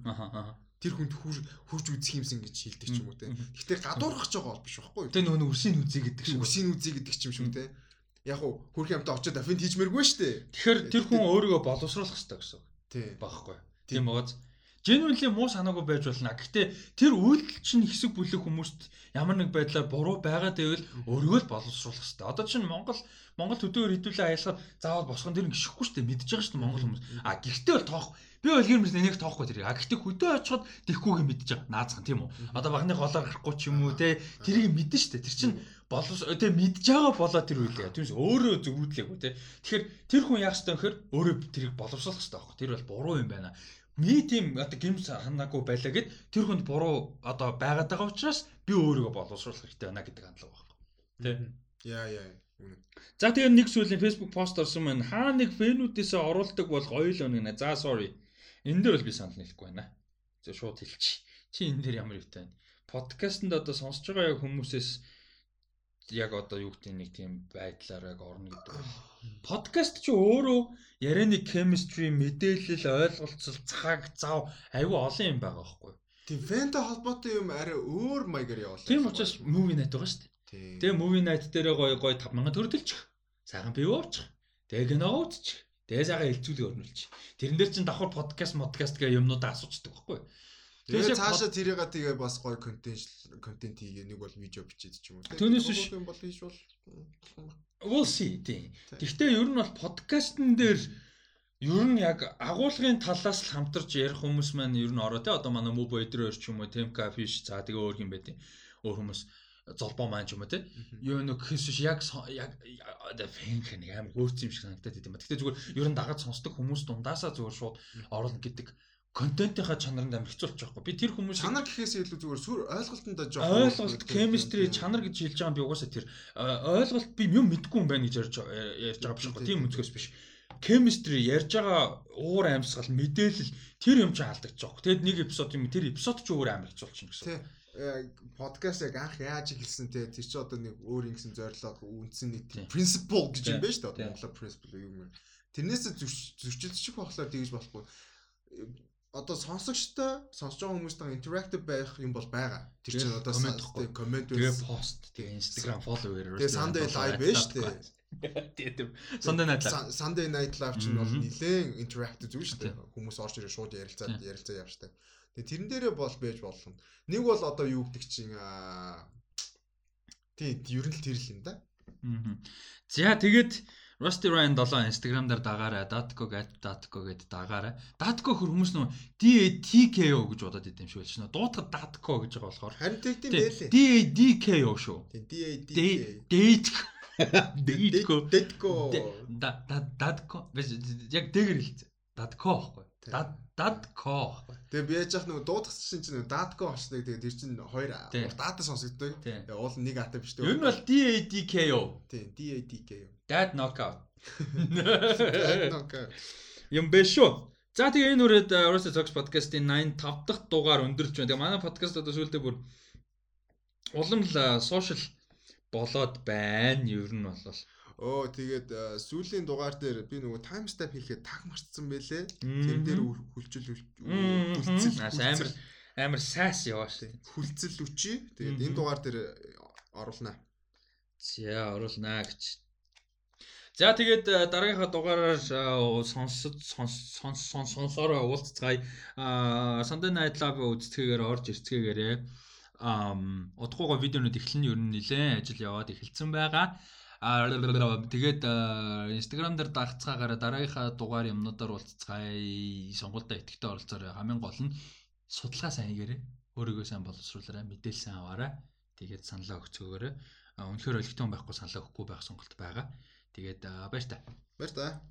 Тэр хүнд хурж үзэх юмсан гэж шилдэг ч юм уу те. Гэхдээ гадуурхаж байгаа бол биш байхгүй юу? Тэгээ нөгөө үрсийн үзий гэдэг шиг. Үрсийн үзий гэдэг ч юм шүү те. Яг уу хөрх юмтай очиод афин хийчмээргүй шүү дээ. Тэгэхээр тэр хүн өөрийгөө боловсруулах хэрэгтэй гэсэн. Тий. Багхгүй. Тийм байгааз genuinely муу санаагүй байж болно. Гэхдээ тэр үйлдэл чинь хэсэг бүлэг хүмүүст ямар нэг байдлаар буруу байгаа гэвэл өөрийгөө л боловсруулах хэрэгтэй. Одоо чинь Монгол Монгол төдөө хөдөлгөөн аялахад заавал босгон дэр гიშхгүй шүү дээ. Мэдж байгаа шүү дээ Монгол хүмүүс. А гэхдээ бол тоох би бол гэр мэс нэг тоохгүй тэр. А гэхдээ хөдөө очиход тэхгүйгээ мэдж байгаа. Наацхан тийм үү. Одоо багны голоор гарахгүй ч юм уу те тэрийг мэдэн шүү дээ. Тэр чинь боловс тэгээ мэдж байгаа болоо тэр үйлээ. Тэрс өөрөө зөвүүдлээгүй те. Тэгэхээр тэр хүн яах ёстой вэхээр өөрөө тэрийг боловсруулах ёстой байхгүй. Тэр бол буруу юм байна ми тийм одоо гимс ханаагүй байлаа гэд тэр хүнд буруу одоо байгаад байгаа учраас би өөрийгөө боловсруулах хэрэгтэй байна гэдэг хандлага байна. Тэ. Яа яа. За тэгээ нэг сүүлийн Facebook пост орсон маань хаа нэг фэнүүдээс оруулдаг бол гоё л өнө. За sorry. Энэ дээр бол би санал нийлэхгүй байна. За шууд хэлчих. Чи энэ дээр ямар юутай байна? Подкастэнд одоо сонсож байгаа хүмүүсээс яг одоо юу гэдэг нэг тийм байдлаар яг орно гэдэг. Подкаст чи өөрөө ярианы chemistry, мэдээлэл, ойлголцол, цаг, зав аюу олон юм байгаа байхгүй. Тийм фэнтэй холбоотой юм арай өөр маягаар явуулаа. Тийм учраас movie night байгаа шүү дээ. Тэгээ movie night дээр гоё гоё 5000 төгрөлдөлчих. Сайхан бив уучих. Тэгээ кино үзчих. Тэгээ сайхан хэлцүүлэг өрнүүлчих. Тэрэн дээр чин давхар подкаст модкаст гэх юмнуудаа асуучдаг байхгүй юу? Тэгээ цаашаа тэрийг тэгээ бас гоё контент контент хийгээ нэг бол видео бичээд ч юм уу. Түүнээс биш юм бол хийж бол we'll see тийм. Гэхдээ ер нь бол подкастн дээр ер нь яг агуулгын талаас л хамтарч ярих хүмүүс маань ер нь ороо те одоо манай Мөбо өдрөөр ч юм уу Темка Фиш за тэгээ өөр юм байдیں۔ Өөр хүмүүс золбоо маань ч юм уу те. Юу нэг биш яг яг одоо фэнх нэг амар хөөрцөн юм шиг санагдаад идэм ба. Гэхдээ зүгээр ер нь дагаж сонсдог хүмүүс дундаасаа зүгээр шууд оруулна гэдэг контентынхаа чанаранд амар хэцүү болчихгүй. Би тэр хүмүүс чанар гэхээс илүү зүгээр сүр ойлголтонд жоохон ойлголт, chemistry, чанар гэж хэлж байгаа юм би угаасаа тэр ойлголт би юм мэдгүй юм байна гэж ярьж ярьж байгаа биш гоо. Тийм өнцгөөс биш. Chemistry ярьж байгаа уур амьсгал, мэдээлэл тэр юм чи алдагдаж байгаа. Тэгэд нэг эпизод юм тэр эпизод ч өөр амар хэцүү болчихно гэсэн. Подкаст э, яг анх яаж ихэлсэн те тэр чи одоо нэг өөр ингэсэн зорилго, үндсэн нийт principle гэж юм байна шүү дээ. Монголоор principle юу юм. Тэрнээсээ зөрчилдөж болох болохоор тэгж болохгүй одоо сонсогчтой сонсож байгаа хүмүүстэй interactive байх юм бол байгаа. Тэр чинь одоо коммент тэгээ пост тэгээ Instagram follower тэгээ Sunday live байж тээ. Тэгээ Sunday night live. Sunday night live чинь бол нэлээд interactive зүйл шүү дээ. Хүмүүс орж ирээ шууд ярилцаад ярилцаа явж таа. Тэгээ тэрэн дээрээ бол байж болно. Нэг бол одоо юу гэдэг чинь аа тий ер нь л тэр л юм да. За тэгээд Rusty Ryan 7 Instagram дээр дагаарай. Datco Datco гэдээ дагаарай. Datco хөр хүмүүс нөө DATKO гэж бодоод идэм шүү л шнэ. Дуутахад Datco гэж байгаа болохоор харин тэгдэм байлээ. DADKO шүү. DADK. Datco. Datco. Datco. Яг дээгэр хэлцээ. Datco байхгүй. Datco байхгүй. Тэгээ би яаж яах нэг дуудахсан чинь Datco болчихдаг. Тэгээ тэр чинь хоёр дата сонсогддог. Уул нэг ата биш дээ. Ер нь бол DADKO. Тийм, DADKO. Dad knockout. Dad knockout. Юм биш шүү. За тэгээ энэ үрээд Rusty Talks podcast-ийн 85 дахь дугаар өндөрч байна. Тэгээ манай подкаст одоо сүүлдээ бүр улам л сошиал болоод байна. Ер нь бол Оо тэгээд сүүлийн дугаар дээр би нөгөө timestamp хийхэд таг марцсан байлээ. Тэр дээр хүлчил хүлцэл амар амар сайс яваа шүү. Хүлцэл үчи. Тэгээд энэ дугаар дээр оруулнаа. За оруулнаа гэж За тэгээд э, дараагийнхаа дугаараар э, сонсод сонсороо уулзцгаая. Аа Sunday Night Live үздэгээр орж ирцгээгээрээ удахгүй видеонууд эхлэн ер нь нилээн ажил яваад эхэлсэн байгаа. Аа тэгээд э, Instagram дээр дагцгаагаараа дараагийнхаа дугаар юмнуудаар уулзцгаая. Сонголтоо итгэвтэй оролцоорой. Хамгийн гол нь судалгаа сайн хийгээрэй. Өөрийгөө сайн боловсруулаарай, мэдээлэл сайн аваарай. Тэгээд саналаа өгцөөгөөрэй. Үнэхээр өлегтөн байхгүй саналаа өгөхгүй байх сонголт байгаа. Тэгээд баяр та. Баяр та.